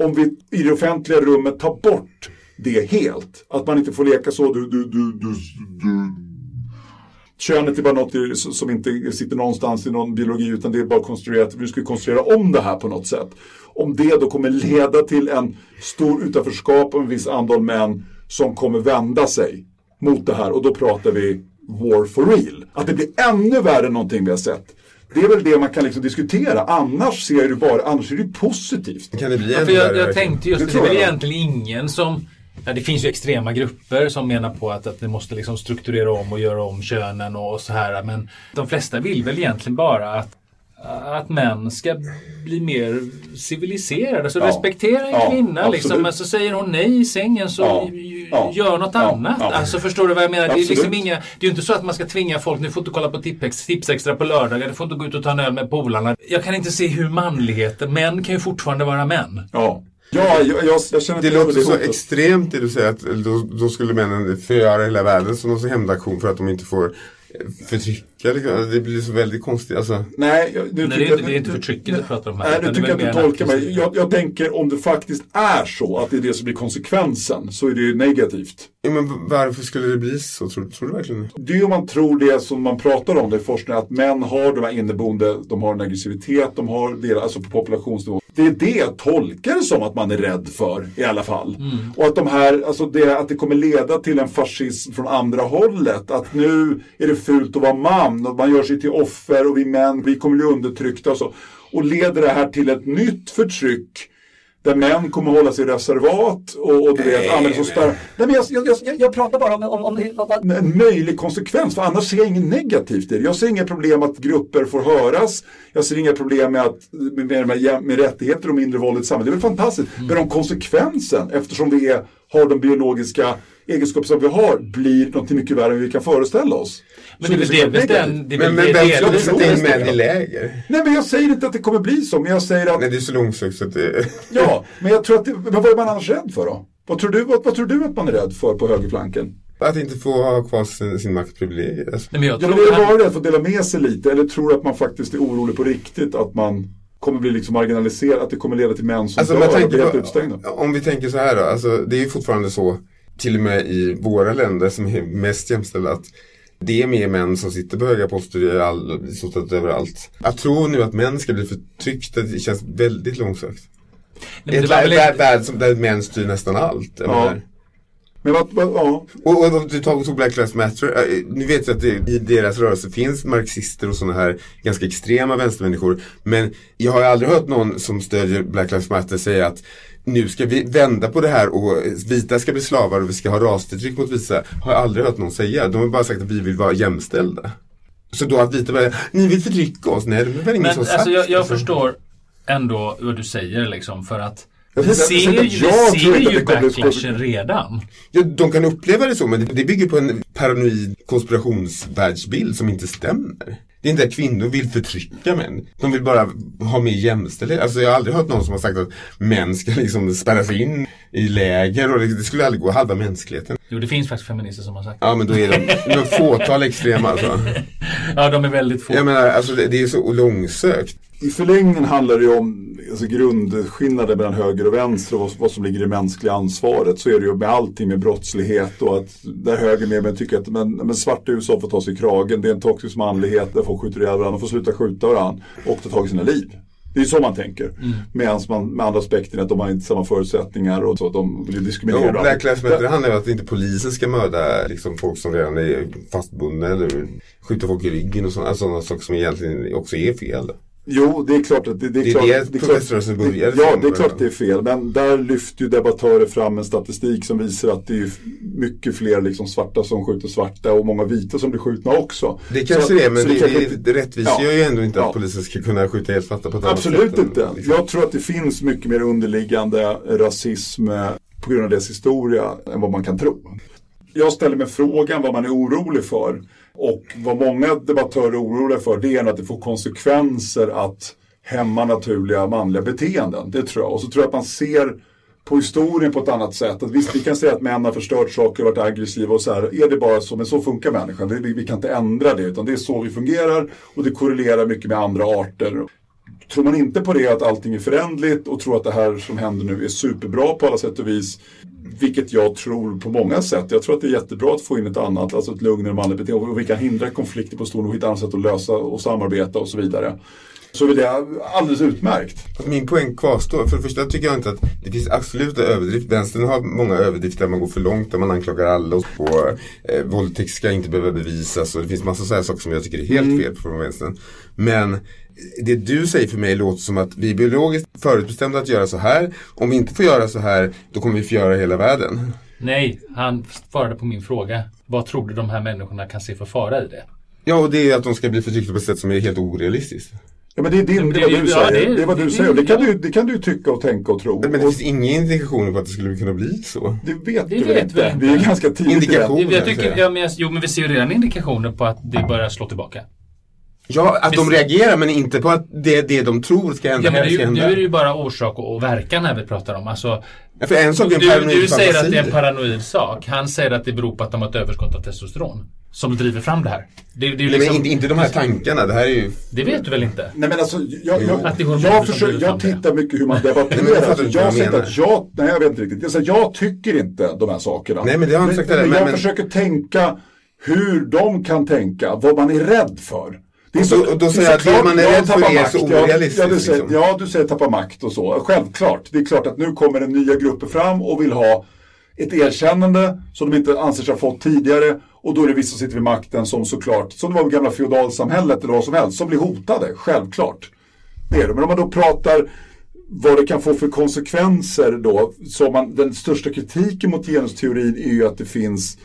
om vi i det offentliga rummet tar bort det helt. Att man inte får leka så, du, du, du, du, du könet är bara något som inte sitter någonstans i någon biologi utan det är bara konstruerat. Vi ska konstruera om det här på något sätt. Om det då kommer leda till en stor utanförskap och en viss antal män som kommer vända sig mot det här och då pratar vi war for real. Att det blir ännu värre än någonting vi har sett. Det är väl det man kan liksom diskutera. Annars ser du bara, annars är det positivt. Kan det bli Ja, ännu för jag, jag tänkte just Det det, är väl egentligen ingen som Ja, det finns ju extrema grupper som menar på att, att det måste liksom strukturera om och göra om könen och så här. Men de flesta vill väl egentligen bara att, att män ska bli mer civiliserade. Alltså Ja. respektera en Ja, kvinna. Liksom. Men så säger hon nej i sängen så Ja. gör något annat. Ja. Alltså förstår du vad jag menar? Det är, liksom inga, det är ju inte så att man ska tvinga folk, nu får inte kolla på Tipex, Tips Extra på lördagar, du får inte gå ut och ta en öl med polarna. Jag kan inte se hur manligheten, män kan ju fortfarande vara män. Ja, ja jag, jag, jag känner Det låter så hotet. extremt det du säger att då, då skulle männen förgöra hela världen som någon hämndaktion för att de inte får eh, förtrycka. liksom. Alltså, Det blir så väldigt konstigt. Alltså, Nej, jag, Nej, nu det, är inte, det är inte förtrycket du pratar om här. Nej, nu tycker jag att du tolkar mig. Jag, jag tänker om det faktiskt är så att det är det som blir konsekvensen så är det ju negativt. ja, men varför skulle det bli så? Tror, tror du verkligen det? Det är ju om man tror det som man pratar om det i forskningen, att män har de här inneboende, de har en aggressivitet, de har det, alltså på populationsnivå. Det är det jag tolkar det som att man är rädd för i alla fall. Och att de här, alltså det, att det kommer leda till en fascism från andra hållet. Att nu är det fult att vara man och man gör sig till offer och vi män, vi kommer bli undertryckta och så. Och leder det här till ett nytt förtryck där män kommer hålla sig i reservat och, och du vet, använder som spärr. Nej, men jag, jag, jag, jag pratar bara om, om, om det, en möjlig konsekvens, för annars ser jag inget negativt i det. Jag ser inga problem att grupper får höras. Jag ser inga problem med, att, med, med, med, med rättigheter och mindre våld i samhället. Det är väl fantastiskt. Men om konsekvensen, eftersom vi är, har de biologiska egenskaper som vi har, blir något mycket värre än vi kan föreställa oss. Men Så det den... Det är Men, väl men det- vem det- det- sätta det- in män i läger? Nej, men jag säger inte att det kommer bli så, men jag säger att Nej, det är så långsökt så att det... Ja, men jag tror att det, men vad är man annars rädd för då? Vad tror, du, vad, vad tror du att man är rädd för på högerflanken? Att inte få ha kvar sin, sin maktprivilegier. Alltså. Nej, men jag Ja, men tror är det han- bara rädd för att dela med sig lite eller tror du att man faktiskt är orolig på riktigt att man kommer bli liksom marginaliserad, att det kommer leda till män som Alltså, dör och blir helt på, utstängda? om vi tänker så här då, alltså, det är ju fortfarande så, till och med i våra länder som är mest jämställda, att det är mer män som sitter på höga poster i all, i stort sett överallt. Att tro nu att män ska bli förtryckta, det känns väldigt långsökt. Nej, Ett det var värld, väl värld, inte- värld som, där män styr nästan allt. Ja. Men vad, vad, ja. Och, och du tog, tog Black Lives Matter. Eh, Nu vet jag att det, i deras rörelse finns marxister och sådana här ganska extrema vänstermänniskor. Men jag har ju aldrig hört någon som stödjer Black Lives Matter säga att nu ska vi vända på det här och vita ska bli slavar och vi ska ha rasförtryck mot vita. Har jag aldrig hört någon säga. De har bara sagt att vi vill vara jämställda. Så då att vita bara, ni vill förtrycka oss. Nej, det är väl ingen Men som sagt. alltså, jag, jag liksom. förstår ändå vad du säger liksom för att Jag vi ser ju, vi jag tror ser ju det backlashen redan. Ja, de kan uppleva det så, men det, det bygger på en paranoid konspirationsvärldsbild som inte stämmer. Det är inte att kvinnor vill förtrycka män. De vill bara ha mer jämställdhet. Alltså jag har aldrig hört någon som har sagt att män ska liksom spärras in i läger och det, det skulle aldrig gå halva mänskligheten. Jo, det finns faktiskt feminister som har sagt Ja men då är de, de är fåtal extrema alltså. Ja, de är väldigt få. Jag menar, alltså det, det är så långsökt. I förlängningen handlar det ju om alltså, grundskillnader mellan höger och vänster och vad, vad som ligger i det mänskliga ansvaret. Så är det ju med allting med brottslighet och att där höger med men tycker att men, men svarta i USA får ta sig i kragen. Det är en toxisk manlighet där folk skjuter ihjäl varandra. Får sluta skjuta varandra och ta tag i sina liv. Det är så man tänker. Mm. Medan man med andra aspekten att de har inte samma förutsättningar och så de blir diskriminerade. Och Black Lives Matter handlar om att inte polisen ska mörda liksom, folk som redan är fastbundna eller skjuta folk i ryggen och sådana, sådana saker som egentligen också är fel. Jo, det är klart att det, det är, Det är klart, det klart- professorrörelsen började Ja, det är klart början. det är fel. Men där lyfter ju debattörer fram en statistik som visar att det är mycket fler liksom svarta som skjuter svarta och många vita som blir skjutna också. Det kanske Så- det är, men det, kanske det, inte- det rättvis Ja. ju ändå inte Ja. att polisen ska kunna skjuta ihjäl svarta på ett annat Absolut sätt. än- inte. liksom. Jag tror att det finns mycket mer underliggande rasism eh, på grund av dess historia än vad man kan tro. Jag ställer mig frågan vad man är orolig för. Och vad många debattörer är oroliga för det är att det får konsekvenser att hämma naturliga manliga beteenden. Det tror jag. Och så tror jag att man ser på historien på ett annat sätt. Att visst, vi kan säga att män har förstört saker och varit aggressiva och så här. Är det bara så? Men så funkar människan. Vi, vi kan inte ändra det utan det är så vi fungerar och det korrelerar mycket med andra arter. Tror man inte på det, att allting är förändligt och tror att det här som händer nu är superbra på alla sätt och vis, vilket jag tror på många sätt. Jag tror att det är jättebra att få in ett annat, alltså ett lugnare manligt beteende och vi kan hindra konflikter på stor och hitta andra sätt att lösa och samarbeta och så vidare. Så är det alldeles utmärkt. Min poäng kvarstår. För det första tycker jag inte att det finns absoluta överdrifter. Vänstern har många överdrifter där man går för långt, där man anklagar alla och på eh, våldtäkt ska inte behöva bevisas och det finns massa sådana saker som jag tycker är helt fel från vänstern. Men det du säger för mig låter som att vi är biologiskt förutbestämda att göra så här. Om vi inte får göra så här, då kommer vi få göra hela världen. Nej, han svarade på min fråga. Vad tror du de här människorna kan se för fara i det? Ja, och det är att de ska bli förtryckta på ett sätt som är helt orealistiskt. Ja, men det är, din, Men det det du ja, säger. det är- Det är vad du det- säger. Det kan, ja. du, det kan du tycka och tänka och tro. Men det och finns inga indikationer på att det skulle kunna bli så. det vet Det du vet inte? vi. Vi är ganska tidigt i det. Indikation. Jag, tycker, ja, men, jag- jo, men vi ser ju redan indikationer på att det börjar slå tillbaka. Ja, att de Visst. reagerar men inte på att det är det de tror ska hända. Ja, men nu, nu är det ju bara orsak och verkan här vi pratar om. Alltså, för en sak är en du, paranoid du säger att det är en fantasi. paranoid sak. Han säger att det beror på att de har ett överskott av testosteron. Som driver fram det här. Det, det är Nej, liksom, men inte, inte de här tankarna, det här är ju... det vet du väl inte? Nej men alltså, jag, jag, Att det jag, som försöker, jag det. tittar mycket hur man Nej, men jag debatterar. Alltså, inte jag du säger att jag, nej jag vet inte riktigt. Jag, säger, jag tycker inte de här sakerna. Nej, men det har jag inte sagt men, men- jag men- försöker tänka hur de kan tänka, vad man är rädd för. Det är Och då- och då det säger jag att det man är rädd för är så makt. Ja, orealistiskt, Ja, du säger, liksom. ja, du säger tappa makt och så. Självklart. Det är klart att nu kommer det nya grupper fram och vill ha ett erkännande som de inte anser sig ha fått tidigare. Och då är det vissa som sitter vid makten som såklart, som det var i gamla feodalsamhället eller vad som helst, som blir hotade. Självklart. Det är det. Men om man då pratar vad det kan få för konsekvenser då. Så man, den största kritiken mot genusteorin är ju att det finns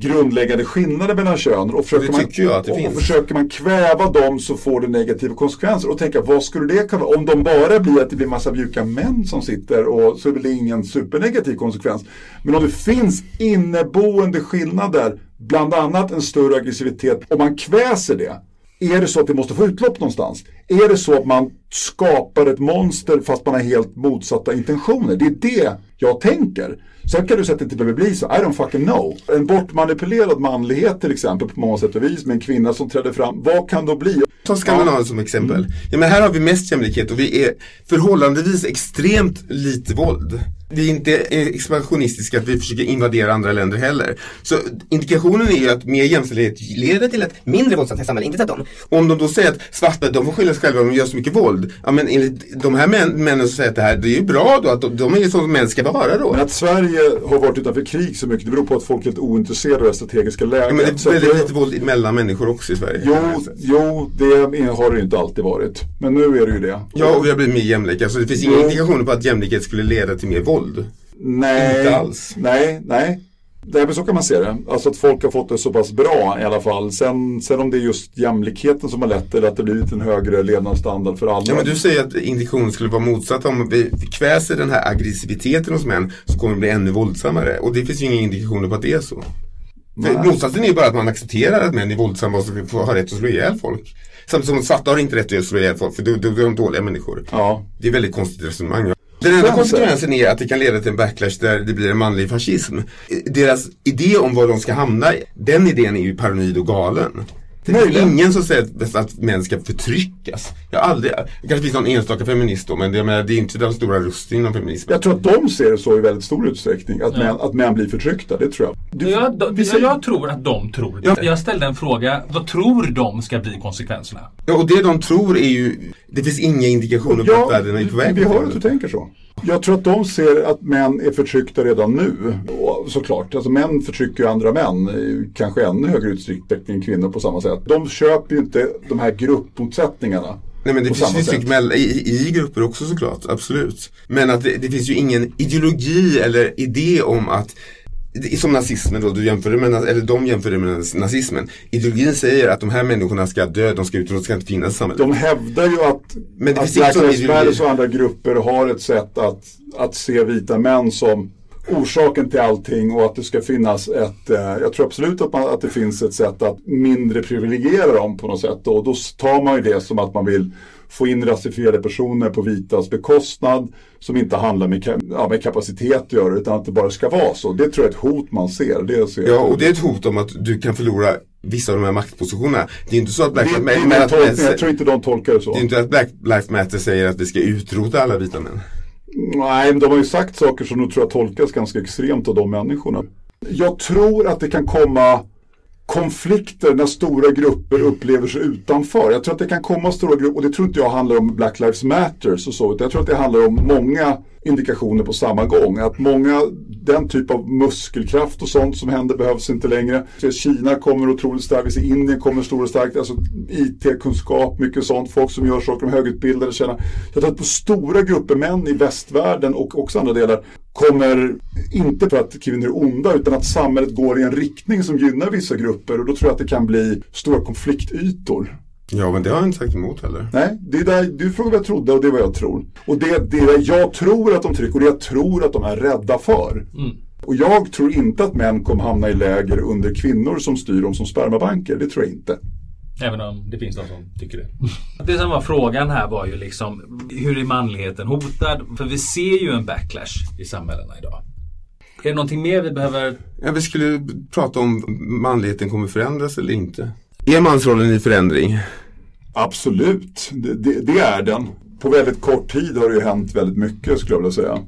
grundläggande skillnader mellan könen. Och försöker, man, och finns. försöker man kväva dem så får det negativa konsekvenser. Och tänka, vad skulle det kunna vara? Om de bara blir att det blir massa mjuka män som sitter och så väl det ingen supernegativ konsekvens. Men om det finns inneboende skillnader, bland annat en större aggressivitet, om man kväser det. Är det så att det måste få utlopp någonstans? Är det så att man skapar ett monster fast man har helt motsatta intentioner? Det är det jag tänker. Sen kan du säga att det inte behöver bli så. I don't fucking know. En bortmanipulerad manlighet till exempel på många sätt och vis med en kvinna som trädde fram. Vad kan då bli? Ta Skandinavien som exempel. Ja, men här har vi mest jämlikhet och vi är förhållandevis extremt lite våld. Vi är inte expansionistiska att vi försöker invadera andra länder heller. Så indikationen är ju att mer jämställdhet leder till ett mindre våldsamt samhälle, inte tvärtom. Om de då säger att svarta, de får skylla sig själva om de gör så mycket våld. Ja men enligt de här män, männen som säger att det här, det är ju bra då att de, de är ju som män ska vara då. Men att Sverige har varit utanför krig så mycket, det beror på att folk är helt ointresserade av det strategiska läget. Ja, men det är väldigt lite våld mellan människor också i Sverige. Jo, jo, det har det ju inte alltid varit. Men nu är det ju det. Ja, och vi har blivit mer jämlika. Så det finns inga indikationer på att jämlikhet skulle leda till mer våld. Nej, Inte alls. Nej, nej. Nej, men så kan man se det. Alltså att folk har fått det så pass bra i alla fall. Sen, sen om det är just jämlikheten som har lett till att det blivit en högre levnadsstandard för alla. Ja men du säger att indikationen skulle vara motsatt. Om vi kväser den här aggressiviteten hos män så kommer det bli ännu våldsammare. Och det finns ju inga indikationer på att det är så. Motsatsen är ju bara att man accepterar att män är våldsamma och så får ha rätt att slå ihjäl folk. Samtidigt som svarta har inte rätt att slå ihjäl folk för då, då, då är de dåliga människor. Ja. Det är väldigt konstigt resonemang. Den enda Sen- konsekvensen är att det kan leda till en backlash där det blir en manlig fascism. Deras idé om var de ska hamna, den idén är ju paranoid och galen. Det är Möjligen. ingen som säger att- att män ska förtryckas. Jag har aldrig, det kanske finns någon enstaka feminist då, men det, menar, det är inte den stora rösten inom feminismen. Jag tror att de ser det så i väldigt stor utsträckning. Att, män, att män blir förtryckta, det tror jag. Du, Jag, de, vi jag, säger- jag tror att de tror det. Ja. Jag ställde en fråga. Vad tror de ska bli konsekvenserna? Ja, och det de tror är ju, det finns inga indikationer på att världen är på väg vi hör att du tänker så. Jag tror att de ser att män är förtryckta redan nu. Och såklart, alltså män förtrycker ju andra män, kanske ännu högre utsträckning än kvinnor på samma sätt. De köper ju inte de här gruppmotsättningarna. Nej men det finns sätt. mell- i, i grupper också såklart, absolut. Men att det, det finns ju ingen ideologi eller idé om att som nazismen då, du jämför med, eller de jämför det med nazismen. Ideologin säger att de här människorna ska dö, de ska ut och de ska inte finnas i samhället. De hävdar ju att, Men det att Black och andra grupper har ett sätt att, att se vita män som orsaken till allting och att det ska finnas ett, eh, jag tror absolut att, man, att det finns ett sätt att mindre privilegiera dem på något sätt. Och då tar man ju det som att man vill få in rasifierade personer på vitas bekostnad som inte handlar med, ja, med kapacitet att göra utan att det bara ska vara så. Det tror jag är ett hot man ser. Det ser Ja, och det är ett hot om att du kan förlora vissa av de här maktpositionerna. Det är inte så att Black, att- tolkning. Jag tror inte de tolkar det så. det är inte att Black Lives Matter säger att vi ska utrota alla vita män. Nej, men de har ju sagt saker som nog tror jag tolkas ganska extremt av de människorna. Jag tror att det kan komma konflikter när stora grupper upplever sig utanför. Jag tror att det kan komma stora grupper, och det tror inte jag handlar om Black Lives Matters och så, utan jag tror att det handlar om många indikationer på samma gång. Att många, den typ av muskelkraft och sånt som händer behövs inte längre. Kina kommer otroligt starkt, vi ser Indien kommer stor och starkt, alltså IT-kunskap, mycket sånt, folk som gör saker, de högutbildade tjänar. Jag tror att på stora grupper män i västvärlden och också andra delar kommer, inte för att kvinnor är onda, utan att samhället går i en riktning som gynnar vissa grupper och då tror jag att det kan bli stora konfliktytor. Ja, men det har jag inte sagt emot heller. Nej, det är där, du frågar vad jag trodde och det är vad jag tror. Och det, det är det jag tror att de trycker och det jag tror att de är rädda för. Och jag tror inte att män kommer hamna i läger under kvinnor som styr dem som spermabanker. Det tror jag inte. Även om det finns de som tycker det. Det som var frågan här var ju liksom hur är manligheten hotad? För vi ser ju en backlash i samhällena idag. Är det någonting mer vi behöver? Ja, vi skulle prata om manligheten kommer förändras eller inte. Är mansrollen i förändring? Absolut, det, det, det är den. På väldigt kort tid har det ju hänt väldigt mycket skulle jag vilja säga.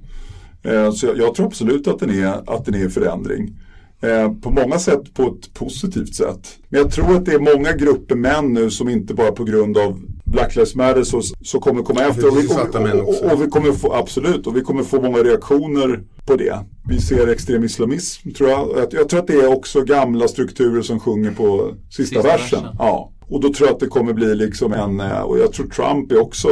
Eh, så jag, jag tror absolut att den är, att den är i förändring. Eh, på många sätt på ett positivt sätt. Men jag tror att det är många grupper män nu som inte bara på grund av Black Lives Matter så, så kommer komma efter. Och vi, och, och, och vi kommer få, absolut, och vi kommer få många reaktioner på det. Vi ser extrem islamism tror jag. Jag, jag tror att det är också gamla strukturer som sjunger på sista, Sista versen. versen. Ja. Och då tror jag att det kommer bli liksom en, eh, och jag tror Trump är också,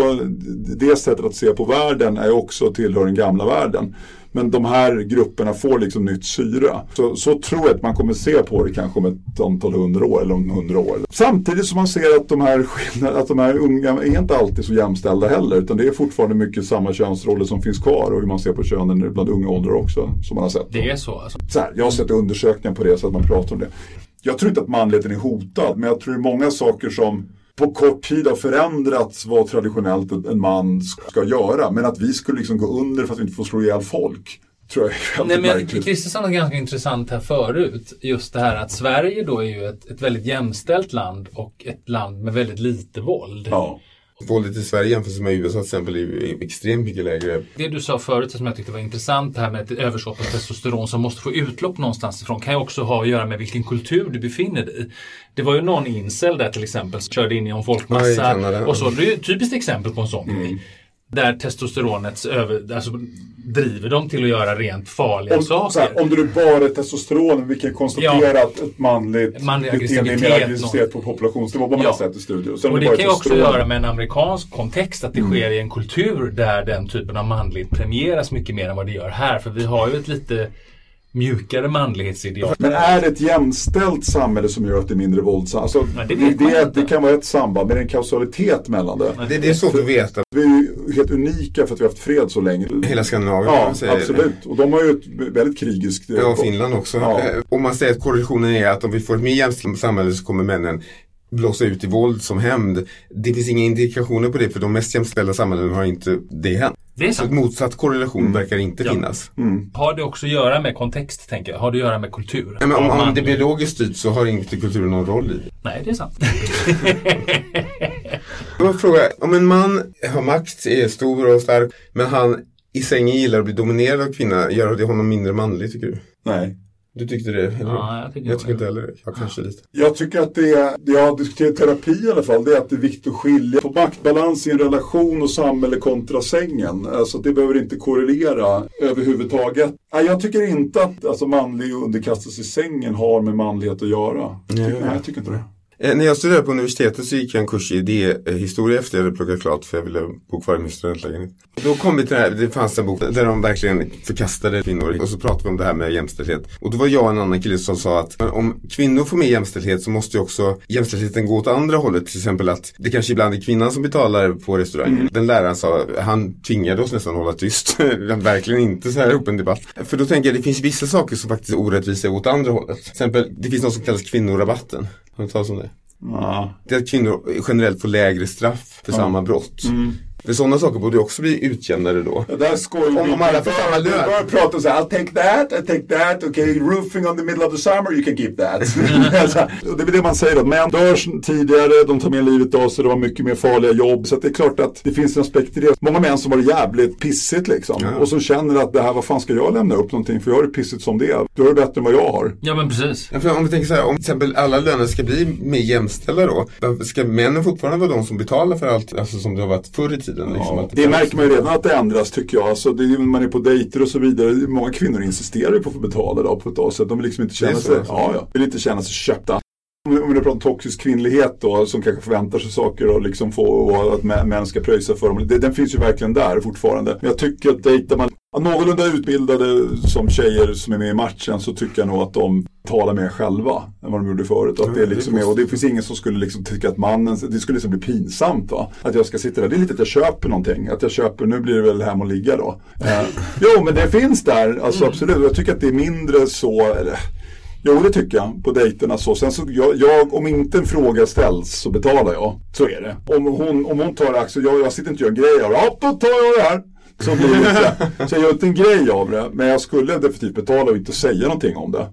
det sättet att se på världen är också tillhör den gamla världen. Men de här grupperna får liksom nytt syra. Så, så tror jag att man kommer se på det kanske om ett antal hundra år eller om hundra år. Samtidigt som man ser att de här, att de här unga är inte alltid så jämställda heller. Utan det är fortfarande mycket samma könsroller som finns kvar och hur man ser på könen bland unga åldrar också. Som man har sett. Det är så alltså. Så här, jag har sett undersökningar på det så att man pratar om det. Jag tror inte att manligheten är hotad, men jag tror det är många saker som på kort tid har förändrats vad traditionellt en man ska göra. Men att vi skulle liksom gå under för att vi inte får slå ihjäl folk. Tror jag är Nej, men märkligt. Kristersson var ganska intressant här förut. Just det här att Sverige då är ju ett, ett väldigt jämställt land och ett land med väldigt lite våld. Ja. Våldet i Sverige jämfört med USA till exempel är extremt mycket lägre. Det du sa förut som jag tyckte var intressant, det här med ett överskott av testosteron som måste få utlopp någonstans ifrån, kan ju också ha att göra med vilken kultur du befinner dig i. Det var ju någon incel där till exempel, som körde in i en Ja, folkmassa. Kanada. och så, det är ju ett typiskt exempel på en sån grej. Där testosteronets över, alltså, driver dem till att göra rent farliga Om, saker. här, om det nu bara är testosteron, vi kan konstatera Ja. att ett manligt Manlig beteende är mer aggressivitet, på populationsnivå. Man Ja. sett i studier. Sen Och det bara kan ju också göra med en amerikansk kontext att det sker i en kultur där den typen av manligt premieras mycket mer än vad det gör här. För vi har ju ett lite mjukare manlighetsideal. Men är det ett jämställt samhälle som gör att det är mindre våldsamt? Alltså, det det, det, det kan vara ett samband, men det är en kausalitet mellan det. Det, det är svårt att veta. Vi är ju helt unika för att vi har haft fred så länge. Hela Skandinavien kan Ja, absolut. Och de har ju ett väldigt krigiskt... Ja, och Finland också. Ja. Eh, Om man säger att korrelationen är att om vi får ett mer jämställt samhälle så kommer männen blåsa ut i våld som hämnd. Det finns inga indikationer på det för de mest jämställda samhällen har inte det hänt. Det är Så sant. motsatt korrelation verkar inte Ja. finnas. Har det också att göra med kontext, tänker jag? Har det att göra med kultur? Ja, men om, om det är biologiskt styrt så har inte kulturen någon roll i det. Nej, det är sant. Jag vill fråga, om en man har makt, är stor och stark, men han i sängen gillar att bli dominerad av kvinna, gör det honom mindre manlig tycker du? Nej. Du tyckte det? Eller? Ja, jag tycker jag det. tycker inte heller det. Ja, kanske lite. Jag tycker att det, är- det jag har diskuterat i terapi i alla fall, det är att det är viktigt att skilja på maktbalans i en relation och samhälle kontra sängen. Alltså det behöver inte korrelera överhuvudtaget. Nej, jag tycker inte att alltså, manlig underkastelse i sängen har med manlighet att göra. Nej, Nej, jag tycker inte det. Eh, när jag studerade på universitetet så gick jag en kurs i idéhistoria efter jag hade pluggat klart för jag ville bo kvar i min studentlägenhet. Då kom vi till det här, det fanns en bok där de verkligen förkastade kvinnor och så pratade vi om det här med jämställdhet. Och då var jag och en annan kille som sa att om kvinnor får mer jämställdhet så måste ju också jämställdheten gå åt andra hållet. Till exempel att det kanske ibland är kvinnan som betalar på restaurangen. Mm. Den läraren sa, han tvingade oss nästan hålla tyst. verkligen inte så här öppen debatt. För då tänker jag, det finns vissa saker som faktiskt är orättvisa åt andra hållet. Till exempel, det finns något som kallas kvinnorabatten. Har du talat om det? Ja. Det är att kvinnor generellt får lägre straff för ja. samma brott. Mm. För sådana saker borde också bli utjämnade då. Ja, där skojar om, om alla får samma lön. börjar prata så här, I'll take that, I'll take that, okay, roofing on the middle of the summer, you can keep that. det är det man säger, att män dör tidigare, de tar mer livet av sig, de har mycket mer farliga jobb. Så det är klart att det finns en aspekt i det. Många män som har det jävligt pissigt liksom. Ja. Och som känner att det här, vad fan ska jag lämna upp någonting för jag har det pissigt som det är. Du har det bättre än vad jag har. Ja men precis. Ja, för om vi tänker så här, om till exempel alla löner ska bli mer jämställda då. Ska männen fortfarande vara de som betalar för allt, alltså som det har varit förr i tiden? Liksom, ja märker man ju redan att det ändras tycker jag. Alltså, det är, man är på dejter och så vidare. Många kvinnor insisterar ju på att få betala då, på ett sätt. De vill liksom inte känna sig, ja, ja, vill inte känna sig köpta. Om vi pratar om toxisk kvinnlighet då, som kanske förväntar sig saker och liksom få och att män ska pröjsa för dem. Det, den finns ju verkligen där fortfarande. Men jag tycker att dejtar man någorlunda utbildade som tjejer som är med i matchen så tycker jag nog att de talar mer själva än vad de gjorde förut. Att det, liksom är, och det finns ingen som skulle liksom tycka att mannen, det skulle liksom bli pinsamt va? Att jag ska sitta där, det är lite att jag köper någonting. Att jag köper, nu blir det väl hem och ligga då. Eh, jo men det finns där, alltså absolut. Jag tycker att det är mindre så, eller, Jo, det tycker jag på dejterna. Så. Sen så, jag, jag, om inte en fråga ställs så betalar jag. Så är det. Om hon, om hon tar aktier, jag, jag sitter inte och gör en grej av. Ja, då tar jag det här. Så, blir det så jag gör inte en grej av det. Men jag skulle definitivt betala och inte säga någonting om det.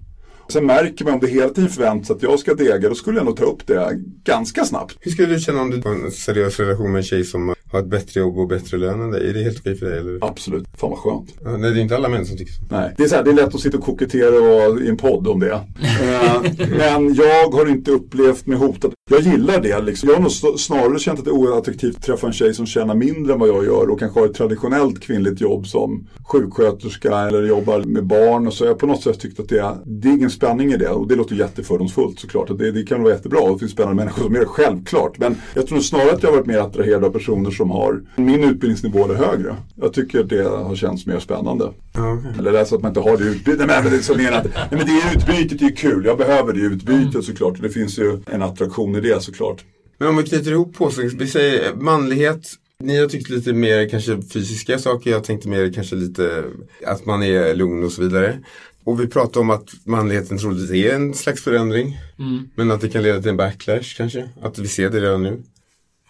Sen märker man om det hela tiden förväntas att jag ska dega, då skulle jag nog ta upp det ganska snabbt. Hur skulle du känna om du har en seriös relation med en tjej som har ett bättre jobb och bättre lön än dig? Är det helt okej för dig? Eller? Absolut, fan vad skönt. Ja, nej, det är inte alla män som tycker så. Nej, det är, så här, det är lätt att sitta och kokettera i en podd om det. Eh, men jag har inte upplevt mig hotad. Jag gillar det liksom. Jag har nog snarare känt att det är oattraktivt att träffa en tjej som tjänar mindre än vad jag gör och kanske har ett traditionellt kvinnligt jobb som sjuksköterska eller jobbar med barn och så. Jag har på något sätt tyckt att det är, det är ingen spänning i det och det låter jättefördomsfullt såklart. Det, det kan vara jättebra och det finns spännande människor som är det, självklart. Men jag tror snarare att jag har varit mer attraherad av personer som har min utbildningsnivå eller högre. Jag tycker att det har känts mer spännande. Okay. Eller det är så att man inte har det utbytet. Nej, men det är så menat, nej, men det utbytet är kul. Jag behöver det utbytet mm. såklart. Det finns ju en attraktion i det såklart. Men om vi knyter ihop på så, vi säger manlighet, ni har tyckt lite mer kanske fysiska saker, jag tänkte mer kanske lite att man är lugn och så vidare. Och vi pratar om att manligheten troligtvis är en slags förändring. Mm. Men att det kan leda till en backlash kanske, att vi ser det redan nu.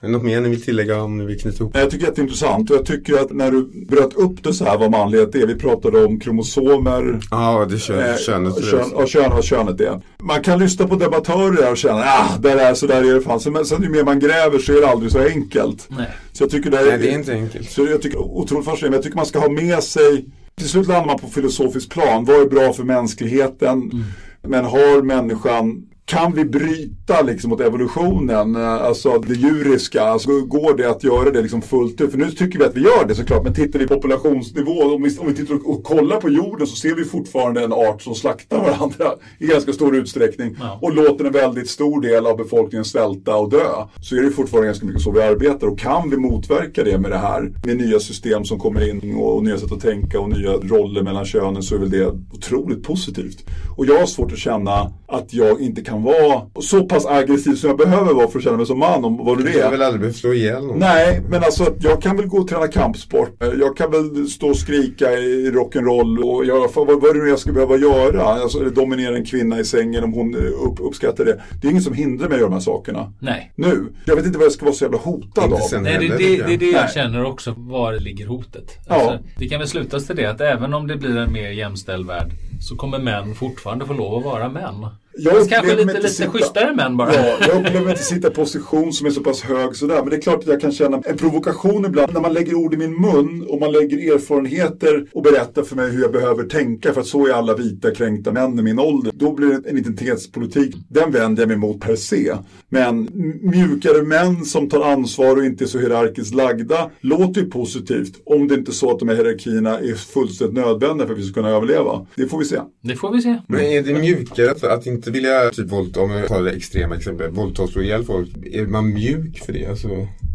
Är det något mer ni vill tillägga om ni vill knyta ihop? Jag tycker att det är intressant och jag tycker att när du bröt upp det så här vad manlighet är. Vi pratade om kromosomer. Ja, det är kön, eh, könet. Kön, och kön vad könet är. Man kan lyssna på debattörer och känna ah, där är så där är det fan. Men sen ju mer man gräver så är det aldrig så enkelt. Nej, så jag tycker det är, Nej, det är inte enkelt. Så jag tycker otroligt fascinerande. Jag tycker man ska ha med sig till slut landar man på filosofisk plan. Vad är bra för mänskligheten? Mm. Men har människan kan vi bryta liksom mot evolutionen, eh, alltså det djuriska, alltså går det att göra det liksom fullt ut? För nu tycker vi att vi gör det såklart, men tittar vi på populationsnivå, om vi, om vi tittar och, och kollar på jorden så ser vi fortfarande en art som slaktar varandra i ganska stor utsträckning ja. och låter en väldigt stor del av befolkningen svälta och dö. Så är det fortfarande ganska mycket så vi arbetar och kan vi motverka det med det här, med nya system som kommer in och, och nya sätt att tänka och nya roller mellan könen så är väl det otroligt positivt. Och jag har svårt att känna att jag inte kan vara så pass aggressiv som jag behöver vara för att känna mig som man, om vad du är. Du har väl aldrig behövt slå ihjäl någon? Nej, men alltså jag kan väl gå och träna kampsport. Jag kan väl stå och skrika i rock'n'roll och göra, vad, vad är det nu jag ska behöva göra? Alltså dominera en kvinna i sängen om hon upp, uppskattar det. Det är ingen som hindrar mig att göra de här sakerna. Nej. Nu. Jag vet inte vad jag ska vara så jävla hotad av. Nej, det, det, det är det jag Nej. känner också. Var ligger hotet? Alltså, ja. Det kan väl slutas till det att även om det blir en mer jämställd värld så kommer män fortfarande få lov att vara män. Jag kanske lite, lite sitta, schysstare män bara. Ja, jag upplever inte sitta i position som är så pass hög sådär. Men det är klart att jag kan känna en provokation ibland när man lägger ord i min mun och man lägger erfarenheter och berättar för mig hur jag behöver tänka. För att så är alla vita kränkta män i min ålder. Då blir det en identitetspolitik. Den vänder jag mig mot per se. Men mjukare män som tar ansvar och inte är så hierarkiskt lagda låter ju positivt. Om det inte är så att de här hierarkierna är fullständigt nödvändiga för att vi ska kunna överleva. Det får vi se. Det får vi se. Men är det mjukare att inte inte vilja typ våldta, om jag tar det extrema exempel, våldta och slå ihjäl folk. Är man mjuk för det? Alltså,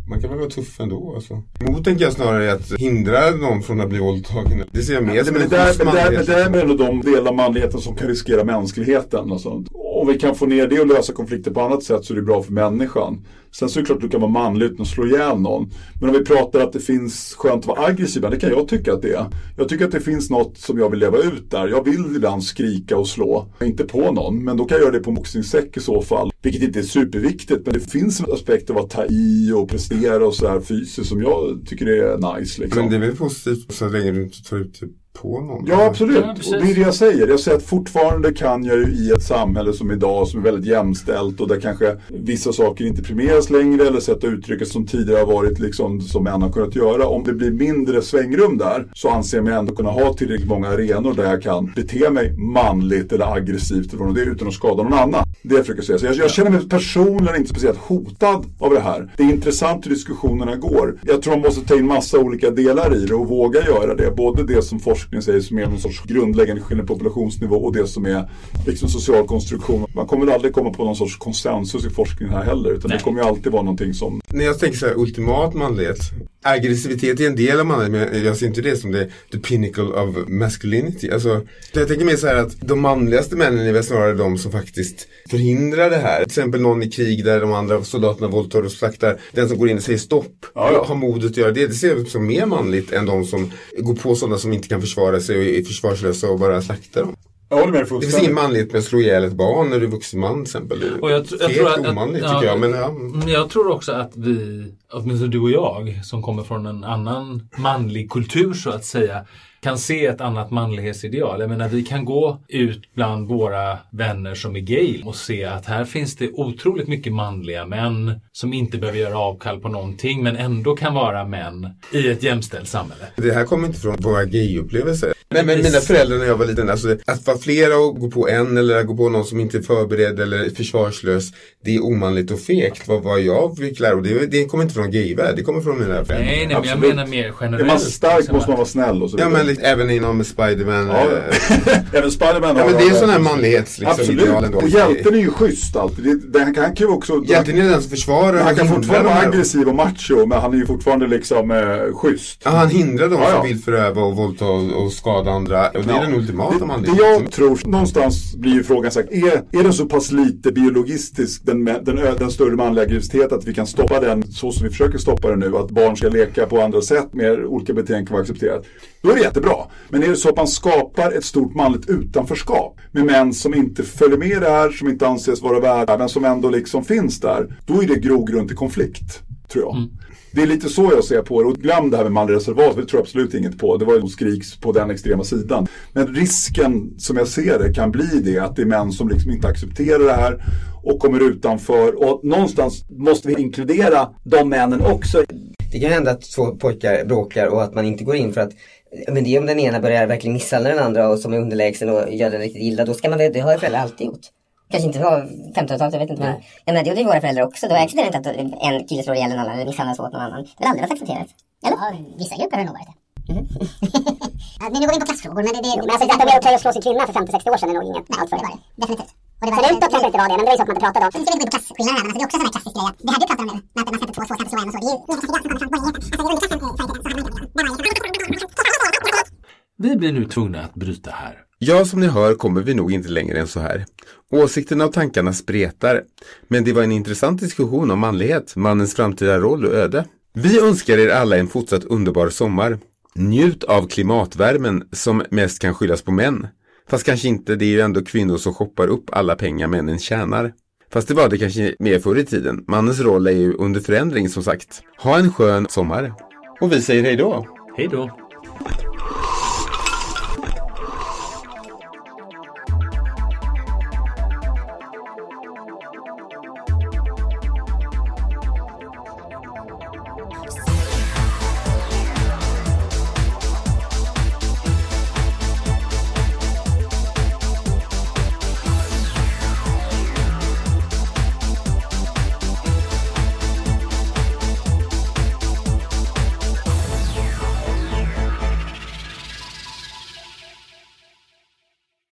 man kan väl vara tuff ändå alltså. Mot tänker jag snarare att hindra någon från att bli våldtagen. Det ser jag mer som men en det, där, men det, där, men det där är ändå de delar av manligheten som kan riskera mänskligheten. Och sånt. Om vi kan få ner det och lösa konflikter på annat sätt så är det bra för människan. Sen så är det klart att du kan vara manlig utan att slå ihjäl någon. Men om vi pratar att det finns skönt att vara aggressiv, det kan jag tycka att det är. Jag tycker att det finns något som jag vill leva ut där. Jag vill ibland skrika och slå, inte på någon. Men då kan jag göra det på en boxningssäck i så fall. Vilket inte är superviktigt, men det finns en aspekt av att ta i och prestera och så här fysiskt som jag tycker är nice. Liksom. Men det är väl positivt så länge du inte tar ut typ på någon? Ja, absolut. Ja, och det är det jag säger. Jag säger att fortfarande kan jag ju i ett samhälle som idag som är väldigt jämställt och där kanske vissa saker inte premieras längre eller sätt att uttrycka som tidigare har varit liksom som män har kunnat göra. Om det blir mindre svängrum där så anser jag mig ändå kunna ha tillräckligt många arenor där jag kan bete mig manligt eller aggressivt och det utan att skada någon annan. Det jag försöker säga. Så jag, jag känner mig personligen inte speciellt hotad av det här. Det är intressant hur diskussionerna går. Jag tror man måste ta in massa olika delar i det och våga göra det. Både det som forskningen säger som är någon sorts grundläggande skillnad på populationsnivå och det som är liksom social konstruktion. Man kommer väl aldrig komma på någon sorts konsensus i forskningen här heller. Utan Nej. det kommer ju alltid vara någonting som När jag tänker så här ultimat manlighet. Aggressivitet är en del av manlighet men jag ser inte det som det the pinnacle of masculinity. Alltså, jag tänker mer så här att de manligaste männen är väl snarare de som faktiskt förhindrar det här. Till exempel någon i krig där de andra soldaterna våldtar och slaktar. Den som går in och säger stopp. Ja, ja. Har modet att göra det. Det ser jag som mer manligt än de som går på sådana som inte kan försvara sig och är försvarslösa och bara slaktar dem. Jag håller med Det finns ingen manlighet med att slå ihjäl ett barn när du är vuxen man till exempel. Det är Och jag, jag helt tror att, omanligt att- tycker jag. Men, ja. Men jag tror också att vi, åtminstone du och jag, som kommer från en annan manlig kultur så att säga, kan se ett annat manlighetsideal. Jag menar, vi kan gå ut bland våra vänner som är gay och se att här finns det otroligt mycket manliga män som inte behöver göra avkall på någonting men ändå kan vara män i ett jämställt samhälle. Det här kommer inte från våra gayupplevelser. Nej men mina föräldrar när jag var liten, alltså att vara flera och gå på en eller att gå på någon som inte är förberedd eller försvarslös. Det är omanligt och fegt. Vad, vad jag fick lära mig, det, det kommer inte från gayvärld, det kommer från mina föräldrar. Nej, nej, men jag menar mer generellt. Är man stark liksom måste man vara snäll och så Ja vidare. men liksom, även inom Spiderman. Ja, eh, Även Spiderman ja men det är har- sån här manlighets liksom, Absolut. ändå. Och hjälten är ju schysst alltid. Det, det, han kan ju också... Hjälten är den som försvarar han kan fortfarande de vara här- aggressiv och macho men han är ju fortfarande liksom eh, schysst. Ja, han hindrar de Ja, ja. som vill föröva och våldta och, och skada andra. Och det är Ja. den ultimata Det, manligheten. det jag tror, någonstans blir ju frågan sagt, är, är den så pass lite biologistisk, den, den, den, den större manliga aggressiviteten, att vi kan stoppa den så som vi försöker stoppa det nu, att barn ska leka på andra sätt med olika beteenden kan vara accepterat. Då är det jättebra. Men är det så att man skapar ett stort manligt utanförskap med män som inte följer med det här, som inte anses vara värda, men som ändå liksom finns där, då är det grogrund till konflikt, tror jag. Mm. Det är lite så jag ser på det. Och glöm det här med manlig reservat, det tror jag absolut inget på. Det var ju de skriks på den extrema sidan. Men risken som jag ser det kan bli det att det är män som liksom inte accepterar det här och kommer utanför. Och någonstans måste vi inkludera de männen också. Det kan hända att två pojkar bråkar och att man inte går in för att men det är om den ena börjar verkligen misshandla den andra och som är underlägsen och gör den riktigt illa. Då ska man det, det har ju föräldrar alltid gjort. Kanske inte på 1500-talet, jag vet inte. Men, ja, men det gjorde ju våra föräldrar också. Då accepterar inte att en kille slår ihjäl en annan eller misshandlar så åt någon annan. Det har aldrig varit accepterat. Eller? Ja, vissa grupper har det nog varit det. Ja, men nu går vi in på klassfrågor. Men, det, det, men alltså, att det var okej att slå sin kvinna för 50-60 år sedan är nog inget allt för det. Definitivt. Och det var Förut då kanske det inte var det, men det var ju så att man inte pratade om. Nu ska vi inte gå in på klasskillnader här, men alltså, det är också en sån här klassisk grej. Det här du pratar om nu, med att man sätter två, sätter så en och så. Det är ju kategorier som kommer borgerligheten. Alltså i underklassen förr i tiden så hade man inte Vi blir nu tvungna att bryta här. Ja, som ni hör kommer vi nog inte längre än så här. Åsikterna och tankarna spretar. Men det var en intressant diskussion om manlighet, mannens framtida roll och öde. Vi önskar er alla en fortsatt underbar sommar. Njut av klimatvärmen som mest kan skyllas på män. Fast kanske inte, det är ju ändå kvinnor som shoppar upp alla pengar männen tjänar. Fast det var det kanske mer förr i tiden. Mannens roll är ju under förändring som sagt. Ha en skön sommar. Och vi säger hej då. Hej då!